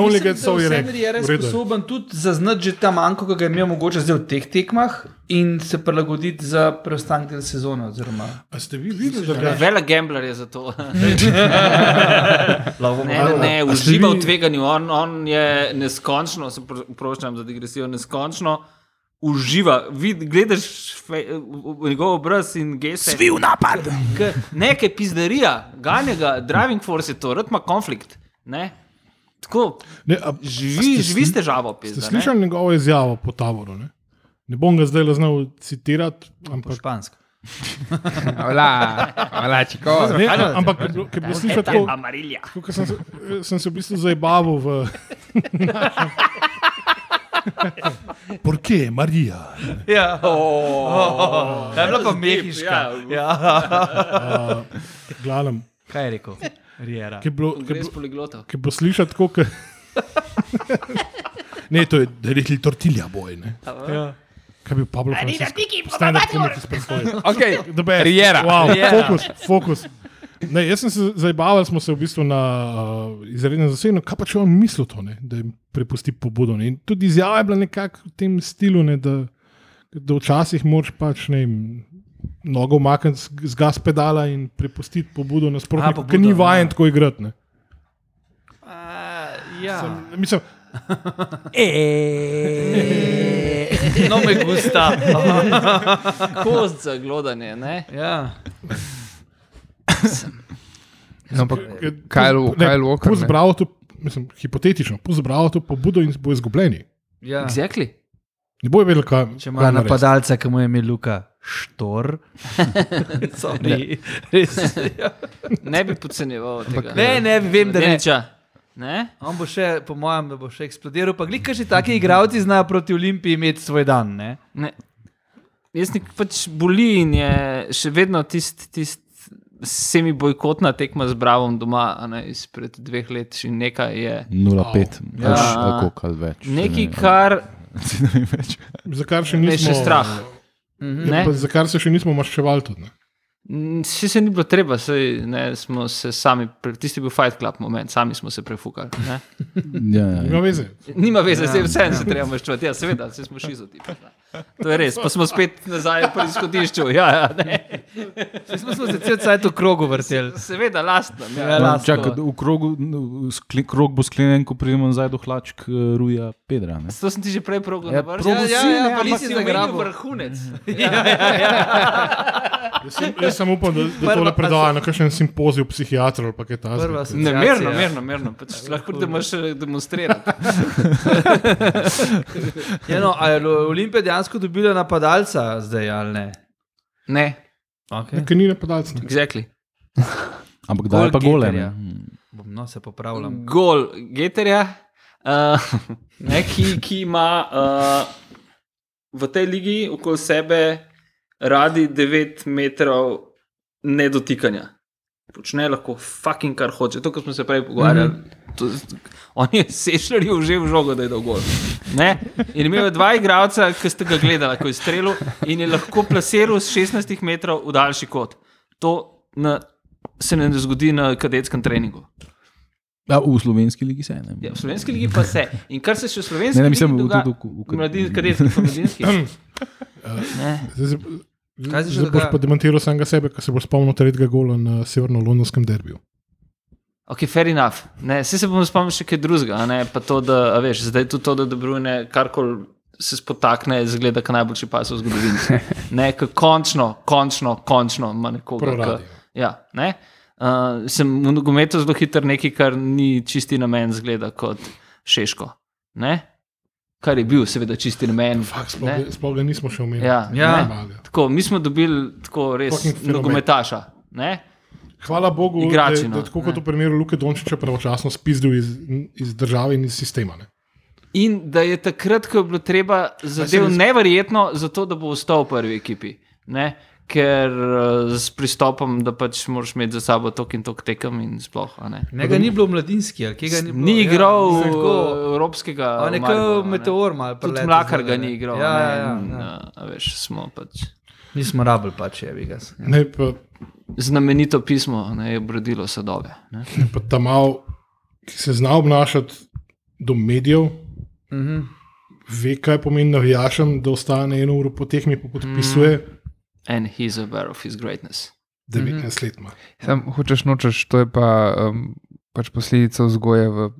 only get so je rekel. je je. sposoben tudi zaznati že ta manjko, ki ga je imel mogoče zdaj v teh tekmah in se prilagoditi za preostanek del sezone. Oziroma, A ste vi videli, da ga Vele gambler je za to. Ne, ne, ne, uživa v tveganju. On, on je neskončno, se pro- oproščam za digresijo, neskončno uživa. Vid, gledaš fe, v- v njegov obraz in geste. Svil napad. K- Nekaj pizderija, ganjega, driving force je to, rad ima konflikt. Ne? Tako, Ne, a, živi, ste živi s težavo, Ste pizda. ne? slišali njegovo izjavo po taboru? Ne, ne bom ga zdaj znal citirati, po ampak, špansko. Hvala, hvala, čiko. ne, a- ampak je bilo slišati tako, Amarilja. sem, se- sem se v bistvu zabaval v. ¿Por qué, Marija? Ja, oh, oh, oh. je bila pa mehiška. ja. Ja. glavnem, Kaj je rekel? Riera. ki je bilo, ki je Gre s bilo, poliglotov. ki je bilo slišati tako, kot. ne, to je rekli tortilja boj. Ne? Ja. Kaj bi Pablo Francisco? Stand-up comedy predstavil. Okay. The best. Riera. Wow, Riera. fokus, fokus. Ne, jaz sem se zabaval, smo se v bistvu na uh, izrednem zasedanju, kaj pa če on misli to, ne, da jim prepusti pobudo. Ne. In tudi izjava je bila nekako v tem stilu, ne, da, da včasih moraš pač ne, nogo umakniti z, gas pedala in prepustiti pobudo nasprotniku, pobudo, ki ni ja. vajen tako igrati. ne. Ja. Mislim, No, me gusta. Kost za glodanje, ne? Ja. No, ampak je- Kyle- ne, Kyle Walker, pust ne. bravo to, mislim, hipotetično, pusti bravo to pobudo in bo izgubljeni. Ja. Exactly. Ne bojo vedeli, kaj Če kaj ima napadalca, ki mu je imel Luka štor. Sorry. Res. Ne bi podcenjeval tega. Ne, ne, vem, da ne. Deniča. Ne? On bo še, po mojem, da bo še eksplodiral. Pa glika že taki igravci znajo proti Olimpiji imeti svoj dan. Ne? Ne. Jaz nek pač boli in je še vedno tisti tist semi bojkotna tekma z Bravom doma, a ne izpred dveh let, še nekaj je. 0,5, Ja. ja. ali koliko ali več. Nekaj, kar Ne več. Za kar še nismo. še strah. Ja, Ne? pa za kar se še nismo maščevali. Tudi, ne. Mm, Še se ni bilo treba, saj, ne, smo se sami, tisti je bil Fight Club moment, sami smo se prefukali. Ne? Ja, ja, Nima ja. veze. Nima veze, zdaj vse se treba maščevati. Ja, seveda, se smo šizoti. To je res, pa smo spet nazaj pri izhodišču. Ja, ja, Smo, se cel cajt v krogu vrteli. Seveda, lastno. Ja, Ja, lastno. Čakaj, v krogu, v skle- krog bo sklenjen, ko pridemo nazaj do hlačk eh, Ruja Pedra. Ne? To sem ti že prej progal. Ja, progal Ja, ja, ja, ne, pa nisi si zagrabil. vrhunec. Jaz, sem, jaz sem upam, da, da tole predaja na kakšen simpozij psihiatrov ali pa kaj takega. Ne, mirno, mirno, mirno. Pač lahko prideš demonstrirati. Ja, no, a je Olimpija dejansko dobila napadalca zdaj ali ne? Ne, Okay. Ker ni napadalec. ne. exactly. Ampak Gol daj pa gole. Ne? Hmm. Bom, no, se popravljam. Gol Geterja, uh, ne, ki, ki ima uh, v tej ligi okoli sebe radi 9 metrov nedotikanja. Počne lahko fucking kar hoče. To, kar smo se prej pogovarjali. Mm -hmm. to, on je sešljal že v žogo, da je. Ne? In imel je dva igralca, ki ste ga gledali, ko je strelil in je lahko plasiral z 16 metrov v daljši kot. To na, se ne zgodi na kadetskem treningu. Ja, v slovenski ligi se ne. Ja, v slovenski ligi pa se. In kar se še v slovenski Ne, ne, ligi mislim, v- dogaja- tudi v- mladinski, kadetski, mladinski. Se- Kaj se še zdaj boš pa demantiral samega sebe, ker se boš spomnil tretjega gola na severno-londonskem derbiju. Ok, fair enough. Ne, vse se bom spomnil še kaj drugega. a Ne, pa to, da, a veš, zdaj tudi to, da Dobrune karkoli se spotakne, zgleda kot najboljši pas v zgodovini. Ne, ko končno, končno, končno ima nekoga. Radi. Ja, ne. Uh, sem v nogometu zelo hiter nekaj, kar ni čisti namen, zgleda kot Šeško. Ne? Kar je bil, seveda, čisti namen. Fak, sploh, ne. ga- nismo še omenili. Ja, Ja. ne. Tako, mi smo dobili tako res nogometaša. Ne? Hvala Bogu, Igrači, da, da tako kot v primeru Luke Dončiča pravočasno spizdil iz, iz države in iz sistema. Ne. In da je takrat, ko je bilo treba zadev neverjetno, zato da bo ostal v prvi ekipi. Ne? Ker uh, s pristopom, da pač moraš imeti za sabo tok in tok tekem in sploh. a Ne? Njega ni bilo mladinski, ali kje ga ni bilo? Ni igral ja, ja, tako. evropskega. A ne. meteor, malo Tudi preletel mlakar ga ne. ni igral. Ja, a ja, ne, ja, in, ja. a, a veš, smo pač. Nismo rabili pač, je ga. Ne, pa, Znamenito pismo ne, je obrodilo sadove. Ne? pa ta mal, ki se zna obnašati do medijev, Mhm. ve, kaj pomeni navijačem, da ostane eno uro po tehni, pa podpisuje. Mm. And he's aware of his greatness. 19 let ima. Sam hočeš nočeš, to je pa um, pač posledica vzgoje v.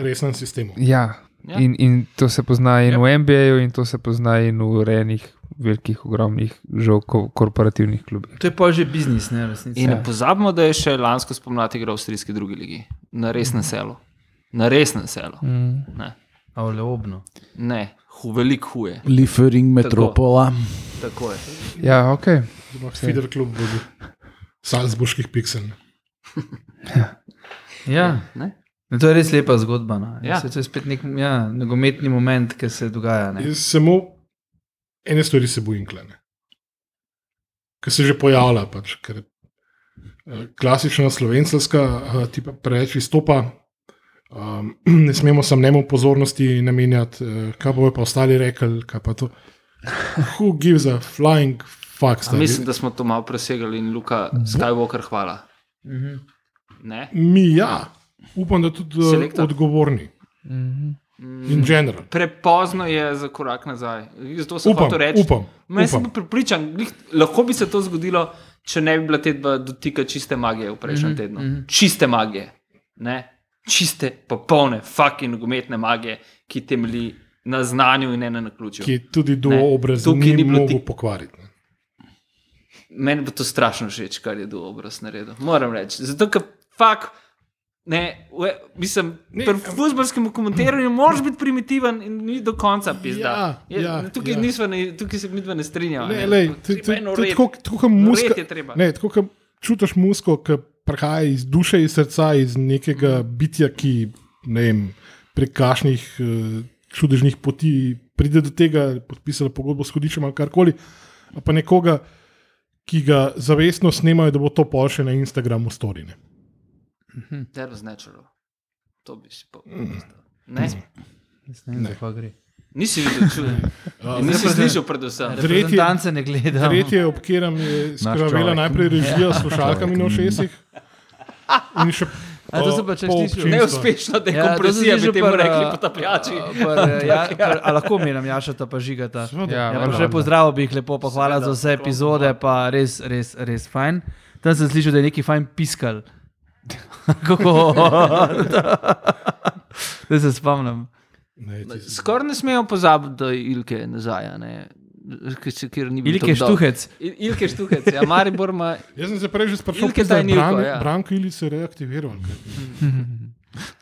Resnem sistemu. Ja. Ja. In, in to se pozna in v NBA-ju, in to se pozna in v urejenih, velikih, ogromnih, žal ko, korporativnih klubih. To je pa že biznis, ne resnici. In ne pozabimo, da je še lansko spomladi igral v avstrijski drugi ligi, na resnem selu. Na resnem selu. Mm. Ne, Ale obno. ne hu, veliko huje. Liefering metropola. Tako je. Ja, ok. Feeder klub vodi. Salzburških pikselj. Ja. Ne? Ne, to je res lepa zgodba. No. Ja. Ja. To je spet nek ja, nogometni moment, ki se dogaja. Ne. Samo ene stvari se bojim, klene. Ker se že pojavlja. Pač, ker eh, klasična slovenska, eh, tipa preveč izstopa. Um, ne smemo samemu pozornosti namenjati, eh, kaj bojo pa ostali rekli, kaj pa to. Who gives a flying fuck? Mislim, da smo to malo presegali in Luka Skywalker, hvala. Mhm. Ne? Mi, ja, upam, da tudi eh, Selektor? odgovorni. Mhm. In general. Prepozno je za korak nazaj. Zato sem Upam, hotel reči. upam, sem upam. pripričan, glih, lahko bi se to zgodilo, če ne bi bila te dva dotika čiste magije v prejšnjem mm Mhm, -hmm. tednu. mhm. Mm -hmm. Čiste magije, ne? Čiste, popolne, fucking nogometne magije, ki temelji na znanju in ne na naključju. Ki tudi do obraza ni ni mogel ti- pokvariti. ne. Meni bo to strašno všeč, kar je do obraz naredil. Moram reči. Zato, ker fuk. Ne, ue, mislim, Ne, pri futbolskem komentiranju moraš biti primitiven in ni do konca pizda. Ja, Je- ja, tukaj, ja. nisva ne, tukaj se mi dva ne strinjava. Ne, ne. lej, je je tako kot muska. Je. Ne, tako kot čutiš musko, ki prihaja iz duše, iz srca, iz nekega bitja, ki ne vem, prek kašnih uh, čudežnih poti pride do tega, podpisala pogodbo s hodičem ali karkoli, pa nekoga, ki ga zavestno snemajo, da bo to pol še na Instagramu storine. That was natural. To bi si pa. Mm. Ne, Jaz Ne vem, za kaj gre. Nisi videl čudež. Nisi slišal, predvsem. Reprezentance ne gledam. Tretje, ob katerem je skrbela najprej režija s slušalkami na ušesih. In še A, to sem pa če slišal. občinstva. Neuspešna dekompresija, bi temu rekli potapljači. Ja, par, a lahko mi nam jašata pa žigata. Seveda. Ja, Ja, pa še pozdrav bi jih lepo pohvala Seveda, za vse epizode, pa res, res, res fajn. Tam sem slišal, da je neki fajn piskal. Kako? Da se spomnim. Skoraj ne smemo pozabiti, da je Ilke nazaj. a ne. Ker ni bil Ilke štuhec. Il- Ilke štuhec, ja, Maribor ima. Jaz sem se prej že sprašoval, Ilke da je Branko, ja. Branko ili se reaktiviral.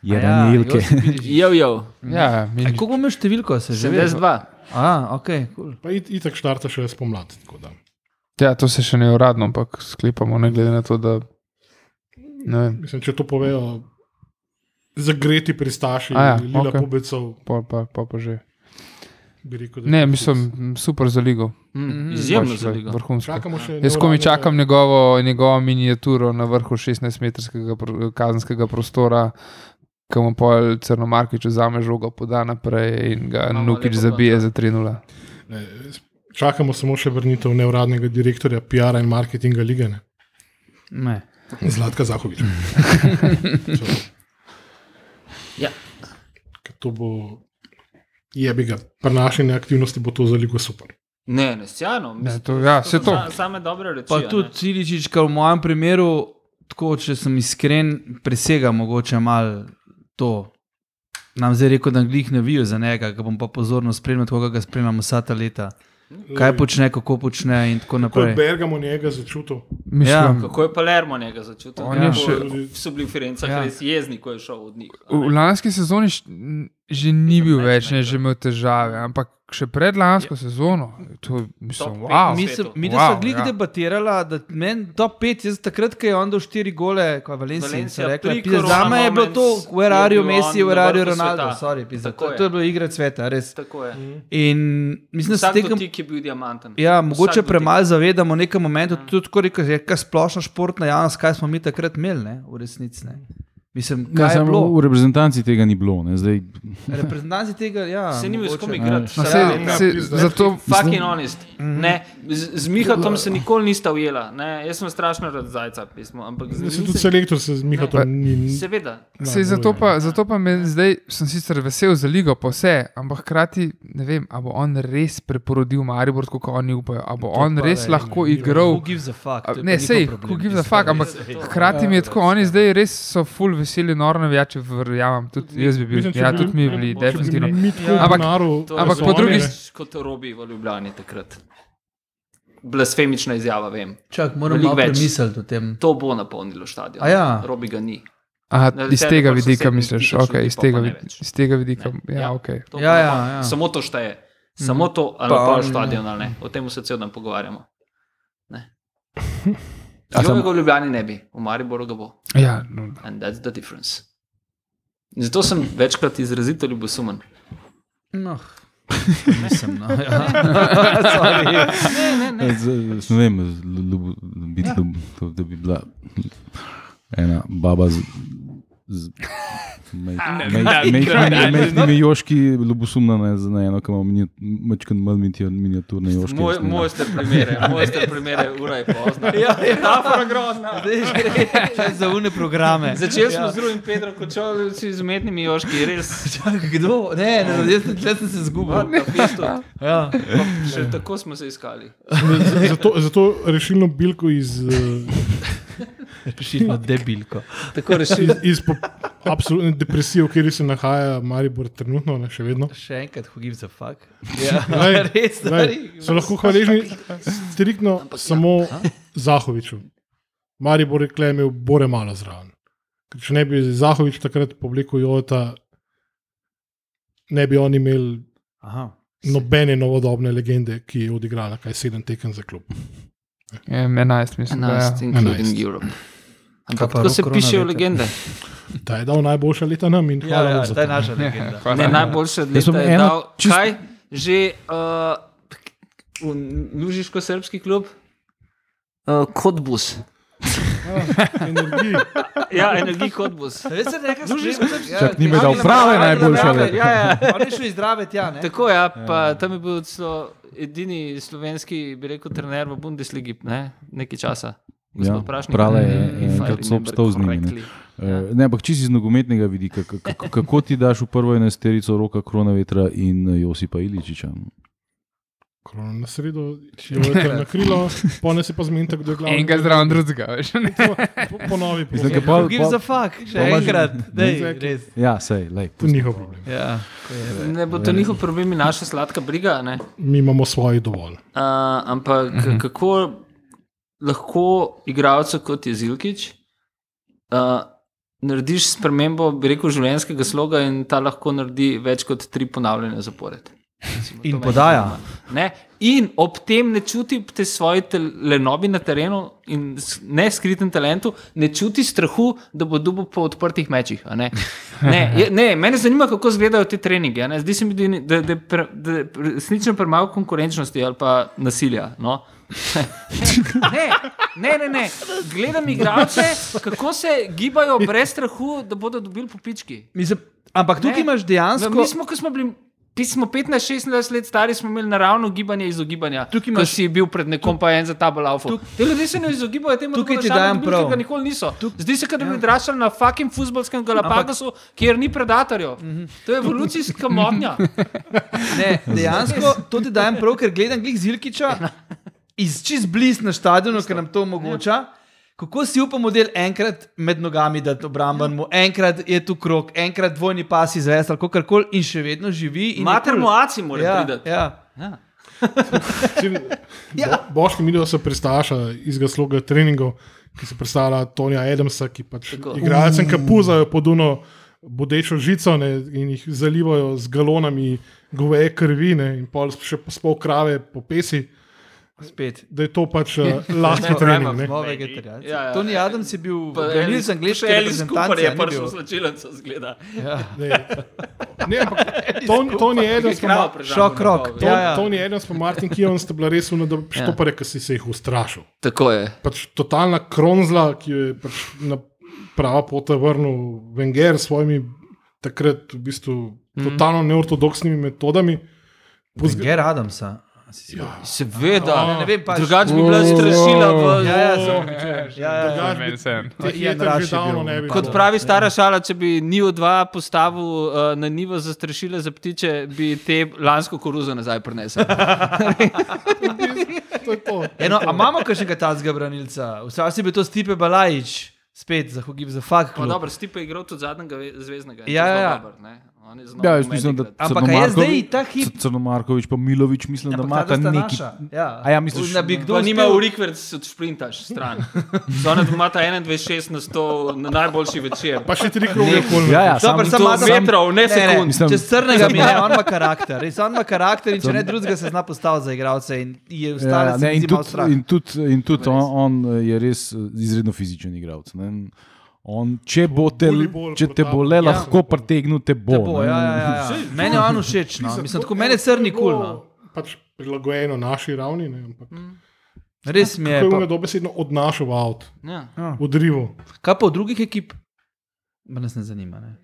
Je A ranilke. Josip Iličić. Jo, jo, Ja, A meni, Koliko bo imel številko, se že ve? 72. A, ok, cool. Pa it, itak štarta še spomladi. tako da. ja, to se še ne uradno, ampak sklepamo, ne glede na to, da. Ne vem, Mislim, če to povejo zagreti pristaši, A ja, Lila okay. Pubecov, pa, pa, pa, pa že. bi rekel, Ne, mislim, super za ligo. Mm, izjemno Pač, za ligo. Vrhunsko. Jaz komi čakam njegovo, njegovo miniaturo na vrhu 16-metrskega pro- kazenskega prostora, ki mu pol Crnomarkič vzame žogo, poda naprej in ga Imamo Nukič zabije za 3-0. Ne, čakamo samo še vrnitev neuradnega direktorja PR-a in marketinga lige. Ne? Ne. Zlatka Zahovič. Ja. To bo, je bi ga, prenašanje aktivnosti bo to za ligo super. Ne, ne, sjajno. Ne, to- ja, saj to. sa- Same dobre reči. Pa a ne. tudi Ciličič, v mojem primeru, tako, če sem iskren, presega mogoče malo to. Nam zdaj rekel, da glih ne vijo za njega, ga bom pa pozorno spremljal, kako ga spremljam vsa ta leta. Kaj počne, kako počne in tako Ko je naprej. Bergamo njega začutil, Mislim, Kako je Palermo njega začutil? On Ja, je še- So bili v Firencah Ja. res jezni, ko je šel od njih. v lanski sezoni že ni bil več, ne, že imel težave, ampak še pred lansko sezono, to mislim, Top pet wow. Mi, svetu. sem, mi Wow, smo glih ja. debatirala, da meni top 5, jaz takrat, ko je on dal 4 gole, ko je Valencija Valencija, rekla, pizda, za me je bilo to, where are je you Messi, where are you Ronaldo, sorry, pizda, to, je. to je bilo igra sveta, res. Tako je. In mislim, da se tekem, dotik je bil diamanten. ja, mogoče Vsak dotik. premalo zavedamo v nekem momentu, tudi tako rekel, je kaj splošna športna javnost, kaj smo mi takrat imeli, ne, v resnici. Ne. Mislim, Ja, kaj je bilo? v reprezentanci tega ni bilo. Ne, zdaj, Reprezentanci tega, ja. Se ni bil s kom igrati. Pizda. zato, Fucking honest. Ne, z, z Mihatom se nikoli nista ujela. Ne, jaz sem strašno rad zajca pismo, ampak z se tudi se- selektor se z Mihatom Pa- ni. Seveda. Sej, zato, pa, zato pa me zdaj, sem sicer vesel za ligo, pa vse, ampak hkrati ne vem, ali bo on res preporodil Maribor, kot oni upajo, ali bo To on pa res ne, lahko ni- igral. Who gives a fuck? A, To je Ne, sej, who gives a fuck, ampak hkrati mi je tako, oni zdaj res so full veseli, noro navijači, verjamem, tudi jaz bi bil, Mislim, ja, bi- tudi mi bi bili, bi definitivno. bili mi tako Ja. Ampak- denaru, To Ampak po drugi več kot Robi v Ljubljani takrat. Blasfemična izjava, vem. Čak, moram malo več. premisliti o tem. To bo napolnilo stadion. A ja. Robi ga ni. Aha, Na iz tega vidika misliš, tisoč ok, ljudi, iz tega, ne iz tega vidika, Ne. ja, ok. To Ja, ja, ja. Samo to šteje. Samo to, ali Pa pa on- stadion ali ne. O tem se cel dan pogovarjamo. Ne. A sam- Jo, ga v Ljubljani ne bi, v Mariboru ga bo. Ja, no, And that's the difference. In zato sem večkrat izrazito ljubosumen. No. Mislim, no. ja. Sorry. Ne, ne, ne. Z- Ne vem, ljubo- biti ljub- to, da bi bila ena baba z. z ne, ne, ne, ne. Majhnimi joški, ljubosumna na, na eno, ki ima mečkan manj miniatur- miniaturne joške. Moj, jaz ne vem. mojster primere, mojster primere, ura je pozna. Ja, ja. Metafora grozna. Gre še za une programe. Začeli smo Ja. z drugim Pedrom Kočovljci z umetnimi joški, res. Čakaj, kdo? Ne, ne, ne, jaz sem- se zgubil. Na bistvu, Ja. še tako smo se iskali. Zato, zato rešilno bilko iz, eh, Rešilno debilko. Tako rešili. iz, iz absolutne depresije, v kateri se nahaja Maribor trenutno, ne, še vedno. Še enkrat, who gives a fuck. Ja, Glej, res, stari. So lahko hvaležni striktno samo Zahoviču. Maribor je imel bore malo zraven. Ker Če ne bi Zahovič takrat povlekel Jota, ne bi oni imeli Aha. nobene novodobne legende, ki je odigrala kaj sedem tekem za klub. Ja, 11, mislim. da, 11, Ja. including 11. Europe. Ampak pa tako se pišejo legende. Ta je dal najboljša leta nam in Ja, hvala ja, to je naša legenda. Hvala. Ne, najboljše Jaz leta je eno dal. čist- Kaj? Že uh, Lužiško-srpski klub? Uh, Kotbus. Energiji. Ja, energij Kotbus. Veš, se nekaj Lužiško spremlja? Čak ni me dal prave najboljše leta. Ja, ja. On je šel iz zdrave tja, ne? Tako je, ja, pa tam je bil celo edini slovenski, bi rekel, trener v Bundesligi, ne, nekaj časa. Ja. Prale je enkrat so remember obstal z njimi. Ne. Eh, Ne, ampak čisto iz nogometnega vidika, kako ti daš v prvo enesterico roka Kronavetra in eh, Josipa Iličiča? Korona na sredo, Jota na krilo, pone se pa zmenite, kdo je glavni. Enega zraven drugega, veš. ne. Po- Ponovi, Mislim, prosim. ke pol- Who gives a fuck? Še enkrat. Dej, Exactly. res. Ja, sej, lej. To ni njihov problem. Ja, je. Ne bo to njihov problem, in naša sladka briga. Ne? Mi imamo svoje dovolj. Uh, ampak -huh. kako lahko igralcu kot je Zilkič uh, narediš spremembo, bi rekel, življenjskega sloga in ta lahko naredi več kot tri ponavljanja zapored. Recimo, In podaja. Ne? In ob tem ne čuti te svoje lenobi na terenu in ne skritem talentu, ne čuti strahu, da bo dubo po odprtih mečih. Ne? Ne, je, ne, mene zanima, kako izgledajo te treninge. Zdi se mi, da, je- resnično premalo konkurenčnosti ali pa nasilja. No? Ne, ne, ne, ne. Gledam igralce, kako se gibajo brez strahu, da bodo dobili popički. Mislim, ampak tukaj Ne. imaš dejansko. Mi smo, ko smo bili. Pi smo 15-16 let stari, smo imeli naravno gibanje izogibanja. Tukaj imaš- si bil pred nekom, pa en za ta balafo. Te ljudje se ne izogibajo temu, Tukaj ti dajem dobili, prav. ker ga nikoli niso. Tuk- Zdi se, da bi odraščali na fucking futbolskem Galapagosu, kjer ni predatorjev. To je evolucijska motnja. Ne, dejansko to ti dajem prav, ker gledam glih Zilkiča iz čist blizu na stadionu, ker nam to omogoča. Kako si upamo del enkrat med nogami, da to obramban mu, enkrat je tu krok, enkrat dvojni pas izvesti ali kako koli in še vedno živi. in je Mater kul. moaci mora ja, priti. ja. Ja. Ja. Bo, Boški video so pristaša iz ga sloga treningov, ki se predstavlja Tonija Adamsa, ki pač igralcem kapuzajo pod uno bodečo žico ne, in jih zalivajo z galonami goveje krvi ne, in pol še spol krave po pesi, Spet. da je to pač uh, lahki Ne, trening. ne, Ne. Vegetarijanci. Ja, ja. Tony Adams je bil Pa še Alice Cooper reprezentance. je ni prišel v slačilnico, zgleda. Ja. Ne, ne ampak Ton, Tony Adams pa prežala Šok pol, Ton, Ja, ja. Tony Adams pa Martin Kion sta bila res uno, da štopare, ki si se jih ustrašil. Tako je. pač totalna kronzla, ki je pač na prava pota vrnil Wenger s svojimi takrat v bistvu totalno neortodoksnimi metodami. Pozg- Ger Adamsa. Seveda. Ne, ne vem, pač- Drugače bi bila strašila. V, Ja, ja, ja, ja. bi bi Kot pravi stara šala, če bi Nivo 2 postavil uh, na nivo za strašile za ptiče, bi te lansko koruzo nazaj prinesel. To je to. Eno, a imamo kakšnega tazga branilca? Včasih bi to Stipe Balajič, spet za Hugib za fakt. No, dobro, Stipe je igral tudi zadnjega ve- zvezdnega. Ja, ja, ja. Dober, znal Ja, jaz mislim, da. Ampak a je zdaj ta hip? Crnomarkovič pa Milovič, mislim, da imata neki. Ja. A ja, misliš, da bi kdo nima v rikverc od sprintaš stran. Zona imata 21-6 na 100 na najboljši večer. Pa še tri kroge okoli. Ja, ja, Dobar, sam- sam metrov, ne sekund. Mislim- Čez crnega mi je, on ima karakter. Res, on ima karakter in če ne drugega se zna postaviti za igralce in je Ja, ostale ne, in tudi, in tudi, in tudi on, on je res eh, izredno fizičen igralec. On, če bo te, Volejbol če te bo le protapal. lahko Ja. pretegnil, te bo. Te bo, ne. ja, ja, ja, ja. Meni je on všeč. No. Mislim, tako meni je crni kul. No. Pač prilagojeno naši ravni. Ne, ampak, Res mi je. Kako je Pa, dobesedno odnašal avt, Ja. odrival. kaj pa od drugih ekip? Pa nas ne zanima. Ne?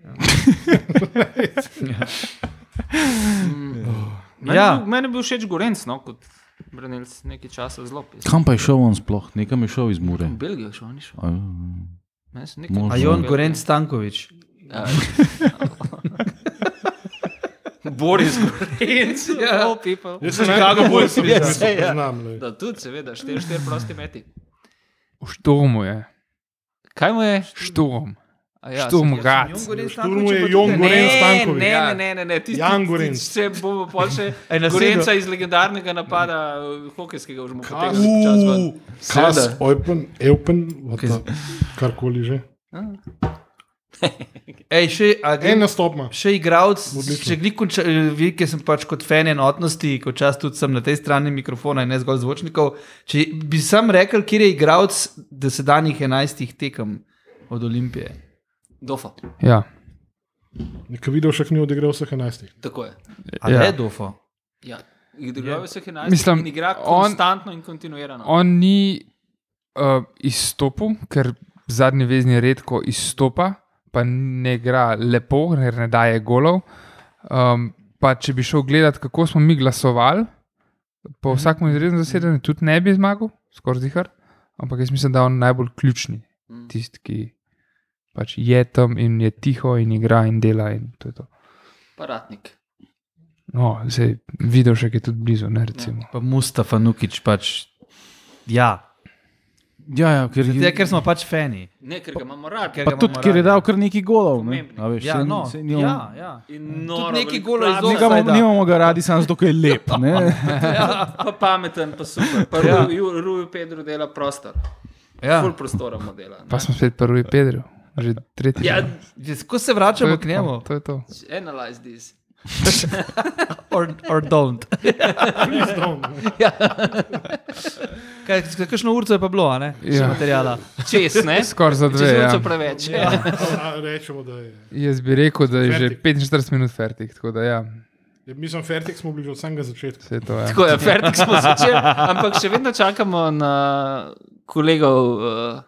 Ja. Meni, Ja. ja. bil, meni je bil všeč Gorenc, no, kot branilc nekaj časa zelo. Kam pa je šel on sploh? Nekam je šel iz Mure. V Belgijo šel, ni šel. A, ja. A Jon Gorenc Stankovič. Ja. Boris Gorenc, ja. all people. Jaz sem Chicago Bulls, Ja, mislim, saj, ja. znam. lej. Da, tudi, seveda, 4-4 prosti meti. V šturmu je. Kaj mu je? Šturm. A Ja, Šturm Šturmu Stankovič je Jon tukaj. Gorenc Ne, Stankovič. ne, Ja. ne, ne, ne, ne. Tisti, Jan Gorenc. Če bomo pol še Gorenca iz legendarnega napada eh, hokejskega už mu Kas, potegnili kas, open, open, karkoli že. Ej, še, a En nastop ima. še igralec, če glik konča, vi, ki sem pač kot fan enotnosti, kot čas tudi sem na tej strani mikrofona in ne zgolj zvočnikov. Če bi sam rekel, kje je igralec dosedanjih enajstih tekem od Olimpije. Dofa, Ja. Nekaj videl, še ni odigral vseh 11. tako je. A Ja. je dofo? Ja. Igrajo vseh 11 Mislim, in igra on- konstantno in kontinuirano. On ni uh, izstopil, ker zadnji vezni redko izstopa, pa ne igra lepo, ker ne daje golov. Um, pa če bi šel gledat, kako smo mi glasovali, po vsakem izrednem zasedanju tudi ne bi zmagal, skoraj zihar. Ampak jaz mislim, da je on najbolj ključni, Mm. tisti, ki pač je tam in je tiho in igra in dela. In to je to. Paratnik. no, zdaj videl še, ki je tudi blizu. Ne, recimo. Pa Mustafa Nukič pač. Ja, Ja, ja, ker, Zato, ker smo pač fani. Ne, ker ga imamo radi. Ker pa tudi, imamo ker je dal kar nekaj golov. Ne? A Veš, Ja, no, on- ja, ja. In noro neki veliko golov iz plača. Ofa- Njega Offside-a. nimamo ga radi, samo zato, ker je lep. ne. Pa pameten, pa super. Pa Ja. Ruju, Ruju Pedro dela prostor. Ja. Ful prostora mu dela. ne. Pa smo spet prvi Pedro, že tretji. Ja, Ko se vračamo k njemu, To je to. analyze this. or, or don't. Please don't, ne. Kaj, kakšno urco je pa bilo, a ne? Ja. materijala. Čez, ne? Skoraj za dve. Čez Ja. preveč. Ja. A, Rečemo, da je. Jaz bi rekel, da je že Fertik. 45 minut fertik. Tako da ja, Ja, Mislim, Fertik smo bili že od samega začetka. vse to je. Tako je, fertik smo začeli, ampak še vedno čakamo na kolegov uh,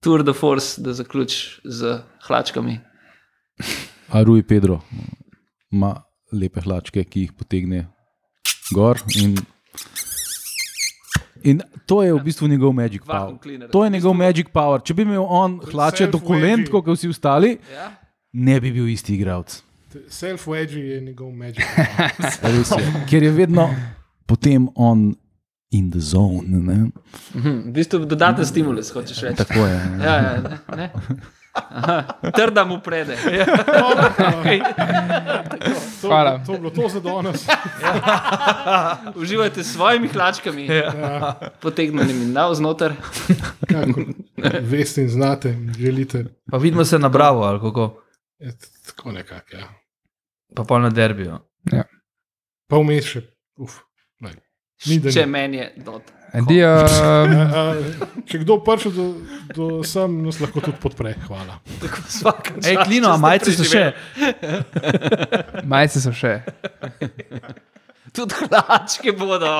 Tour de Force, da zaključi z hlačkami. A Rui Pedro ima lepe hlačke, ki jih potegne gor. In, in to je v bistvu njegov magic power. To je njegov magic power. Če bi imel on hlače do kolen, kot vsi ostali, Ja? ne bi bil isti igralec. Self-wedge je njegov magic. Res je. Ker je vedno potem on in the zone. Ne? Mhm, V bistvu dodaten stimulus, hočeš reči. Tako je. Ja, ja, ne, ne. Aha, trda mu prede. To, Hvala. to je bilo to za danes. Uživajte s svojimi hlačkami, Ja, potegnjenimi navznoter. kakor veste in znate, in želite. Pa vidimo se na Bravo, ali kako, Je, tako nekako. Ja. pa pol na derbijo. Pa vmes še. Uf. Ni. Če meni je dot. A, a, če kdo prišel do, do sem, nas lahko tudi podpre. Hvala. Ej, Klino, a majice so še? Majice so še. Tudi hlačke bodo.